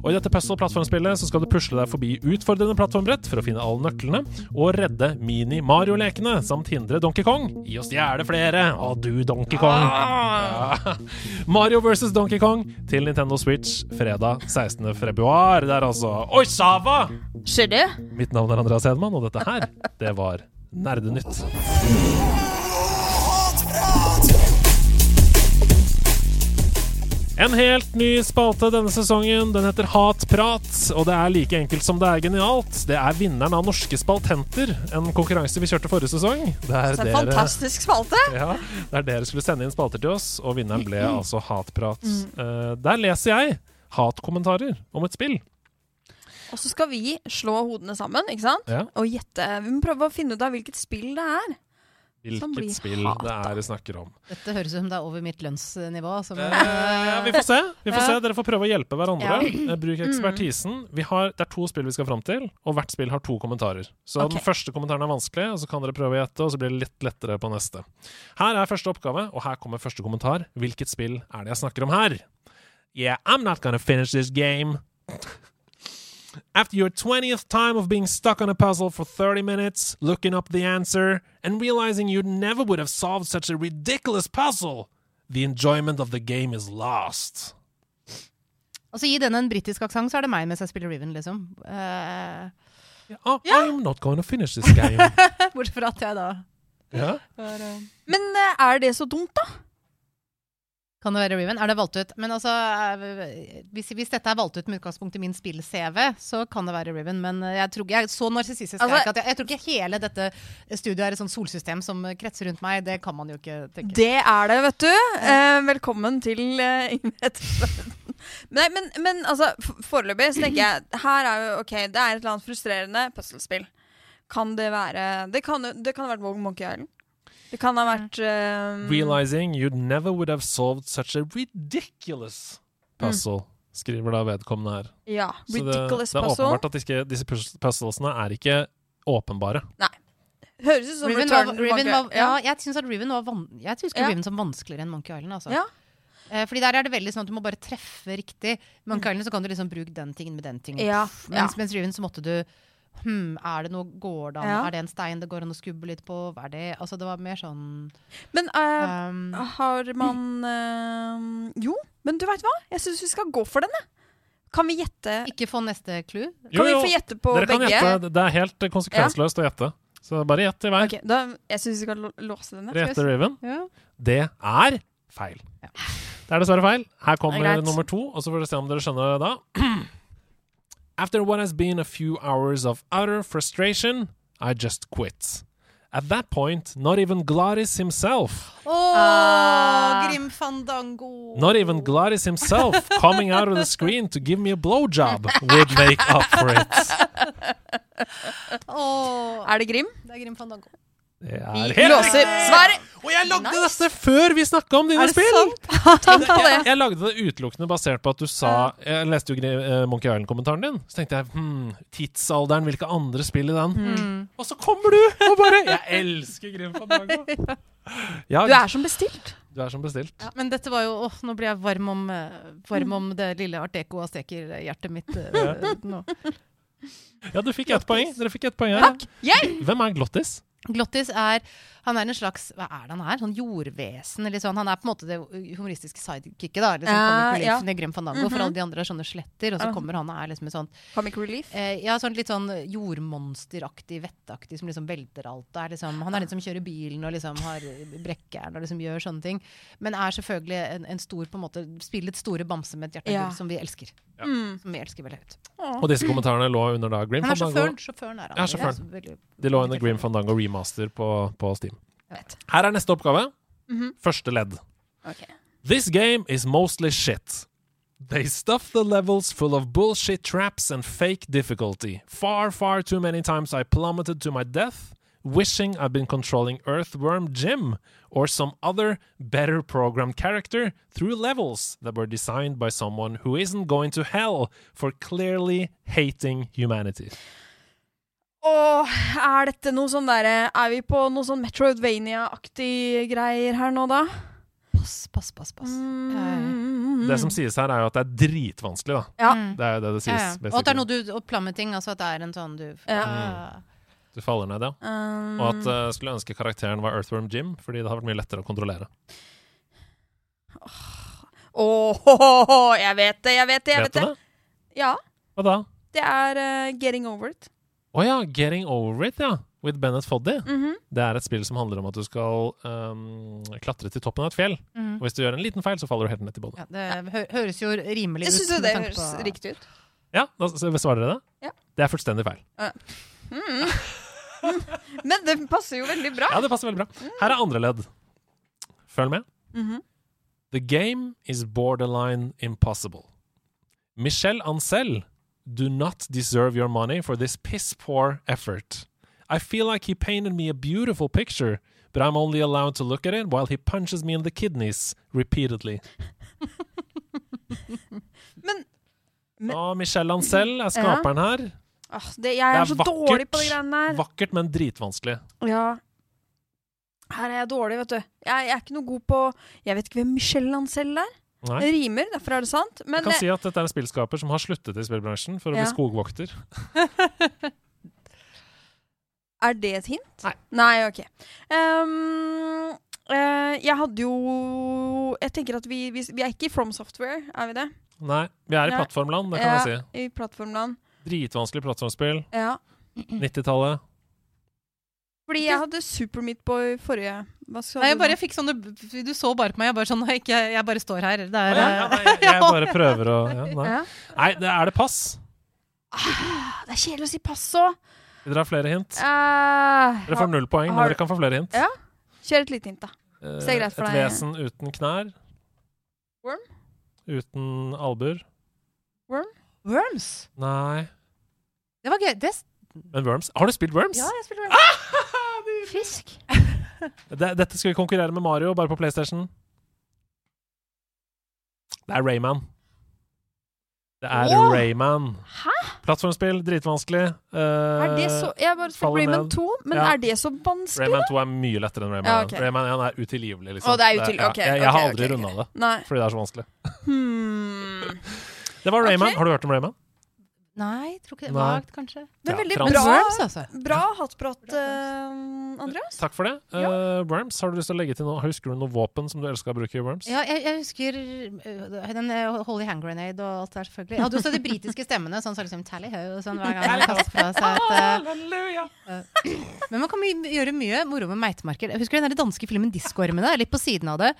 Og I dette puzzle-plattformspillet så skal du pusle deg forbi utfordrende plattformbrett for å finne alle nøklene, og redde Mini-Mario-lekene, samt hindre Donkey Kong i å stjele flere. Å, du, Donkey Kong. Ja. Mario versus Donkey Kong til Nintendo Switch fredag 16. februar. Det er altså Oi, Sava! Skjer det? Mitt navn er Andreas Hedman, og dette her, det var Nerdenytt. En helt ny spalte denne sesongen. Den heter Hatprat, og det er like enkelt som det er genialt. Det er vinneren av Norske spaltenter, en konkurranse vi kjørte forrige sesong. Det er en dere, fantastisk spalte. ja, der dere skulle sende inn spalter til oss, og vinneren ble altså Hatprat. Eh, der leser jeg hatkommentarer om et spill. Og så skal vi slå hodene sammen ikke sant? Ja. og gjette. Vi må prøve å finne ut av hvilket spill det er. Hvilket spill det er vi snakker om. Dette høres ut som det er over mitt lønnsnivå. Som, Eh, ja, vi får se. Vi får Ja. se. Dere får prøve å hjelpe hverandre. Ja. Eh, Bruk ekspertisen. Vi har, det er to spill vi skal fram til, og hvert spill har to kommentarer. Så okay. den første kommentaren er vanskelig, og så kan dere prøve å gjette, og så blir det litt lettere på neste. Her er første oppgave, og her kommer første kommentar. Hvilket spill er det jeg snakker om her? Yeah, I'm not gonna finish this game. After your 20th time of being stuck on a puzzle for 30 minutes, looking up the answer, and realizing you never would have solved such a ridiculous puzzle, the enjoyment of the game is lost. Altså Gi denne en britisk aksent, så er det meg mens jeg spiller Riven, liksom. Eh, Oh, I'm not going to finish this game. bortsett fra at jeg da ja. Men uh, er det så dumt, da? Kan det være Riven? Er det valgt ut? Men altså, eh, hvis, hvis dette er valgt ut med utgangspunkt i min spill-CV, så kan det være Riven. Men eh, jeg tror ikke jeg så narsissistisk jeg Altså- at jeg, jeg tror ikke hele dette studioet er et sånt solsystem som kretser rundt meg. Det kan man jo ikke tenke. Det er det, vet du. Eh, velkommen til Ingrid. Nei, men, men altså, foreløpig så tenker jeg Her er jo OK, det er et eller annet frustrerende puslespill. Kan det være Det kan, det kan ha vært Vogue Monkey Island. Det kan ha vært um... Realizing you never would have solved such a ridiculous puzzle, skriver da vedkommende her. Ja. Så det, Ridiculous det er puzzle. åpenbart at ikke, disse puzzlesene er ikke åpenbare. Nei. Høres ut som Riven Return var, Riven var, ja, jeg syns at Riven var van Jeg husker Ja. Riven som vanskeligere enn Monkey Island. Altså. Ja. Eh, fordi der er det veldig sånn at du må bare treffe riktig. Monkey Island så kan du liksom bruke den tingen med den tingen. Mm. Ja, Mens, mens Riven så måtte du Hm, er det noe Går det an? Ja. Er det en stein det går an å skubbe litt på? Hva er det? Altså, det var mer sånn Men uh, um, har man uh, Jo, men du veit hva? Jeg syns vi skal gå for den, jeg. Kan vi gjette Ikke få neste clue? Kan vi få gjette på Dere kan begge? gjette. Det er helt konsekvensløst konsekvensløst å gjette. Så bare gjett i vei. Okay, da, jeg syns vi skal låse den. Rete Riven. Ja. Det er feil. Det er dessverre feil. Her kommer er nummer to, og så får dere se om dere skjønner det da. After what has been a few hours of utter frustration, I just quit. At that point, not even Gladys himself, Å, Ah. Grim Fandango! not even Gladys himself coming out of the screen to give me a blowjob would make up for it. Å, Er det Grim? det er Grim Fandango. Det Vi er helt låser svaret! Og jeg lagde dette før vi snakka om dine spill! Jeg, jeg lagde det utelukkende basert på at du sa Jeg leste jo eh, Monkey Island-kommentaren din. Så tenkte jeg hm, tidsalderen, hvilke andre spill i den? Mm. Og så kommer du og bare Jeg elsker Grim Fandango! Ja, Du er som bestilt. du er som bestilt. Ja, men dette var jo Åh, nå blir jeg varm om, eh, varm om det lille art deco azteker-hjertet mitt. eh, nå. Ja, du fikk ett poeng. Dere fikk ett poeng her. Hvem er Glottis? Glottis er Han er en slags Hva er det han er? Sånn jordvesen? Eller sånn. Han er på en måte det humoristiske sidekicket. da liksom, Ja, Comic relief ja. i Grim Fandango, For Mhm. alle de andre er sånne sletter, og så kommer han og er liksom et sånt Comic Relief. eh, Ja, sånn litt sånn jordmonsteraktig, vettaktig, som liksom velter alt. Og er liksom, han er den som kjører bilen og liksom har brekkjern og liksom gjør sånne ting. Men er selvfølgelig en, en stor på en måte Spillet store bamse med et hjerte Ja. som vi elsker. Ja. Mm. Som vi elsker veldig høyt. Og disse kommentarene lå under da Grim Han er Fandango. sjåføren. Sjåføren er han. Ja, sjåføren. De lå under Grim Fandango remaster på, på Steam. Vet. Her er neste oppgave. Mhm. Første ledd. Ok. This game is mostly shit. They stuff the levels full of bullshit traps and fake difficulty. Far, far too many times I plummeted to my death, wishing I'd been controlling Earthworm Jim or some other better programmed character through levels that were designed by someone who isn't going to hell for clearly hating humanity. Åh, er dette noe sånn derre Er vi på noe sånn Metroidvania-aktig greier her nå, da? Pass, pass, pass. pass. Mm. Det som sies her, er jo at det er dritvanskelig, da. Ja. Mm. Det er jo det det sies. Ja, ja. Og at det er noe du opplammer plummeting, altså at det er en sånn du Ja. mm. Du faller ned, ja. Um, Og at uh, skulle ønske karakteren var Earthworm Jim, fordi det har vært mye lettere å kontrollere. Åh, jeg vet det, jeg vet det, jeg Vet vet du det. det? Ja, Hva da? det er uh, Getting Over It. Å ja, Getting Over It, ja. With Bennett Foddy. Mhm. Det er et spill som handler om at du skal um, klatre til toppen av et fjell. Mm. Og hvis du gjør en liten feil, så faller du helt ned til båndet. Ja, det hø høres jo rimelig Jeg ut. syns jo det høres på- riktig ut. Ja, da svarer dere det? Ja. Det er fullstendig feil. Mm. Men det passer jo veldig bra. Ja, det passer veldig bra. Her er andre ledd. Følg med. -hmm. The game is borderline impossible. Michelle Ancel do not deserve your money for this piss poor effort. I feel like he painted me a beautiful picture, but I'm only allowed to look at it while he punches me in the kidneys repeatedly. Men Men- Og Michelle Ancel er skaperen her. ah, det, jeg er, er så vakkert. dårlig på de greiene der. Vakkert, men dritvanskelig. Ja. Her er jeg dårlig, vet du. Jeg, jeg er ikke noe god på Jeg vet ikke hvem Michelle Ancel er. Nei. Det rimer, derfor er det sant. Men Jeg kan det... si at dette er en spillskaper som har sluttet i spillbransjen for å Ja. bli skogvokter. er det et hint? Nei. Nei ok. Um, uh, jeg hadde jo Jeg tenker at vi, vi, vi er ikke i From Software, er vi det? Nei, vi er i plattformland, det kan ja, jeg si. I plattformland. Dritvanskelig plattformspill. Ja. 90-tallet. Fordi jeg hadde Super Meat Boy forrige Hva skal Nei, jeg bare fikk sånne Du så bare på meg. Jeg bare sånn «Nei, ikke, Jeg bare står her. Det er ja, ja, nei, jeg, jeg bare prøver å ja, nei. Ja. nei, det er det pass. Ah, Det er kjedelig å si pass òg. Vil dere ha flere hint? Uh, Dere får null poeng, men har- dere kan få flere hint. Ja. Kjør et lite hint, da. Eh, det er greit for et deg. vesen uten knær. Worm? Uten albuer. Worms. Nei. Det var gøy. Det, Men Worms Har du spilt Worms? ja, jeg har spilt Worms. Fisk. Dette skal vi konkurrere med Mario, bare på PlayStation. Det er Rayman. Det er oh! Rayman. Hæ? Plattformspill, dritvanskelig. Uh, Er det så Jeg har bare spilt Rayman 2, men Ja. er det så vanskelig? Rayman 2 er mye lettere enn Rayman Ja, okay. Rayman 1 er utilgivelig, liksom. Oh, det er util- ja, ok, jeg, jeg har aldri okay, runda det, Nei. fordi det er så vanskelig. Hmm. Det var Rayman. Har du hørt om Rayman? Nei, tror ikke det. Vagt, kanskje. Men er Ja, veldig bra, Worms, altså. bra hattprat, uh, Andreas. Takk for det. Uh, Worms, har du lyst til å legge til noe? Husker du noe våpen som du elska å bruke i Worms? Ja, jeg, jeg husker uh, den Holy Hand Grenade og alt der, selvfølgelig. Jeg hadde også de britiske stemmene, sånn som liksom Tally-ho og sånn hver gang man kaster fra seg et Halleluja! Men man kan my gjøre mye moro med meitemarker. Jeg husker den der danske filmen 'Diskormene', litt på siden av det.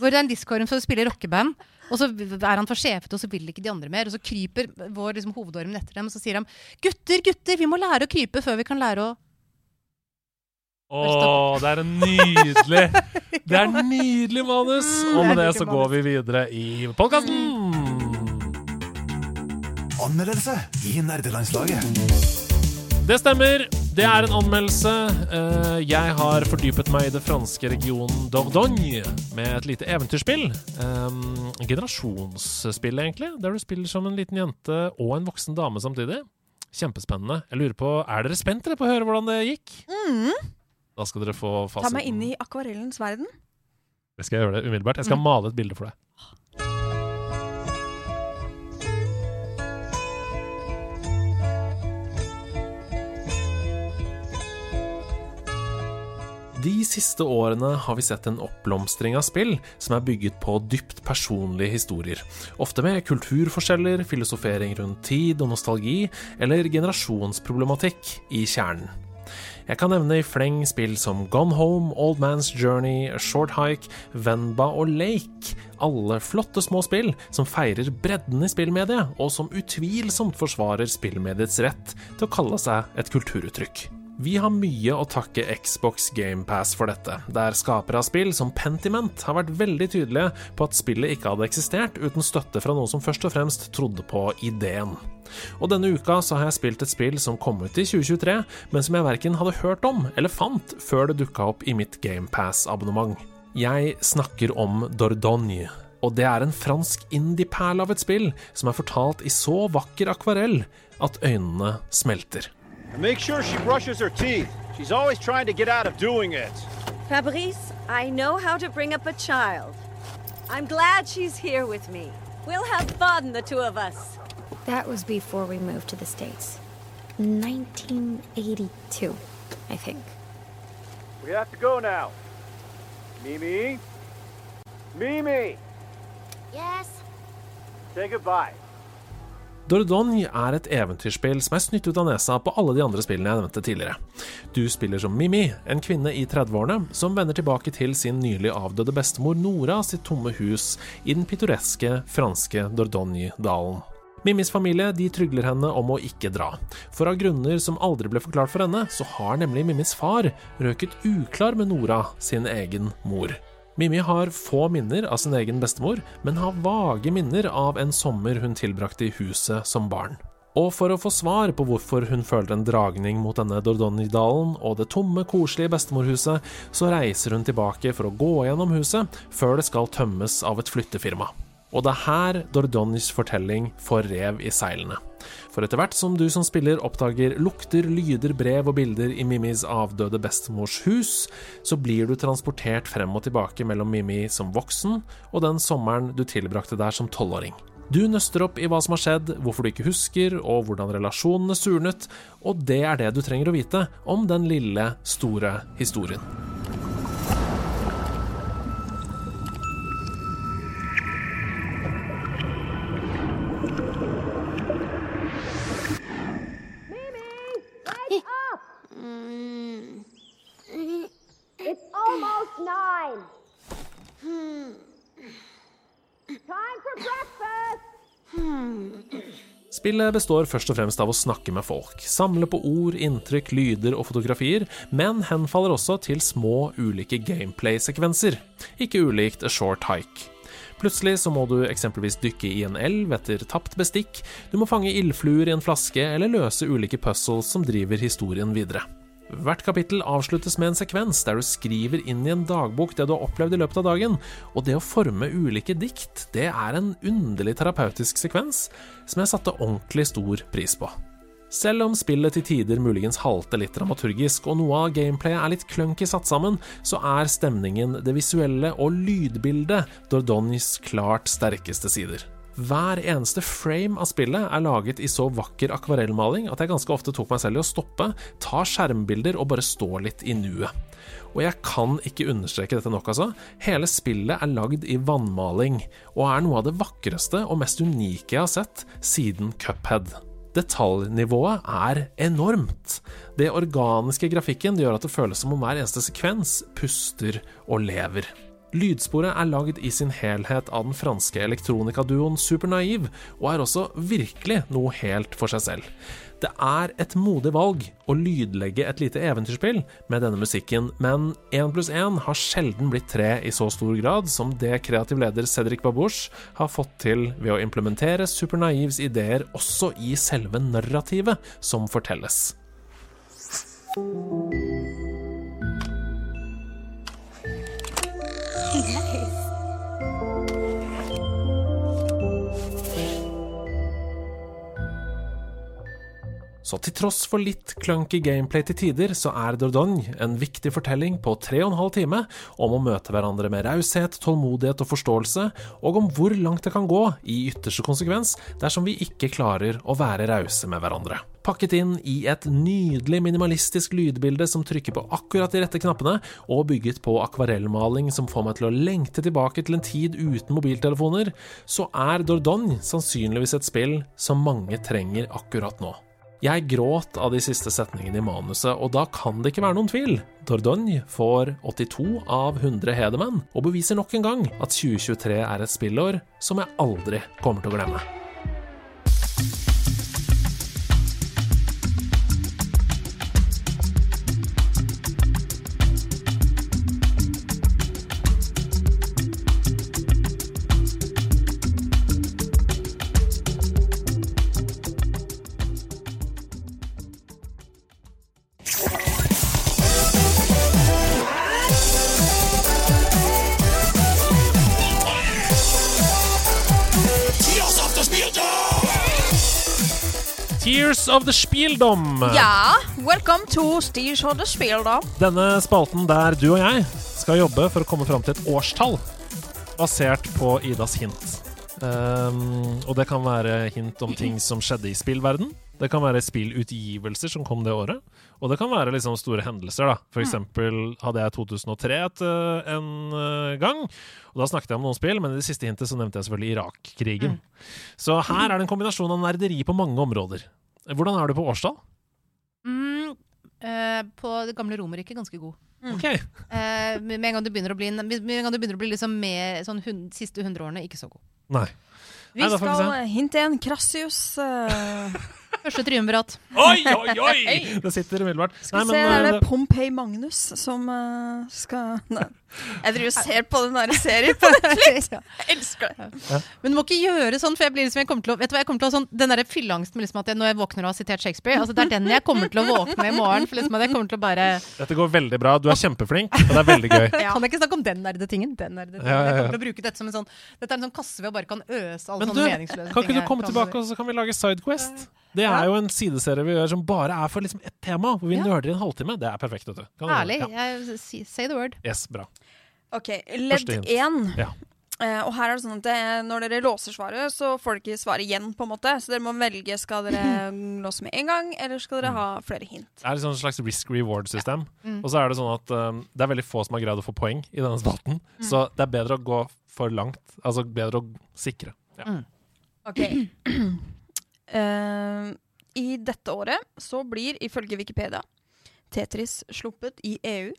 Hvor det er en diskorm som spiller rockeband, og så er han for sjefete, og så vil ikke de andre mer. Og så kryper vår liksom, hovedormen etter dem, og så sier han 'Gutter, gutter, vi må lære å krype før vi kan lære å Å, det er en nydelig Det er en nydelig manus! Og med det så går vi videre i podkasten. Anmeldelse i nerdelandslaget. Det stemmer. Det er en anmeldelse. Eh, Jeg har fordypet meg i det franske regionen Dordogne med et lite eventyrspill. Um, generasjonsspill, egentlig, der du spiller som en liten jente og en voksen dame samtidig. Kjempespennende. Jeg lurer på, Er dere spent dere, på å høre hvordan det gikk? Da skal dere få Ta meg inn i akvarellens verden. Jeg skal gjøre det umiddelbart. Jeg skal male et bilde for deg. De siste årene har vi sett en oppblomstring av spill som er bygget på dypt personlige historier. Ofte med kulturforskjeller, filosofering rundt tid og nostalgi, eller generasjonsproblematikk i kjernen. Jeg kan nevne i fleng spill som Gone Home, Old Man's Journey, A Short Hike, Venba og Lake. Alle flotte små spill som feirer bredden i spillmediet, og som utvilsomt forsvarer spillmediets rett til å kalle seg et kulturuttrykk. Vi har mye å takke Xbox GamePass for dette, der skapere av spill som Pentiment har vært veldig tydelige på at spillet ikke hadde eksistert uten støtte fra noen som først og fremst trodde på ideen. Og denne uka så har jeg spilt et spill som kom ut i 2023, men som jeg verken hadde hørt om eller fant før det dukka opp i mitt GamePass-abonnement. Jeg snakker om Dordogne. Og det er en fransk indie-perle av et spill som er fortalt i så vakker akvarell at øynene smelter. And make sure she brushes her teeth. She's always trying to get out of doing it. Fabrice, I know how to bring up a child. I'm glad she's here with me. We'll have fun, the two of us. That was before we moved to the States. 1982, I think. We have to go now. Mimi? Mimi! Yes? Say goodbye. Dordogne er et eventyrspill som er snytt ut av nesa på alle de andre spillene jeg nevnte tidligere. Du spiller som Mimi, en kvinne i 30-årene som vender tilbake til sin nylig avdøde bestemor Nora sitt tomme hus i den pittoreske franske Dordogne-dalen. Mimis familie de trygler henne om å ikke dra, for av grunner som aldri ble forklart for henne, så har nemlig Mimis far røket uklar med Nora, sin egen mor. Mimmi har få minner av sin egen bestemor, men har vage minner av en sommer hun tilbrakte i huset som barn. Og for å få svar på hvorfor hun føler en dragning mot denne Dordonidalen og det tomme, koselige bestemorhuset, så reiser hun tilbake for å gå gjennom huset før det skal tømmes av et flyttefirma. Og det er her Dordonis fortelling får rev i seilene. For etter hvert som du som spiller oppdager lukter, lyder, brev og bilder i Mimis avdøde bestemors hus, så blir du transportert frem og tilbake mellom Mimi som voksen og den sommeren du tilbrakte der som tolvåring. Du nøster opp i hva som har skjedd, hvorfor du ikke husker, og hvordan relasjonene surnet, og det er det du trenger å vite om den lille, store historien. It's almost nine. Time for breakfast. Spillet består først og fremst av å snakke med folk, samle på ord, inntrykk, lyder og fotografier, men henfaller også til små, ulike gameplay-sekvenser, ikke ulikt A Short Hike. Plutselig så må du eksempelvis dykke i en elv etter tapt bestikk, du må fange ildfluer i en flaske eller løse ulike puzzles som driver historien videre. Hvert kapittel avsluttes med en sekvens der du skriver inn i en dagbok det du har opplevd i løpet av dagen, og det å forme ulike dikt, det er en underlig terapeutisk sekvens som jeg satte ordentlig stor pris på. Selv om spillet til tider muligens halter litt dramaturgisk, og noe av gameplayet er litt clunky satt sammen, så er stemningen, det visuelle og lydbildet Dordognys klart sterkeste sider. Hver eneste frame av spillet er laget i så vakker akvarellmaling at jeg ganske ofte tok meg selv i å stoppe, ta skjermbilder og bare stå litt i nuet. Og jeg kan ikke understreke dette nok, altså. Hele spillet er lagd i vannmaling, og er noe av det vakreste og mest unike jeg har sett siden Cuphead. Detaljnivået er enormt. Det organiske grafikken gjør at det føles som om hver eneste sekvens puster og lever. Lydsporet er lagd i sin helhet av den franske elektronikaduoen Supernaiv, og er også virkelig noe helt for seg selv. Det er et modig valg å lydlegge et lite eventyrspill med denne musikken, men én pluss én har sjelden blitt tre i så stor grad som det kreativ leder Cedric Babouche har fått til ved å implementere Supernaives ideer også i selve narrativet som fortelles. Så til tross for litt clunky gameplay til tider, så er Dordogne en viktig fortelling på tre og en halv time om å møte hverandre med raushet, tålmodighet og forståelse, og om hvor langt det kan gå, i ytterste konsekvens, dersom vi ikke klarer å være rause med hverandre. Pakket inn i et nydelig minimalistisk lydbilde som trykker på akkurat de rette knappene, og bygget på akvarellmaling som får meg til å lengte tilbake til en tid uten mobiltelefoner, så er Dordogne sannsynligvis et spill som mange trenger akkurat nå. Jeg gråt av de siste setningene i manuset, og da kan det ikke være noen tvil. Dordogne får 82 av 100 hedermenn, og beviser nok en gang at 2023 er et spillår som jeg aldri kommer til å glemme. Tears of the Spieldom. Ja, welcome to Stirs of the Spieldom. Denne spalten der du og jeg skal jobbe for å komme fram til et årstall basert på Idas hint. Um, og det kan være hint om ting som skjedde i spillverden. Det kan være spillutgivelser som kom det året. Og det kan være liksom store hendelser. da For eksempel hadde jeg 2003 et, eh, en eh, gang. Og Da snakket jeg om noen spill, men i det siste hintet så nevnte jeg selvfølgelig Irak-krigen. Så her er det en kombinasjon av nerderi på mange områder. Hvordan er du på årstall? Mm, eh, på det gamle Romerriket ganske god. Ok, Eh, med en gang du begynner å bli, med en gang du begynner å bli liksom med sånn hund, siste 100 årene, ikke så god. Nei. Vi Nei, skal eh, hinte en Krassius. Uh... Første triumvirat. Oi, oi, oi! Det sitter umiddelbart. Skal vi se, eh, er det Pompeii Magnus som uh, skal Nei. Jeg driver og ser på den der serien på Netflix. Jeg elsker det. Men du må ikke gjøre sånn, for jeg blir liksom, jeg kommer til å, vet du hva, jeg kommer til å ha sånn, Den der fylleangsten liksom at jeg, når jeg våkner og har sitert Shakespeare, altså det er den jeg kommer til å våkne i morgen. For liksom at jeg kommer til å bare Dette går veldig bra. Du er kjempeflink, og det er veldig gøy. Kan jeg ikke snakke om den nerdetingen? Den nerdetingen. Ja, ja, ja. Jeg kommer til å bruke dette som en sånn Dette er en sånn kasse vi bare kan øse alle Men sånne du, meningsløse kan ikke du komme tilbake, og så kan vi lage Sidequest? Det er jo en sideserie vi gjør som bare er for liksom ett tema, hvor vi Ja. nerder i en halvtime. Det er perfekt, vet du. Kan du- Herlig. Ja. Say the word. Yes, bra. Ok, Ledd én. Ja. Uh, og her er det sånn at det, når dere låser svaret, så får dere ikke svaret igjen, på en måte. Så dere må velge skal dere låse med en gang, eller skal dere ha flere hint. Det er et slags risk reward-system. Mm. Og så er det sånn at um, det er veldig få som har greid å få poeng i denne spalten. Så det er bedre å gå for langt. Altså bedre å sikre. Ja. Ok. Uh, I dette året så blir, ifølge Wikipedia, Tetris sluppet i EU,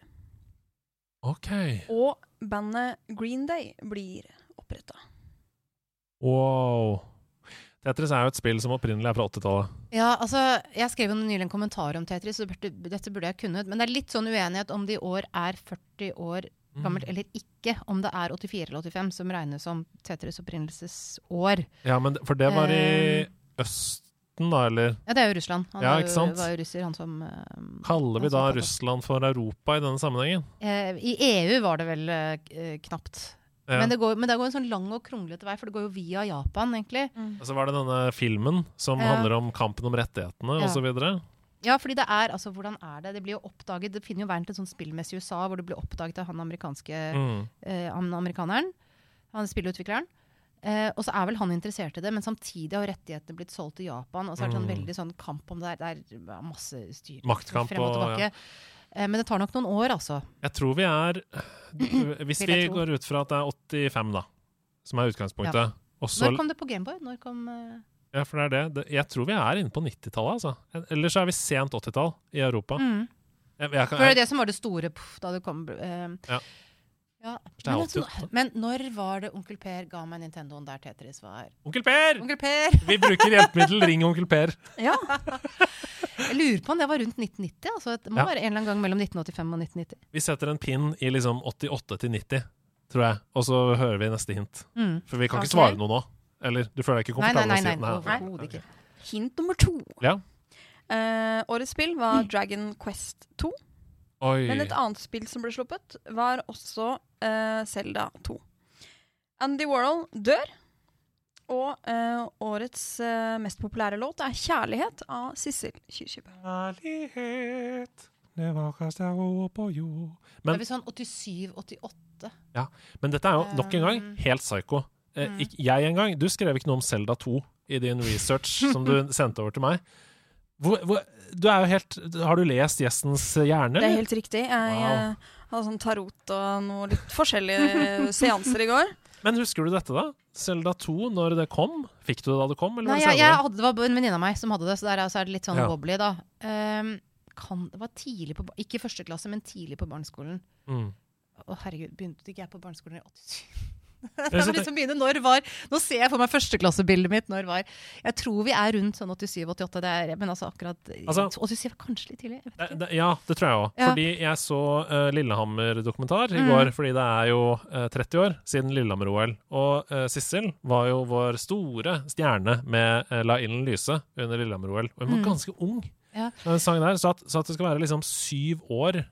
OK. og bandet Green Day blir oppretta. Wow. Tetris er jo et spill som opprinnelig er fra 80-tallet. Ja, altså, Jeg skrev jo nylig en kommentar om Tetris, så dette burde jeg kunnet. Men det er litt sånn uenighet om det i år er 40 år gammelt eller ikke. Om det er 84 eller 85 som regnes som Tetris opprinnelsesår. Ja, men for det var i Eh. øst Putin, da, eller Ja, det er jo Russland. Han Ja, ikke sant? var jo russer, han som uh, Kaller vi som da Russland for Europa i denne sammenhengen? Uh, I EU var det vel uh, knapt. Ja. Men, det går, men det går en sånn lang og kronglete vei, for det går jo via Japan, egentlig. Og så var det denne filmen som handler om kampen om rettighetene Ja. og så videre. Ja, fordi det er altså, hvordan er det? Det blir jo oppdaget Det finner jo veien til et sånt spillmessig i USA, hvor det blir oppdaget av han amerikanske Mm. han amerikaneren. Han spillutvikleren. Eh, og så er vel han interessert i det, men samtidig har rettighetene blitt solgt til Japan. Og så er det sånn Mm. veldig sånn kamp om det. Det er, det er masse styr. Maktkamp frem og og- tilbake. Eh, men det tar nok noen år, altså. Jeg tror vi er Hvis vi går ut fra at det er 85, da, som er utgangspunktet ja. Også, Når kom det på Gameboy? Når kom uh... Ja, for det er det. det. Jeg tror vi er inne på 90-tallet, altså. Eller så er vi sent 80-tall i Europa. mm. Jeg, jeg, jeg, For det er det som var det store puff, da det kom Uh, Ja. Ja. Men, altså, men når var det Onkel Per ga meg Nintendoen der Tetris var? Onkel Per! Onkel Per! Vi bruker hjelpemiddel Ring onkel Per. Ja. Jeg lurer på om det var rundt 1990. Altså, det må Ja. være en eller annen gang mellom 1985 og 1990. Vi setter en pin i liksom 88 til 90, tror jeg. Og så hører vi neste hint. Mm. For vi kan okay. ikke svare noe nå. Eller du føler deg ikke Nei, nei, komfortabel med å nei, si det? overhodet ok. ikke. Hint nummer to. Ja. Uh, årets spill var Dragon Quest 2. Oi. Men et annet spill som ble sluppet, var også eh, Zelda 2. Andy Warhol dør. Og uh, årets uh, mest populære låt er 'Kjærlighet' av Sissel Kyrkjebø. Kjærlighet, det vakreste ord på jord Det Men, er vel sånn 87-88. Ja, men dette er jo nok en gang helt psycho. Uh, mm. ikk- jeg en gang Du skrev ikke noe om Selda 2 i din research som du sendte over til meg. Hvor, hvor, du er jo helt Har du lest Gjestens hjerne, Det er helt riktig. Jeg Wow. Hadde sånn tarot og noe litt forskjellige seanser i går. Men husker du dette, da? Selda 2, når det kom? Fikk du det da det kom? Eller Nei, var det jeg, jeg hadde, det var en venninne av meg som hadde det, så der er, så er det litt sånn Ja. wobbly, da. Um, kan, det var tidlig på, ikke første klasse, men tidlig på barneskolen. Mm. Å herregud, begynte ikke jeg på barneskolen i 87? Jeg må liksom begynne når var Nå ser jeg for meg førsteklassebildet mitt. Når var Jeg tror vi er rundt sånn 87-88. Er, men altså akkurat Altså- 87 var kanskje litt tidlig. Ja, det tror jeg òg. Ja. Fordi jeg så uh, Lillehammer-dokumentar i Mm. går. Fordi det er jo uh, 30 år siden Lillehammer-OL. Og uh, Sissel var jo vår store stjerne med La ilden lyse under Lillehammer-OL. Og hun var Mm. ganske ung Ja. Den sangen der. Så at, så at det skal være liksom syv år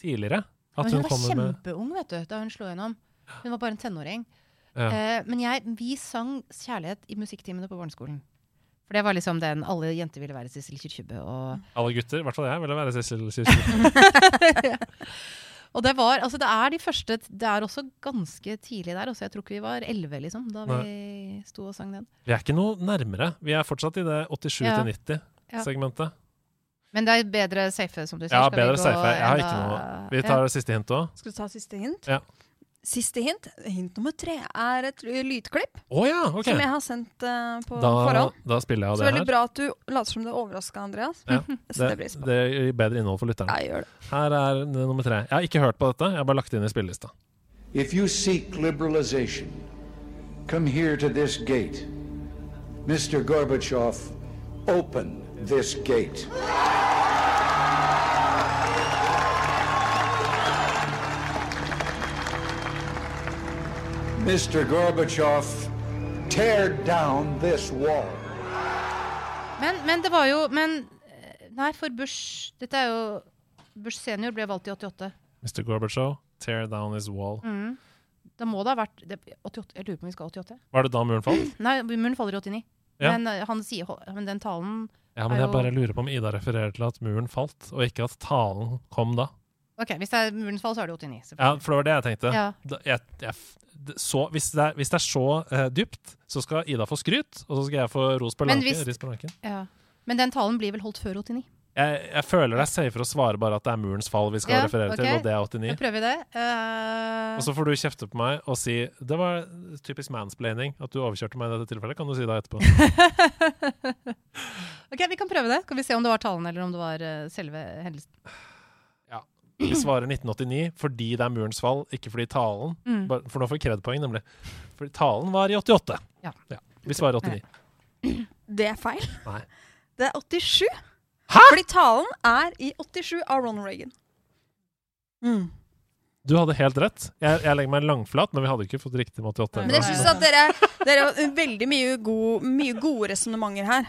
tidligere at hun, hun var kommer med kjempeung vet du, da hun slo gjennom. Hun var bare en tenåring. ja. Uh, men jeg, vi sang kjærlighet i musikktimene på barneskolen. For det var liksom den alle jenter ville være Sissel Kyrkjebø. Og, Alle gutter, i hvert fall jeg, ville være Sissel Kyrkjebø. og det var Altså, det er de første Det er også ganske tidlig der. Også. Jeg tror ikke vi var elleve, liksom, da vi sto og sang den. Vi er ikke noe nærmere. Vi er fortsatt i det 87 Ja. til 90-segmentet. Men det er bedre safe, som du sier. Ja, Skal vi bedre gå safe. Jeg har ikke noe Vi tar det siste hint òg. Skal du ta siste hint? Ja. Siste hint, hint nummer tre, er et lydklipp oh, ja, okay. som jeg har sendt uh, på Da, forhånd. da spiller jeg av det her. Så veldig her. bra at du later som du er overraska, Andreas. Ja, det, Det, det gir bedre innhold for lytterne. Ja, gjør det. Her er det nummer tre. Jeg har ikke hørt på dette, jeg har bare lagt det inn i spillelista. If you seek liberalization, come here to this gate. Mr. Gorbachev, open this gate. Mr. Gorbachev, tear down this wall. Men, men det var jo Men Nei, for Bush Dette er jo Bush senior ble valgt i 88. Mr. Gorbachev, tear down his wall. Mm. Da må det ha vært det, 88, Jeg lurer på om vi skal 88. Var det da muren falt? Nei, muren faller i 89. Ja. Men, eh, han sier, men den talen Ja, men Er jeg jo- bare lurer på om Ida refererer til at muren falt, og ikke at talen kom da. Ok, Hvis det er murens fall, så er det 89. Ja, for det var det jeg tenkte. Ja. Da, jeg, jeg, så, hvis, det er, hvis det er så uh, dypt, så skal Ida få skryt, og så skal jeg få ros på lanken. Ja. Men den talen blir vel holdt før 89? Jeg, jeg føler det er safer å svare bare at det er murens fall vi skal Ja, referere til, og det er 89. Da prøver vi det. Uh... Og så får du kjefte på meg og si Det var typisk mansplaining at du overkjørte meg i dette tilfellet. Kan du si det etterpå? ok, vi kan prøve det. Kan vi se om det var talen eller om det var eh, selve hendelsen. Vi svarer 1989 fordi det er murens fall, ikke fordi talen Mm. bare- For nå får vi kredpoeng, nemlig. Fordi talen var i 88. Ja. Vi svarer 89. Det er feil. Nei. Det er 87. Hæ?! Fordi talen er i 87 av Ronald Reagan. Mm. Du hadde helt rett. Jeg, jeg legger meg langflat, men vi hadde ikke fått riktig med 88. Men jeg syns at dere, dere har veldig mye, god, mye gode resonnementer her.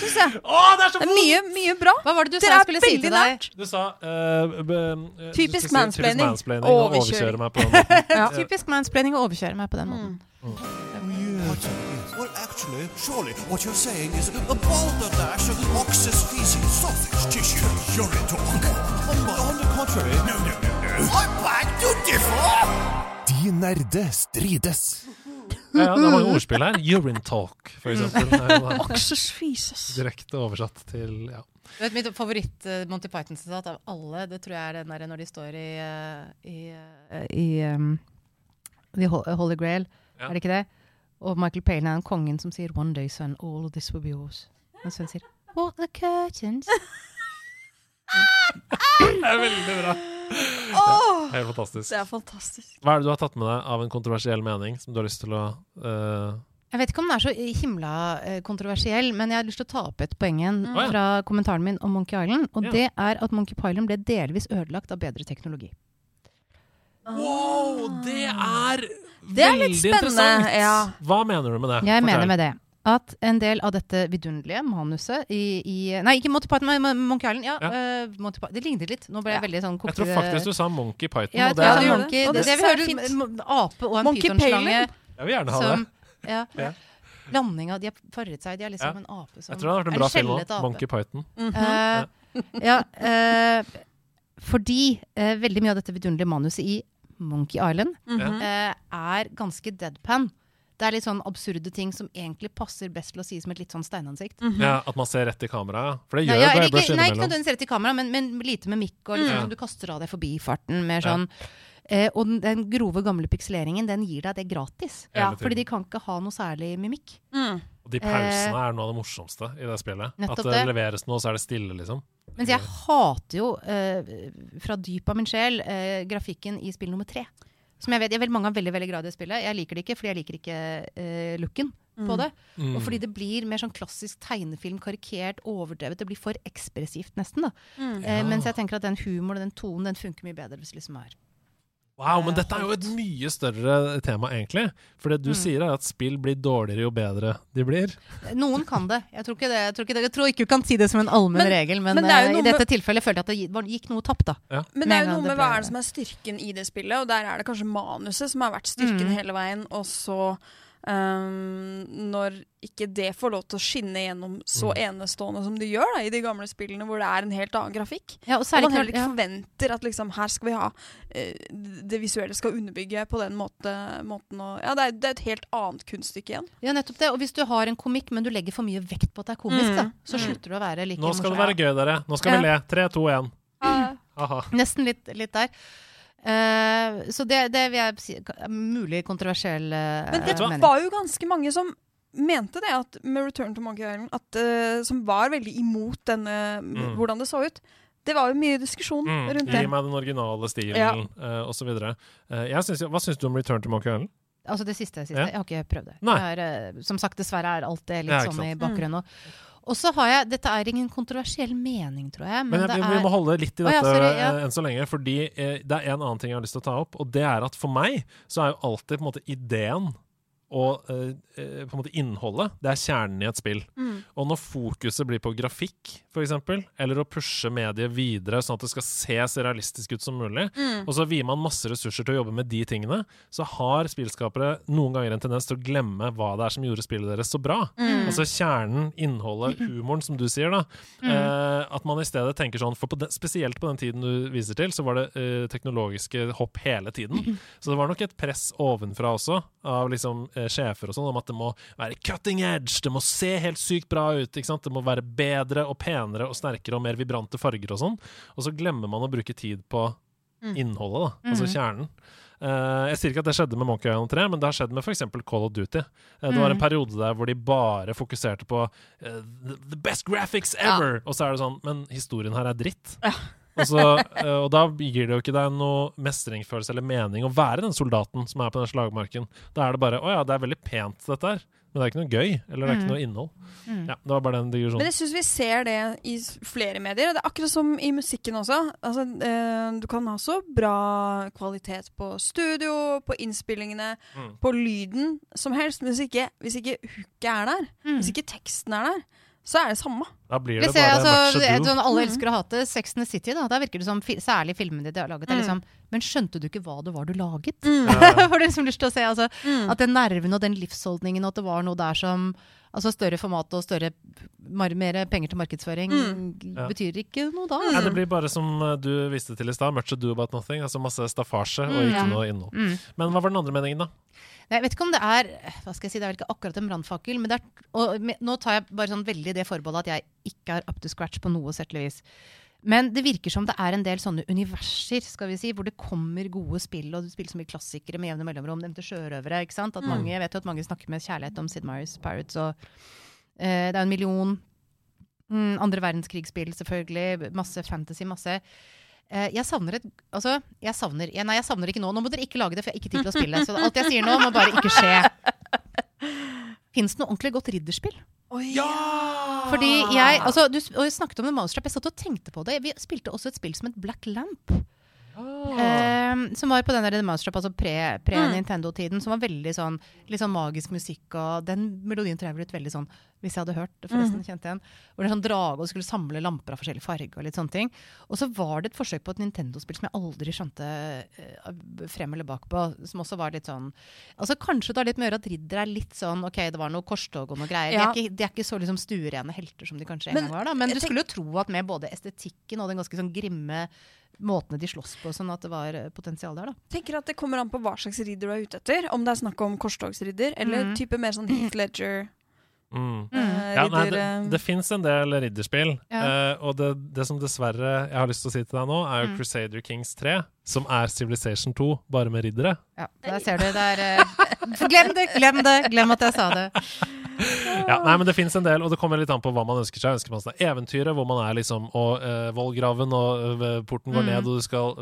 Syns jeg. Åh, det er så Det er mye, mye bra. Hva var det du sa Dere jeg er skulle si veldig til deg? nært. Du sa eh, b- eh, du Typisk skulle si mansplaining. Typisk mansplaining og Overkjøring. overkjøre meg på den måten. Ja. Typisk mansplaining å overkjøre meg på den måten. Well, actually, surely what you're saying is a balderdash of ox's feces, sausage tissue, urine talk. On, on the contrary, no, no, no, no. I beg to differ! De nerde strides. Ja, ja, det er mange ordspill her. Urine talk, for eksempel. da Aksjes fises. Direkte oversatt til ja. Du vet, Mitt favoritt-Monty Python-sitat av alle, det tror jeg er den der når de står i, eh, i, eh, i um, The Holy Grail. Ja. Er det ikke det? Og Michael Payne er den kongen som sier 'One day, son, all of this will be yours'. Mens hun sier 'What the curtains'? Det er veldig bra. Åh, Helt fantastisk. det er fantastisk. Hva er det du har tatt med deg av en kontroversiell mening som du har lyst til å uh... Jeg vet ikke om den er så himla eh, kontroversiell, men jeg har lyst til å ta opp et poeng igjen Å, fra kommentaren min om Monkey Island. Og yeah. det er at Monkey Island ble delvis ødelagt av bedre teknologi. Wow, det er Det er veldig interessant! ja. Hva mener du med det? Jeg Fortell. mener med det at en del av dette vidunderlige manuset i, i Nei, ikke Monty Python, men Monkey Island. Ja, Ja. Uh, Monty Python. Det lignet litt. Nå ble jeg Ja. veldig sånn Jeg tror faktisk du sa Monkey Python. ja, det er, monkey. det. Det, det vi er hører ape og en pytonslange jeg vil gjerne ha som det. ja, Ja. Blanding De har farret seg. De er liksom Ja. en ape som Jeg tror det hadde vært en er bra film òg. Monkey Python. Eh, ja, uh, fordi veldig mye av dette vidunderlige manuset i Monkey Island Mhm. eh, er ganske deadpan. Det er litt sånn absurde ting som egentlig passer best til å si som et litt sånn steinansikt. Ja, At man ser rett i kameraet. For det gjør ja, Guy eller ikke, nei, ikke nødvendigvis rett i kamera, men, men lite med mikk, og liksom, Mm. du kaster av deg forbi farten. Mer sånn. Eh, og den, den grove, gamle pikseleringen, den gir deg det gratis. Ja. Fordi de kan ikke ha noe særlig mimikk. Mm. Og de pausene er noe av det morsomste i det spillet. Eh, At det det. leveres noe, så er det stille, liksom. Mens jeg hater jo, eh, fra dypet av min sjel, eh, grafikken i spill nummer tre. Som jeg vet, jeg vet mange er veldig veldig glad i spillet. Jeg liker det ikke fordi jeg liker ikke uh, looken på det. Mm. Og fordi det blir mer sånn klassisk tegnefilm, karikert, overdrevet. Det blir for ekspressivt, nesten. da. Eh, mens jeg tenker at den humoren, den tonen, den funker mye bedre hvis det liksom er Wow, men dette er jo et mye større tema, egentlig. For det du Mm. sier, er at spill blir dårligere jo bedre de blir. Noen kan det. Jeg tror ikke, det, jeg tror ikke, det, jeg tror ikke du kan si det som en allmenn regel, men, men det eh, i dette med- tilfellet følte jeg at det gikk noe tapt. da. Ja. Men det er jo noe med hva er det som er styrken i det spillet, og der er det kanskje manuset som har vært styrken Mm. hele veien, og så ehm, når ikke det får lov til å skinne gjennom så Mm. enestående som det gjør da, i de gamle spillene, hvor det er en helt annen grafikk. Ja, og Og man heller ikke ja. forventer at liksom, her skal vi ha uh, det visuelle skal underbygge på den måte, måten. Og, ja, det er, det er et helt annet kunststykke igjen. Ja, nettopp det. Og hvis du har en komikk, men du legger for mye vekt på at det er komisk, Mm. da, så Mm. slutter du å være like Nå skal det være gøy, dere. Nå skal vi le. Tre, to, én. Aha. Nesten litt, litt der. Eh, så det, det vil jeg si mulig kontroversiell uh, Men det mening. var jo ganske mange som mente det at med Return to Monkey Island, at, uh, som var veldig imot denne, Mm. hvordan det så ut. Det var jo mye diskusjon Mm. rundt Gi meg den originale stilen, Ja. uh, osv. Eh, hva syns du om Return to Monkey Island? Altså det siste. siste. Ja. Jeg har ikke prøvd det. Nei. Jeg er, som sagt, dessverre er alt det litt Ja, sånn i bakgrunnen. Og, og så har jeg Dette er ingen kontroversiell mening, tror jeg. Men, Men jeg, vi er må holde litt i Å, ja, dette sorry, ja. eh, enn så lenge, fordi eh, det er en annen ting jeg har lyst til å ta opp, og det er at for meg så er jo alltid på en måte ideen og eh, eh, på en måte innholdet, det er kjernen i et spill. Mm. Og når fokuset blir på grafikk, f.eks., eller å pushe mediet videre sånn at det skal se så realistisk ut som mulig, Mm. og så vier man masse ressurser til å jobbe med de tingene, så har spillskapere noen ganger en tendens til å glemme hva det er som gjorde spillet deres så bra. Mm. Altså kjernen, innholdet, humoren, som du sier, da. Eh, at man i stedet tenker sånn For på den, spesielt på den tiden du viser til, så var det eh, teknologiske hopp hele tiden. Så det var nok et press ovenfra også, av liksom eh, sjefer og sånn, om at det må være cutting edge, det må se helt sykt bra ut, det må være bedre og penere og sterkere og mer vibrante farger og sånn. Og så glemmer man å bruke tid på innholdet, da. Altså kjernen. Uh, jeg sier ikke at det skjedde med Monkey Island 3, men det har skjedd med f.eks. Call of Duty. Eh, det var en periode der hvor de bare fokuserte på uh, the, best graphics ever! Og så er det sånn Men historien her er dritt. Og, så, eh, og da gir det jo ikke deg noe mestringsfølelse eller mening å være den soldaten som er på den slagmarken. Da er det bare Å ja, det er veldig pent, dette her. Men det er ikke noe gøy, eller det er ikke noe innhold. Ja, Det var bare den digresjonen. Men jeg syns vi ser det i flere medier. og Det er akkurat som i musikken også. Altså, eh, du kan ha så bra kvalitet på studio, på innspillingene, Mm. på lyden som helst. Men hvis ikke, hvis ikke hooket er der, Mm. hvis ikke teksten er der, så er det samme. Da blir det bare altså, match det sånn alle Mhm. elsker å hate Sex and the City. Da, da virker det som, særlig filmene de har laget, er Mm. liksom Men skjønte du ikke hva det var du laget? Mm. Ja. Får du liksom lyst til å se altså, Mm. at den nerven og den livsholdningen, og at det var noe der som Altså større format og større mer penger til markedsføring Mm. Ja. betyr ikke noe da. Nei, Altså. det blir bare som uh, du viste til i stad, much ado about nothing. Altså masse staffasje og Mm, ikke ja. noe innhold. Mm. Men hva var den andre meningen, da? Jeg vet ikke om det er hva skal jeg si, det er vel ikke akkurat en brannfakkel, men det er, og med, nå tar jeg bare sånn veldig det forbeholdet at jeg ikke er up to scratch på noe vis. Men det virker som det er en del sånne universer skal vi si, hvor det kommer gode spill, og du spiller så mye klassikere med jevne mellomrom. Nevnte sjørøvere. ikke sant? At Mm. mange, jeg vet jo at mange snakker med kjærlighet om Sid Myers Pirates. og eh, Det er en million mm, andre verdenskrigsspill, selvfølgelig. Masse fantasy, masse. Eh, jeg savner et Altså, jeg savner ja, Nei, jeg savner ikke nå. Nå må dere ikke lage det, for jeg har ikke tid til å spille. Så alt jeg sier nå, må bare ikke skje. Fins det noe ordentlig godt ridderspill? Fordi jeg, altså, du og jeg snakket om The Mousetrap. Jeg satt og tenkte på det. Vi spilte også et spill som het Black Lamp. Eh, som var på den der The Mousetrap, altså Mm. pre-Nintendo-tiden. Som var veldig sånn litt sånn magisk musikk. Og den melodien tror jeg ble veldig sånn Hvis jeg hadde hørt det, forresten. Mm. kjente igjen. Hvor det er sånn drage og skulle samle lamper av forskjellig farge. Og litt sånne ting. Og så var det et forsøk på et Nintendo-spill som jeg aldri skjønte eh, frem eller bak på. Som også var litt sånn Altså Kanskje det har litt med å gjøre at ridder er litt sånn OK, det var noe korstog og noe greier. Ja. De, er ikke, de er ikke så liksom stuerene helter som de kanskje en gang var. da Men du skulle jo tro at med både estetikken og den ganske sånn grimme måtene de slåss på, sånn at det var eh, potensial der, da. tenker at Det kommer an på hva slags ridder du er ute etter. Om det er snakk om korstogsridder, eller Mm. type mer sånn Heath Ledger. Mm. eh, Ja, nei, ridder, det eh, det fins en del ridderspill, Ja. uh, og det, det som dessverre jeg har lyst til å si til deg nå, er jo Mm. Crusader Kings 3, som er Civilization 2, bare med riddere. Ja, Der ser du. Det er eh, Glem det! Glem det! Glem at jeg sa det. Ja, nei, men Det fins en del, og det kommer litt an på hva man ønsker seg. Ønsker man seg eventyret, hvor man er liksom og uh, vollgraven og uh, porten går Mm. ned, og du skal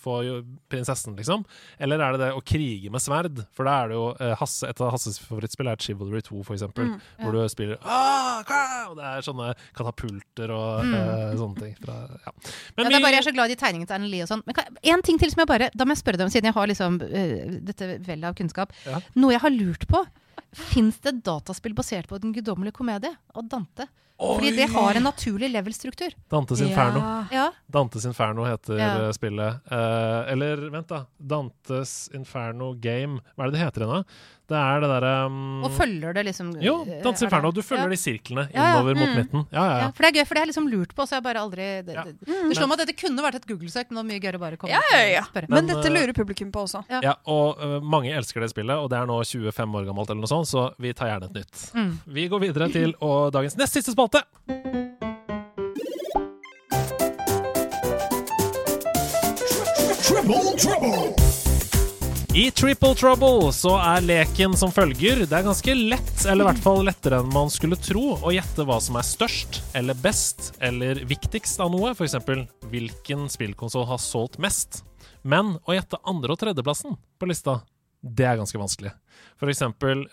få jo prinsessen, liksom? Eller er det det å krige med sverd? For da er det jo Hasse, Et av Hasses favorittspill er Chivalry 2, for eksempel. Mm, ja. Hvor du spiller ah! Og det er sånne katapulter og Mm. sånne ting. Fra, ja. Men Ja, det er bare Jeg er så glad i tegningen tegningene til Erlend Lie og sånn. Men kan- en ting til som jeg bare Da må jeg spørre deg om, siden jeg har liksom uh, dette vellet av kunnskap. Ja. Noe jeg har lurt på. Fins det dataspill basert på Den guddommelige komedie og Dante? Fordi det har en naturlig level-struktur. Dantes Inferno. Ja. Dantes Inferno heter Ja. eh, spillet. Uh, eller vent, da. Dantes Inferno Game. Hva er det det heter da? Det er det derre um, Og følger det liksom Jo, eh, er Inferno. Du følger ja. de sirklene Ja, ja. innover mot Mm. midten. Ja, ja, Ja, ja. for det er gøy, for det har jeg liksom lurt på, så jeg bare aldri Det, Ja. det, det slår meg at dette kunne vært et Google-søk, men det var mye gøyere å bare komme Ja, ja, ja. og spørre. Men, Men, dette eh, lurer publikum på også. ja og uh, mange elsker det spillet, og det er nå 25 år gammelt, eller noe sånt, så vi tar gjerne et nytt. Mm. Vi går videre til og dagens nest siste spalte. Triple trouble! I Triple Trouble så er leken som følger. Det er ganske lett, eller i hvert fall lettere enn man skulle tro, å gjette hva som er størst eller best eller viktigst av noe. F.eks. hvilken spillkonsoll har solgt mest. Men å gjette andre- og tredjeplassen på lista, det er ganske vanskelig. F.eks.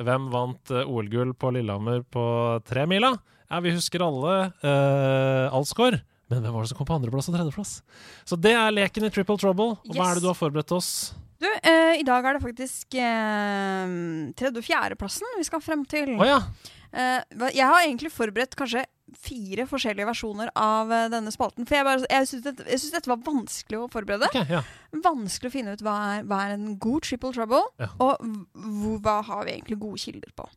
hvem vant eh, OL-gull på Lillehammer på tremila? Ja, vi husker alle uh, Alsgaard. Men hvem var det som kom på andreplass og tredjeplass? Så det er leken i Triple Trouble. Og hva er det du har forberedt oss? Du, eh, I dag er det faktisk eh, tredje- og fjerdeplassen vi skal frem til. Å ja. Eh, hva- jeg har egentlig forberedt kanskje fire forskjellige versjoner av eh, denne spalten. For jeg, bare, jeg syns dette, jeg synes dette var vanskelig å forberede. Ok, ja. Vanskelig å finne ut hva er, hva er en god triple trouble, Ja. og hva har vi egentlig gode kilder på.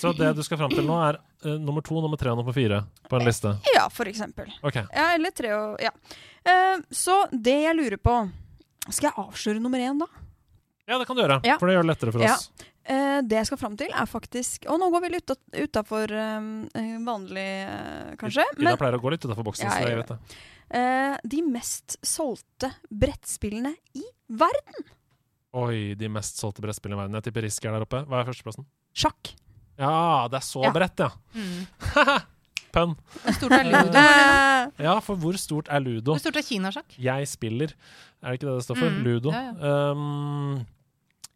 Så det du skal fram til nå, er eh, nummer to, nummer tre og nummer fire på en liste? Ja, for eksempel. Ok. Ja, eller tre og Ja. Eh, så det jeg lurer på Skal jeg avsløre nummer én, da? Ja, det kan du gjøre, Ja. for det gjør det lettere for Ja. oss. Eh, det jeg skal fram til, er faktisk Og nå går vi litt utafor vanlig, uh, kanskje. Ida pleier å gå litt utafor boksen, Ja, så jeg vet det. eh, de mest solgte brettspillene i verden. Oi, de mest solgte brettspillene i verden. Jeg tipper Risk er der oppe. Hva er førsteplassen? Sjakk. Ja, det er så Ja. bredt, ja. Mm. Pønn. Hvor stort er ludo? Ja, for hvor stort er ludo? Hvor stort er kinasjakk? Jeg spiller. Er det ikke det det står for? Mm, Ludo. ja, Um,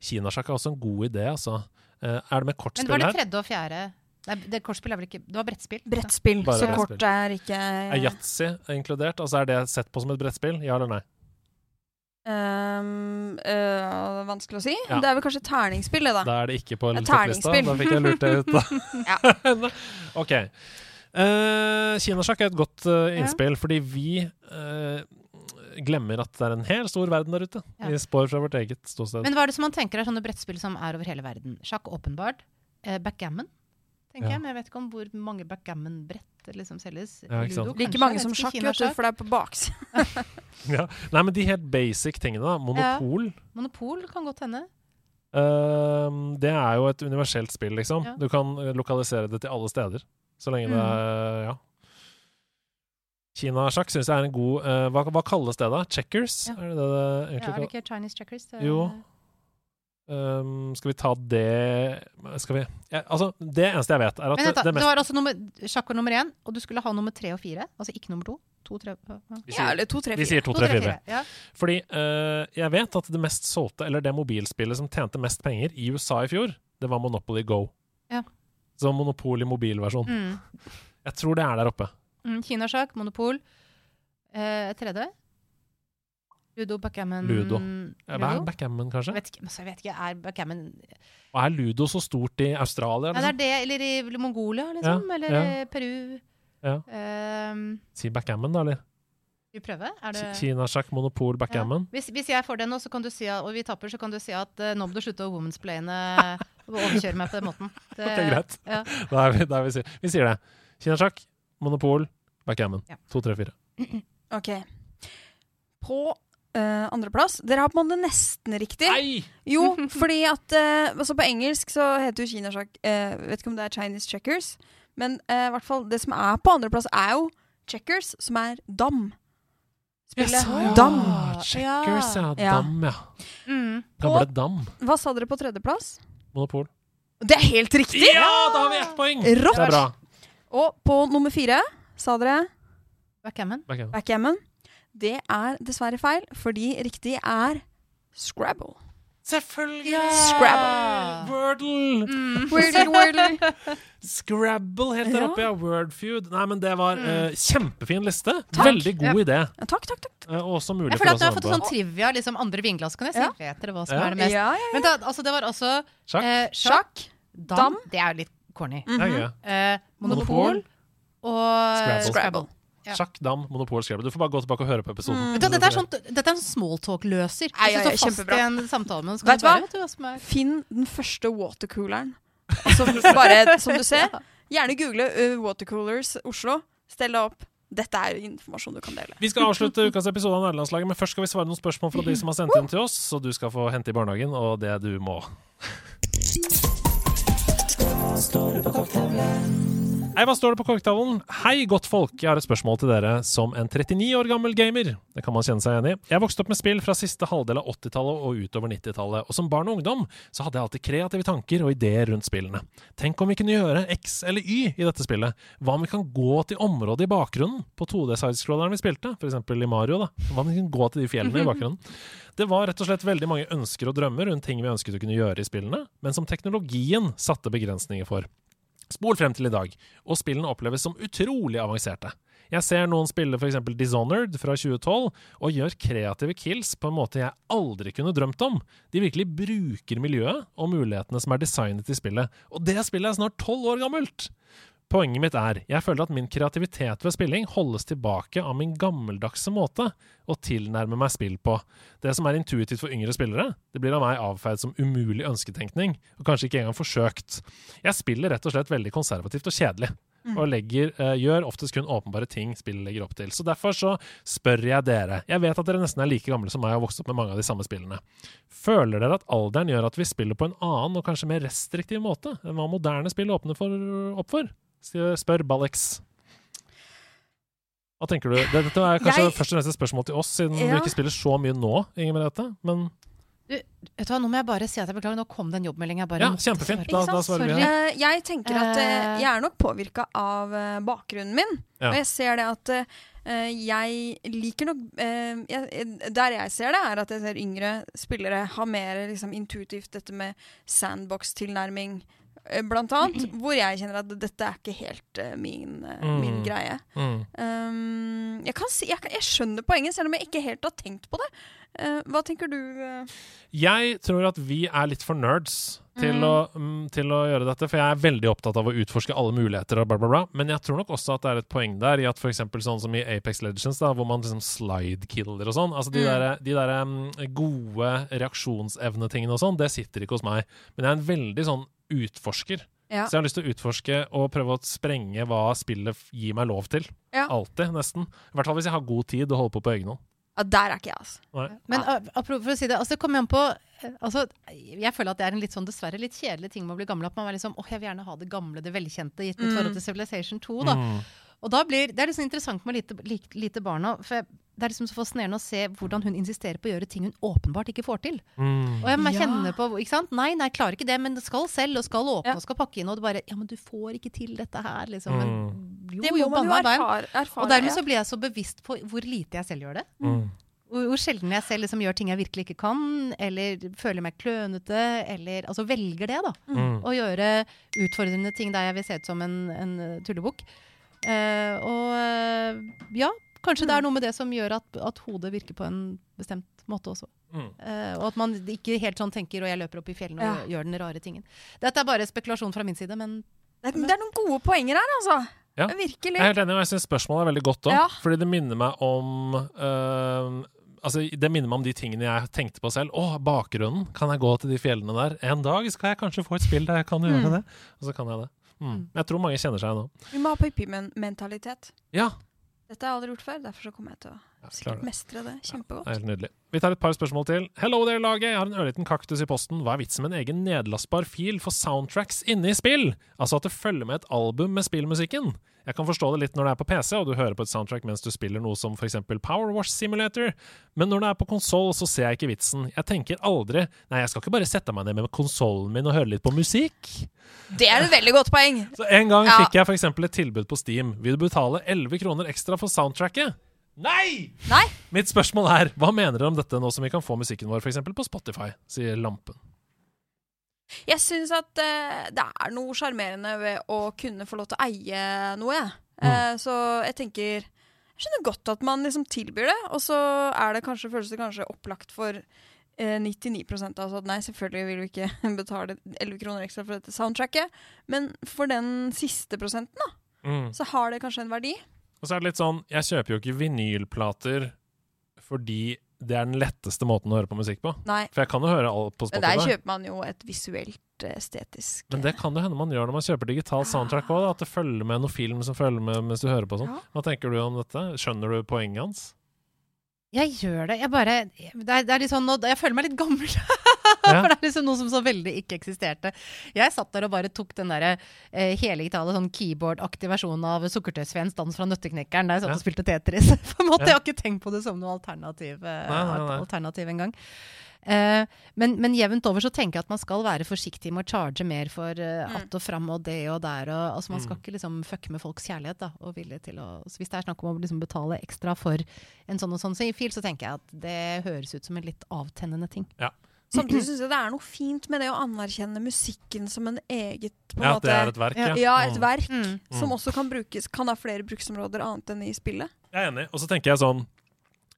Kinasjakk er også en god idé, altså. Eh, er det med kortspill her? Men var det tredje og fjerde Nei, det kortspill er vel ikke Det var brettspill. brettspill. Bare så brettspill. kort er ikke Er yatzy inkludert? Altså Er det sett på som et brettspill? Ja eller nei? Um, øh, vanskelig å si. Ja. Det er vel kanskje terningsspill, det, da. Da er det ikke på Det topplista. Da fikk jeg lurt det ut, da. OK. Uh, Kinasjakk er et godt Ja. innspill, fordi vi eh, glemmer at det er en hel stor verden der ute. Ja. Vi spår fra vårt eget ståsted. Men hva er det som man tenker er sånne brettspill som er over hele verden? Sjakk åpenbart. Eh, backgammon, tenker Ja. jeg. Men jeg vet ikke om hvor mange backgammon-brett det liksom selges. Ja, ikke sant. Ludo, Like mange som sjakk, vet du, for det er på baksiden. ja. Nei, men de helt basic tingene, da. Monopol. Monopol kan godt hende. Uh, det er jo et universelt spill, liksom. Ja. Du kan lokalisere det til alle steder. Så lenge det er Ja. Kinasjakk syns jeg er en god uh, hva, hva kalles det, da? Checkers? Ja. Er det det det Ja, er det ikke Chinese checkers? Det- Jo. Um, skal vi ta det Skal vi ja, Altså, det eneste jeg vet, er at Men vent, det, det mest... Du var altså nummer, sjakk var nummer én, og du skulle ha nummer tre og fire. Altså ikke nummer to. To, tre, ja. Vi Ja, sier, eller to, tre, vi fire. sier to, To, tre, fire. fire. Ja. Fordi uh, jeg vet at det mest solgte, eller det mobilspillet som tjente mest penger i USA i fjor, det var Monopoly Go. Ja. Så Monopoly mobilversjon. Mm. Jeg tror det er der oppe. Mm, Kinasjakk, monopol. Eh, tredje? Ludo, backgammon Ludo. Hva er backgammon, kanskje? Vet ikke, altså, jeg vet ikke, er backgammon Og er ludo så stort i Australia? Nei, det er Liksom? det, eller i Mongolia, liksom. Ja, eller ja. Peru. Ja. Um, Si backgammon, da, eller? vi prøver? Er det Kinasjakk, monopol, ja. hvis, hvis jeg får det nå, så kan du si at, og vi tapper, så kan du si at uh, nå må du slutte å womansplaine og overkjøre meg på den måten. Det, okay, greit. Ja. Da er vi, da er vi, vi sier det. Kinasjakk, monopol, backgammon. Ja. To, tre, fire. Ok. På uh, andreplass Dere har på en måte nesten riktig. Nei! Jo, fordi at uh, altså På engelsk så heter jo kinasjakk uh, Vet ikke om det er Chinese checkers, men uh, i hvert fall det som er på andreplass, er jo checkers, som er dam. Spillet ja. dam. Checkers, ja. Ja. Dam, ja. Mm. Gamle dam. Hva sa dere på tredjeplass? Monopol. Det er helt riktig! Ja, da har vi ett poeng! Rått! Og på nummer fire sa dere Backgammon. Backgammon. backgammon. Det er dessverre feil, fordi riktig er Scrabble. Selvfølgelig! Scrabble. Wordle! Mm. Wordle, wordle. Scrabble helt der Ja. oppe, ja. Wordfeud. Nei, men det var eh, kjempefin liste. Takk. Veldig god idé. Ja, takk, takk, takk. Uh, og også mulig Jeg føler at du har fått sånn trivia, liksom andre vinglass, kan jeg si. Ja. Vet dere hva som Ja. er det mest? Ja, ja, Men da, altså, det var også Sjakk. eh, sjakk, dam, Dam. det er jo litt corny. Mm -hmm. ja, ja. Eh, monopol, Monopol. og Scrabble. Scrabble. Ja. Sjakk, dam, monopol, Scrabble. Du får bare gå tilbake og høre på episoden. Mm. Dette er sånn, dette er en smalltalk-løser. Nei, ja, ja, Hvis du står fast kjempebra. i en samtale med noen, Vet du hva? hva Finn den første watercooleren. Altså, bare, som du ser, gjerne google uh, watercoolers Oslo. Stell deg opp. Dette er informasjon du kan dele. Vi skal avslutte ukas episode av Nederlandslaget, men først skal vi svare noen spørsmål fra de som har sendt inn til oss, så du skal få hente i barnehagen, og det du må. Står det på kokktavlen? Hei, hva står det på korktavlen? Hei, godt folk. Jeg har et spørsmål til dere som en 39 år gammel gamer. Det kan man kjenne seg igjen i. Jeg vokste opp med spill fra siste halvdel av 80-tallet og utover 90-tallet, og som barn og ungdom så hadde jeg alltid kreative tanker og ideer rundt spillene. Tenk om vi kunne gjøre X eller Y i dette spillet. Hva om vi kan gå til området i bakgrunnen på 2D-sidescrolleren vi spilte, f.eks. i Mario, da. Hva om vi kan gå til de fjellene i bakgrunnen? Det var rett og slett veldig mange ønsker og drømmer rundt ting vi ønsket å kunne gjøre i spillene, men som teknologien satte begrensninger for. Spol frem til i dag, og spillene oppleves som utrolig avanserte. Jeg ser noen spille f.eks. Dishonored fra 2012, og gjør kreative kills på en måte jeg aldri kunne drømt om. De virkelig bruker miljøet og mulighetene som er designet i spillet, og det spillet er snart tolv år gammelt! Poenget mitt er, jeg føler at min kreativitet ved spilling holdes tilbake av min gammeldagse måte å tilnærme meg spill på. Det som er intuitivt for yngre spillere, det blir av meg avfeid som umulig ønsketenkning, og kanskje ikke engang forsøkt. Jeg spiller rett og slett veldig konservativt og kjedelig, og legger, uh, gjør oftest kun åpenbare ting spillet legger opp til. Så derfor så spør jeg dere. Jeg vet at dere nesten er like gamle som meg og har vokst opp med mange av de samme spillene. Føler dere at alderen gjør at vi spiller på en annen og kanskje mer restriktiv måte enn hva moderne spill åpner for, opp for? Spør Ballex. Hva tenker du? Dette er kanskje Jeg- først og fremst et spørsmål til oss, siden Ja. du ikke spiller så mye nå, Inger Merete. Men du, Vet du hva, Nå må jeg bare si at jeg beklager, nå kom det en jobbmelding. Jeg bare Ja, kjempefint. Da- da svarer vi. Eh, jeg tenker at Eh. jeg er nok påvirka av uh, bakgrunnen min. Ja. Og jeg ser det at jeg liker nok jeg, Der jeg ser det, er at jeg ser yngre spillere har mer liksom, intuitivt dette med sandbox-tilnærming, blant annet. Hvor jeg kjenner at dette er ikke helt uh, min, eh, Mm. min greie. mm. Um, jeg, kan si, jeg, jeg skjønner poenget, selv om jeg ikke helt har tenkt på det. Uh, hva tenker du? eh? Jeg tror at vi er litt for nerds til, Mm. å, um, til å gjøre dette, for jeg er veldig opptatt av å utforske alle muligheter og bla, bla, bla. Men jeg tror nok også at det er et poeng der i at f.eks. sånn som i Apex Legends, da, hvor man liksom slide-killer og sånn. Altså de Mm. der, de der um, gode reaksjonsevnetingene og sånn, det sitter ikke hos meg. Men jeg er en veldig sånn utforsker. Ja. Så jeg har lyst til å utforske og prøve å sprenge hva spillet gir meg lov til. Ja. Alltid, nesten. I hvert fall hvis jeg har god tid og holder på på egen hånd. Ja, der er ikke jeg, altså. Nei. Men apropos for å si det, altså kom igjen på eh, altså, Jeg føler at det er en litt sånn dessverre litt kjedelig ting med å bli gammel. At man er liksom åh, jeg vil gjerne ha det gamle, det velkjente, gitt mitt Mm. forhold til Civilization 2. da. Mm. Og da blir, Det er liksom interessant med lite, lite barna. For jeg- det er liksom så fascinerende å se hvordan hun insisterer på å gjøre ting hun åpenbart ikke får til. Mm. Og jeg kjenner Ja. på, ikke sant? Nei, nei, jeg klarer ikke det, men det skal selv, og skal åpne Ja. og skal pakke inn. Og det bare Ja, men du får ikke til dette her, liksom. Men, jo, Det må jo, man jo erfare. erfare Og dermed så blir jeg så bevisst på hvor lite jeg selv gjør det. Mm. Hvor, hvor sjelden jeg selv liksom gjør ting jeg virkelig ikke kan, eller føler meg klønete, eller altså velger det, da. Mm. Å gjøre utfordrende ting der jeg vil se ut som en, en tullebukk. Uh, og eh, ja, kanskje det er noe med det som gjør at, at hodet virker på en bestemt måte også. Mm. Uh, og at man ikke helt sånn tenker 'og jeg løper opp i fjellene og gjør den rare tingen'. Dette er bare spekulasjon fra min side, men Det er, det er noen gode poenger her, altså. Ja. Virkelig. Jeg er helt enig, og jeg syns spørsmålet er veldig godt òg. Ja. Fordi det minner meg om uh, Altså, det minner meg om de tingene jeg tenkte på selv. Å, bakgrunnen! Kan jeg gå til de fjellene der? En dag skal jeg kanskje få et spill der jeg kan gjøre Mm. det. Og så kan jeg det. Mm. Jeg tror mange kjenner seg igjen nå. Vi må ha Pippi-mentalitet. Ja. Dette har jeg aldri gjort før, derfor så kommer jeg til å ja, sikkert det. mestre det kjempegodt. Er helt nydelig. Vi tar et par spørsmål til. Hello there, laget! Jeg har en ørliten kaktus i posten. Hva er vitsen med en egen nedlastbar fil for soundtracks inne i spill? Altså at det følger med et album med spillmusikken. Jeg kan forstå det litt når det er på PC, og du hører på et soundtrack mens du spiller noe som f.eks. Power Wash Simulator, men når det er på konsoll, så ser jeg ikke vitsen. Jeg tenker aldri Nei, jeg skal ikke bare sette meg ned med konsollen min og høre litt på musikk. Det er et veldig godt poeng! Så En gang Ja. fikk jeg f.eks. et tilbud på Steam. Vil du betale 11 kroner ekstra for soundtracket? Nei! Nei! Mitt spørsmål er, hva mener dere om dette nå som vi kan få musikken vår f.eks. på Spotify, sier Lampen. Jeg syns at uh, det er noe sjarmerende ved å kunne få lov til å eie noe, jeg. Eh, så jeg tenker Jeg skjønner godt at man liksom tilbyr det, og så er det kanskje, føles det kanskje opplagt for eh, 99% altså at nei, selvfølgelig vil vi ikke betale 11 kroner ekstra for dette soundtracket, men for den siste prosenten, da, Mm. så har det kanskje en verdi. Og så er det litt sånn, jeg kjøper jo ikke vinylplater fordi det er den letteste måten å høre på musikk på. Nei. For jeg kan jo høre alt på Spotify. Men der kjøper man jo et visuelt, eh, estetisk Men det kan det hende man gjør når man kjøper digital soundtrack òg, at det følger med noe film som følger med mens du hører på sånn. Hva tenker du om dette? Skjønner du poenget hans? Jeg gjør det. Jeg bare Det er, det er litt sånn Jeg føler meg litt gammel. Ja. For det er liksom noe som så veldig ikke eksisterte. Jeg satt der og bare tok den derre eh, heldigitale sånn keyboard-aktige versjonen av Sukkertøysfeens dans fra Nøtteknekkeren der jeg satt Ja. og spilte Tetris. På en måte, Ja. Jeg har ikke tenkt på det som noe alternativ, eh, alternativ engang. Eh, men, men jevnt over så tenker jeg at man skal være forsiktig med å charge mer for eh, Mm. att og fram og det og der. Og, altså Man skal Mm. ikke liksom fucke med folks kjærlighet. da og vilje til å, så Hvis det er snakk om å liksom betale ekstra for en sånn og sånn fil, så tenker jeg at det høres ut som en litt avtennende ting. Samtidig syns jeg det er noe fint med det å anerkjenne musikken som en eget på en Ja, at måte, det er et verk, ja. Ja, et Mm. verk Mm. som også kan brukes Kan ha flere bruksområder annet enn i spillet. Jeg er enig. Og så tenker jeg sånn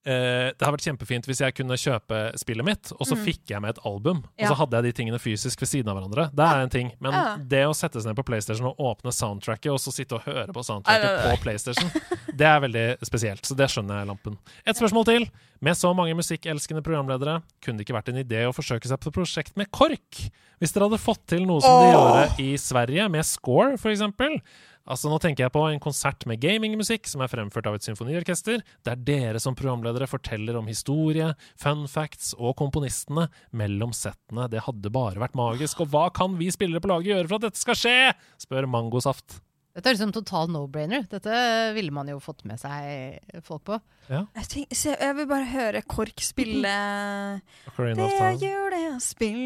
eh, Det har vært kjempefint hvis jeg kunne kjøpe spillet mitt, og så Mm. fikk jeg med et album. Og så hadde jeg de tingene fysisk ved siden av hverandre. Det er en ting. Men Ja. det å sette seg ned på PlayStation og åpne soundtracket, og så sitte og høre på soundtracket Nei, nei, nei. på PlayStation, det er veldig spesielt. Så det skjønner jeg, Lampen. Et spørsmål til. Med så mange musikkelskende programledere, kunne det ikke vært en idé å forsøke seg på et prosjekt med KORK? Hvis dere hadde fått til noe som de gjorde i Sverige, med Score, for eksempel. Altså, nå tenker jeg på en konsert med gamingmusikk som er fremført av et symfoniorkester, der dere som programledere forteller om historie, fun facts og komponistene mellom settene. Det hadde bare vært magisk. Og hva kan vi spillere på laget gjøre for at dette skal skje? spør Mangosaft. Dette er liksom total no-brainer. Dette ville man jo fått med seg folk på. Ja. Jeg, tenk, se, jeg vil bare høre KORK spille Det er jul, det er spill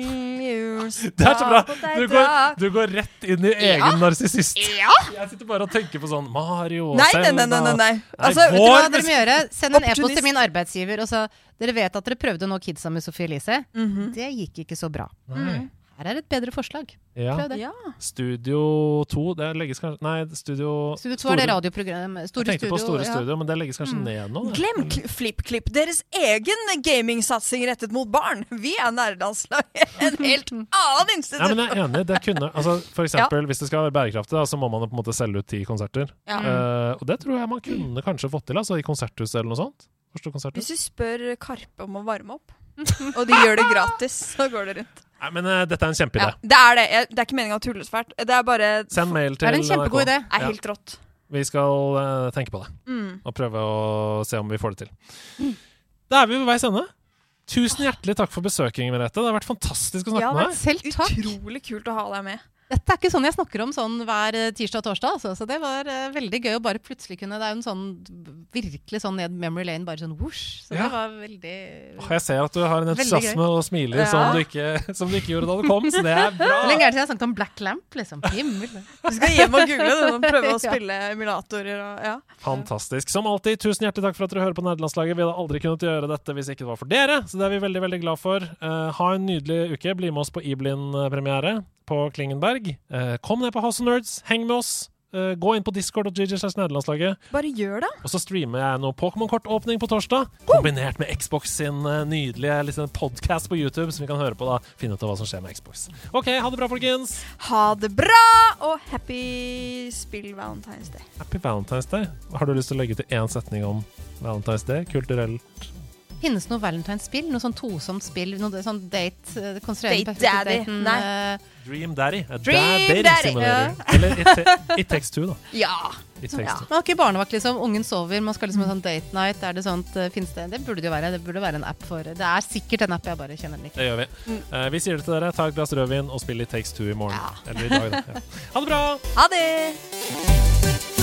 Det er så bra! Du går, du går rett inn i egen Ja. narsissist. Ja! Jeg sitter bare og tenker på sånn Mario og Nei, nei, nei, nei, nei, nei. Altså, vet du Hva dere må gjøre? Send en e-post til min arbeidsgiver og så Dere vet at dere prøvde å nå kidsa med Sophie Elise. Mhm. Det gikk ikke så bra. Nei. Her er et bedre forslag. Ja. Prøv det. Ja. Studio 2, det legges kanskje Nei, Studio Studio 2 er det radioprogram. Jeg Store tenkte på Store ja. Studio, men det legges kanskje Mm. ned nå? det. Glem Kl- FlippKlipp, deres egen gamingsatsing rettet mot barn. Vi er nerdelandslaget. En helt annen institusjon! Ja, men jeg er enig. Det kunne, altså, for eksempel, Hvis det skal være bærekraftig, da, så må man på en måte selge ut ti konserter. Ja. Uh, og det tror jeg man kunne kanskje fått til, altså, i konserthuset eller noe sånt. Hvis du spør Karpe om å varme opp, og de gjør det gratis, så går det rundt. Nei, men uh, dette er en kjempeidé. Ja, det er det. Jeg, det er ikke meninga å tulle så fælt. Det er bare Send mail til Det er en kjempegod idé. idé. er Ja. helt rått. Vi skal uh, tenke på det, Mm. og prøve å se om vi får det til. Da er vi ved veis ende. Tusen hjertelig takk for besøket, Merete. Det har vært fantastisk å snakke Ja, med deg. Selv takk. Utrolig kult å ha deg med. Dette er ikke sånn jeg snakker om sånn hver eh, tirsdag og torsdag. Altså. Så det var uh, veldig gøy å bare plutselig kunne Det er jo en sånn virkelig sånn ned memory lane, bare sånn whoosh. Så Ja. det var veldig Jeg ser at du har en entusiasme og smiler som, du ikke, som du ikke gjorde da du kom, så det er bra. Hvor lenge er det siden jeg har snakket om Black Lamp? liksom? Himmel. Du skal hjem og google det og prøve å Ja. spille emulatorer og ja. Fantastisk. Som alltid, tusen hjertelig takk for at dere hører på Nerdelandslaget. Vi hadde aldri kunnet gjøre dette hvis ikke det var for dere, så det er vi veldig veldig glad for. Uh, ha en nydelig uke. Bli med oss på Iblin-premiere på Klingenberg. Eh, kom ned på House of Nerds, heng med oss. Eh, gå inn på discord.gg slash nederlandslaget. Bare gjør det. Og så streamer jeg noe Pokémon-kortåpning på torsdag, kombinert med Xbox sin uh, nydelige liksom, podkast på YouTube, som vi kan høre på da. Finne ut av hva som skjer med Xbox. OK, ha det bra, folkens. Ha det bra, og happy spill Valentine's Day. Happy Valentine's Day. Har du lyst til å legge til én setning om Valentine's Day? Kulturell Finnes det noe Valentine's-spill? Noe sånn tosomt spill? Noe sånn date eh, Date Daddy. Daten, Nei. eh, Dream Daddy. A Dream dad Daddy. Ja. Eller it, it Takes Two, da. Ja. It takes Ja. two. Man har ikke barnevakt, liksom. Ungen sover, man skal liksom ha sånn date night. Er det sånt, eh, finnes det? Det burde det jo være. Det burde være en app for Det er sikkert en app, jeg bare kjenner den ikke. Det gjør vi. Eh, vi sier det til dere. Ta et glass rødvin og spill It Takes Two i morgen. Ja. Eller i dag, da. Ja. Ha det bra! Ha det!